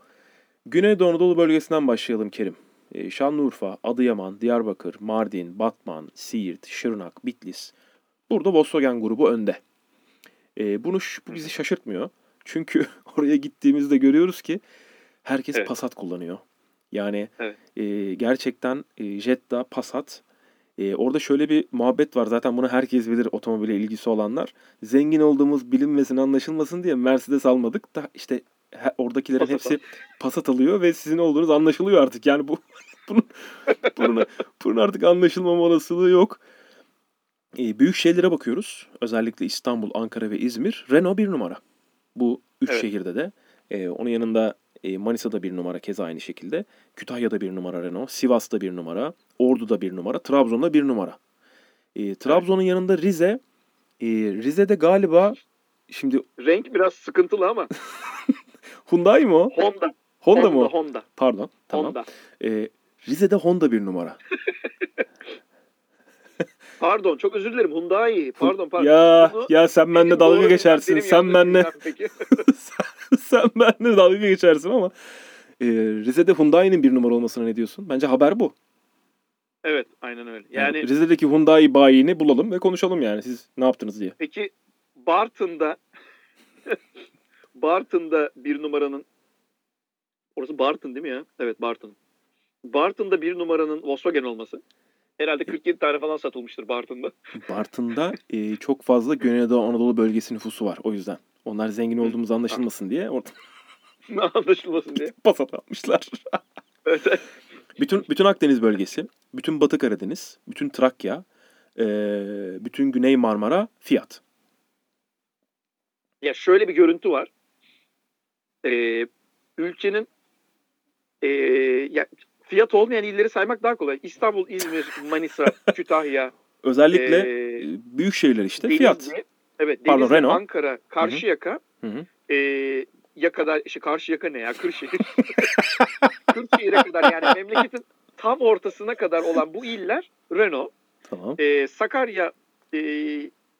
Güneydoğu Anadolu bölgesinden başlayalım Kerim. E, Şanlıurfa, Adıyaman, Diyarbakır, Mardin, Batman, Siirt, Şırnak, Bitlis. Burada Volkswagen grubu önde. E, bunu bu bizi şaşırtmıyor. Çünkü oraya gittiğimizde görüyoruz ki herkes evet. Passat kullanıyor. Yani evet. e, gerçekten e, Jetta, Passat. E, orada şöyle bir muhabbet var. Zaten bunu herkes bilir otomobile ilgisi olanlar. Zengin olduğumuz bilinmesin, anlaşılmasın diye Mercedes almadık da işte oradakilerin Passat. hepsi Passat alıyor ve sizin olduğunuz anlaşılıyor artık. Yani bu bunun, bunun, bunun artık anlaşılmama olasılığı yok. E, büyük şeylere bakıyoruz. Özellikle İstanbul, Ankara ve İzmir. Renault bir numara. Bu üç evet. şehirde de. E, onun yanında e, Manisa'da bir numara keza aynı şekilde. Kütahya'da bir numara Renault. Sivas'ta bir numara. Ordu'da bir numara. Trabzon'da bir numara. E, Trabzon'un evet. yanında Rize. E, Rize'de galiba şimdi... Renk biraz sıkıntılı ama. Hyundai mi o? Honda. Honda, Honda mı? Honda. Pardon. Tamam. Honda. E, Rize'de Honda bir numara. Pardon çok özür dilerim Hyundai. Pardon pardon. Ya Bunu, ya sen benimle dalga geçersin. Sen benimle sen, sen benimle dalga geçersin ama e, Rize'de Hyundai'nin bir numara olmasına ne diyorsun? Bence haber bu. Evet aynen öyle. Yani, yani Rize'deki Hyundai bayini bulalım ve konuşalım yani siz ne yaptınız diye. Peki Bartın'da Bartın'da bir numaranın orası Bartın değil mi ya? Evet Bartın. Bartın'da bir numaranın Volkswagen olması. Herhalde 47 tane falan satılmıştır Bartın'da. Bartın'da e, çok fazla Güneydoğu Anadolu bölgesi nüfusu var o yüzden. Onlar zengin olduğumuz anlaşılmasın diye. Orada... anlaşılmasın diye. Pasat atmışlar. evet. Bütün, bütün Akdeniz bölgesi, bütün Batı Karadeniz, bütün Trakya, e, bütün Güney Marmara Fiat. Ya şöyle bir görüntü var. Ee, ülkenin e, ya fiyat olmayan illeri saymak daha kolay. İstanbul, İzmir, Manisa, Kütahya, Özellikle e, büyük şehirler işte Denizli, fiyat. Evet, Pardon, Denizli, Renault. Ankara, Karşıyaka, Hı hı. e, ya kadar işte Karşıyaka ne ya? Kırşehir. Kırşehir'e kadar yani memleketin tam ortasına kadar olan bu iller Renault. Tamam. E, Sakarya e,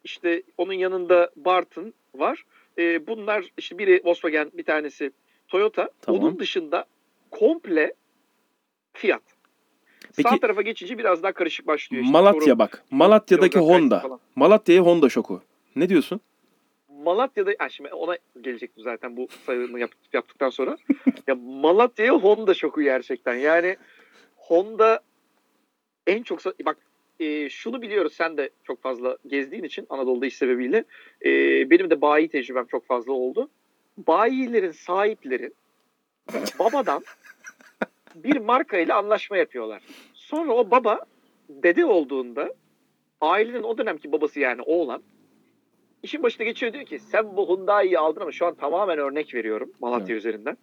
işte onun yanında Bartın var. E, bunlar işte biri Volkswagen bir tanesi Toyota. Tamam. Onun dışında komple Fiat. Sağ Peki- tarafa geçince biraz daha karışık başlıyor. işte. Malatya bak. Malatya'daki Honda. Malatya'ya Honda şoku. Ne diyorsun? Malatya'da ha şimdi ona gelecektim zaten bu sayımı yap- yaptıktan sonra. ya Malatya'ya Honda şoku gerçekten. Yani Honda en çok bak e, şunu biliyoruz sen de çok fazla gezdiğin için Anadolu'da iş sebebiyle e, benim de bayi tecrübem çok fazla oldu. Bayilerin sahipleri babadan bir marka ile anlaşma yapıyorlar. Sonra o baba dede olduğunda ailenin o dönemki babası yani oğlan işin başına geçiyor diyor ki sen bu Hyundai'yi aldın ama şu an tamamen örnek veriyorum Malatya üzerinden.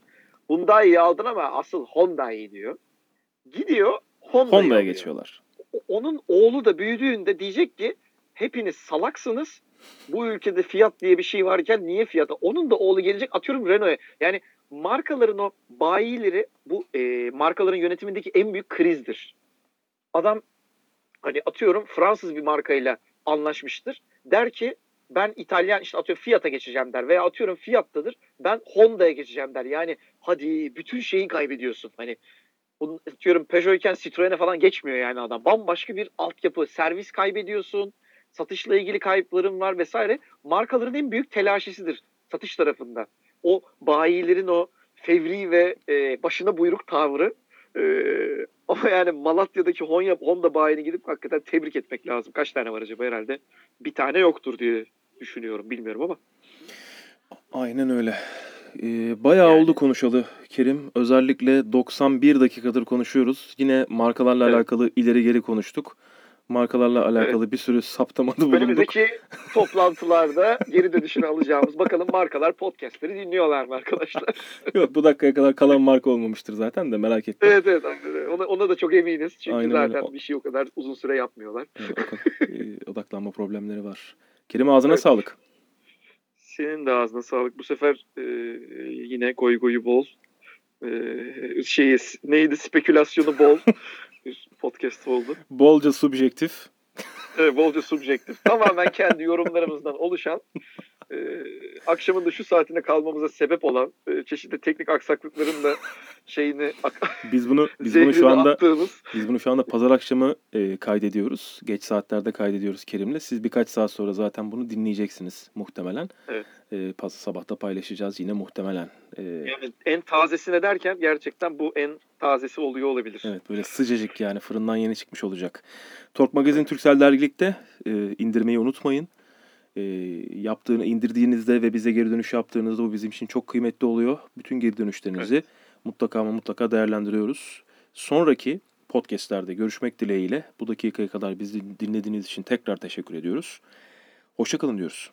Hyundai'yi aldın ama asıl Honda'yı diyor. Gidiyor Honda'ya alıyor. geçiyorlar. Onun oğlu da büyüdüğünde diyecek ki hepiniz salaksınız. Bu ülkede fiyat diye bir şey varken niye fiyata? Onun da oğlu gelecek atıyorum Renault'a. Yani markaların o bayileri bu e, markaların yönetimindeki en büyük krizdir. Adam hani atıyorum Fransız bir markayla anlaşmıştır. Der ki ben İtalyan işte atıyorum Fiat'a geçeceğim der veya atıyorum Fiat'tadır ben Honda'ya geçeceğim der. Yani hadi bütün şeyi kaybediyorsun. Hani bunun atıyorum Peugeot iken Citroen'e falan geçmiyor yani adam. Bambaşka bir altyapı, servis kaybediyorsun. Satışla ilgili kayıpların var vesaire. Markaların en büyük telaşesidir satış tarafında. O bayilerin o fevri ve e, başına buyruk tavrı e, ama yani Malatya'daki Honda, Honda bayini gidip hakikaten tebrik etmek lazım. Kaç tane var acaba herhalde? Bir tane yoktur diye düşünüyorum. Bilmiyorum ama. Aynen öyle. Ee, bayağı Yani- oldu konuşalı Kerim. Özellikle 91 dakikadır konuşuyoruz. Yine markalarla Evet. alakalı ileri geri konuştuk. Markalarla alakalı bir sürü saptamada bulunduk. Önümüzdeki toplantılarda geri dönüşünü alacağımız bakalım markalar podcastleri dinliyorlar mı arkadaşlar? Yok bu dakikaya kadar kalan marka olmamıştır zaten de merak etme. evet evet ona, ona da çok eminiz. Çünkü Aynen zaten öyle. bir şey o kadar uzun süre yapmıyorlar. Evet, e, odaklanma problemleri var. Kerim ağzına Evet. sağlık. Senin de ağzına sağlık. Bu sefer e, yine goy goyu bol. E, şeyi neydi spekülasyonu bol. podcast oldu. Bolca subjektif. Evet, bolca subjektif. Tamamen kendi yorumlarımızdan oluşan e, akşamın da şu saatine kalmamıza sebep olan e, çeşitli teknik aksaklıkların da şeyini Biz bunu biz bunu şu anda attığımız biz bunu şu anda pazar akşamı e, kaydediyoruz. Geç saatlerde kaydediyoruz Kerim'le. Siz birkaç saat sonra zaten bunu dinleyeceksiniz muhtemelen. Evet. E, sabahta paylaşacağız yine muhtemelen. E, yani en tazesine derken gerçekten bu en tazesi oluyor olabilir. Evet böyle sıcacık yani fırından yeni çıkmış olacak. Tork Magazin Türksel Dergilik'te e, indirmeyi unutmayın. E, yaptığını indirdiğinizde ve bize geri dönüş yaptığınızda bu bizim için çok kıymetli oluyor. Bütün geri dönüşlerinizi mutlaka ama mutlaka değerlendiriyoruz. Sonraki podcastlerde görüşmek dileğiyle bu dakikaya kadar bizi dinlediğiniz için tekrar teşekkür ediyoruz. Hoşçakalın diyoruz.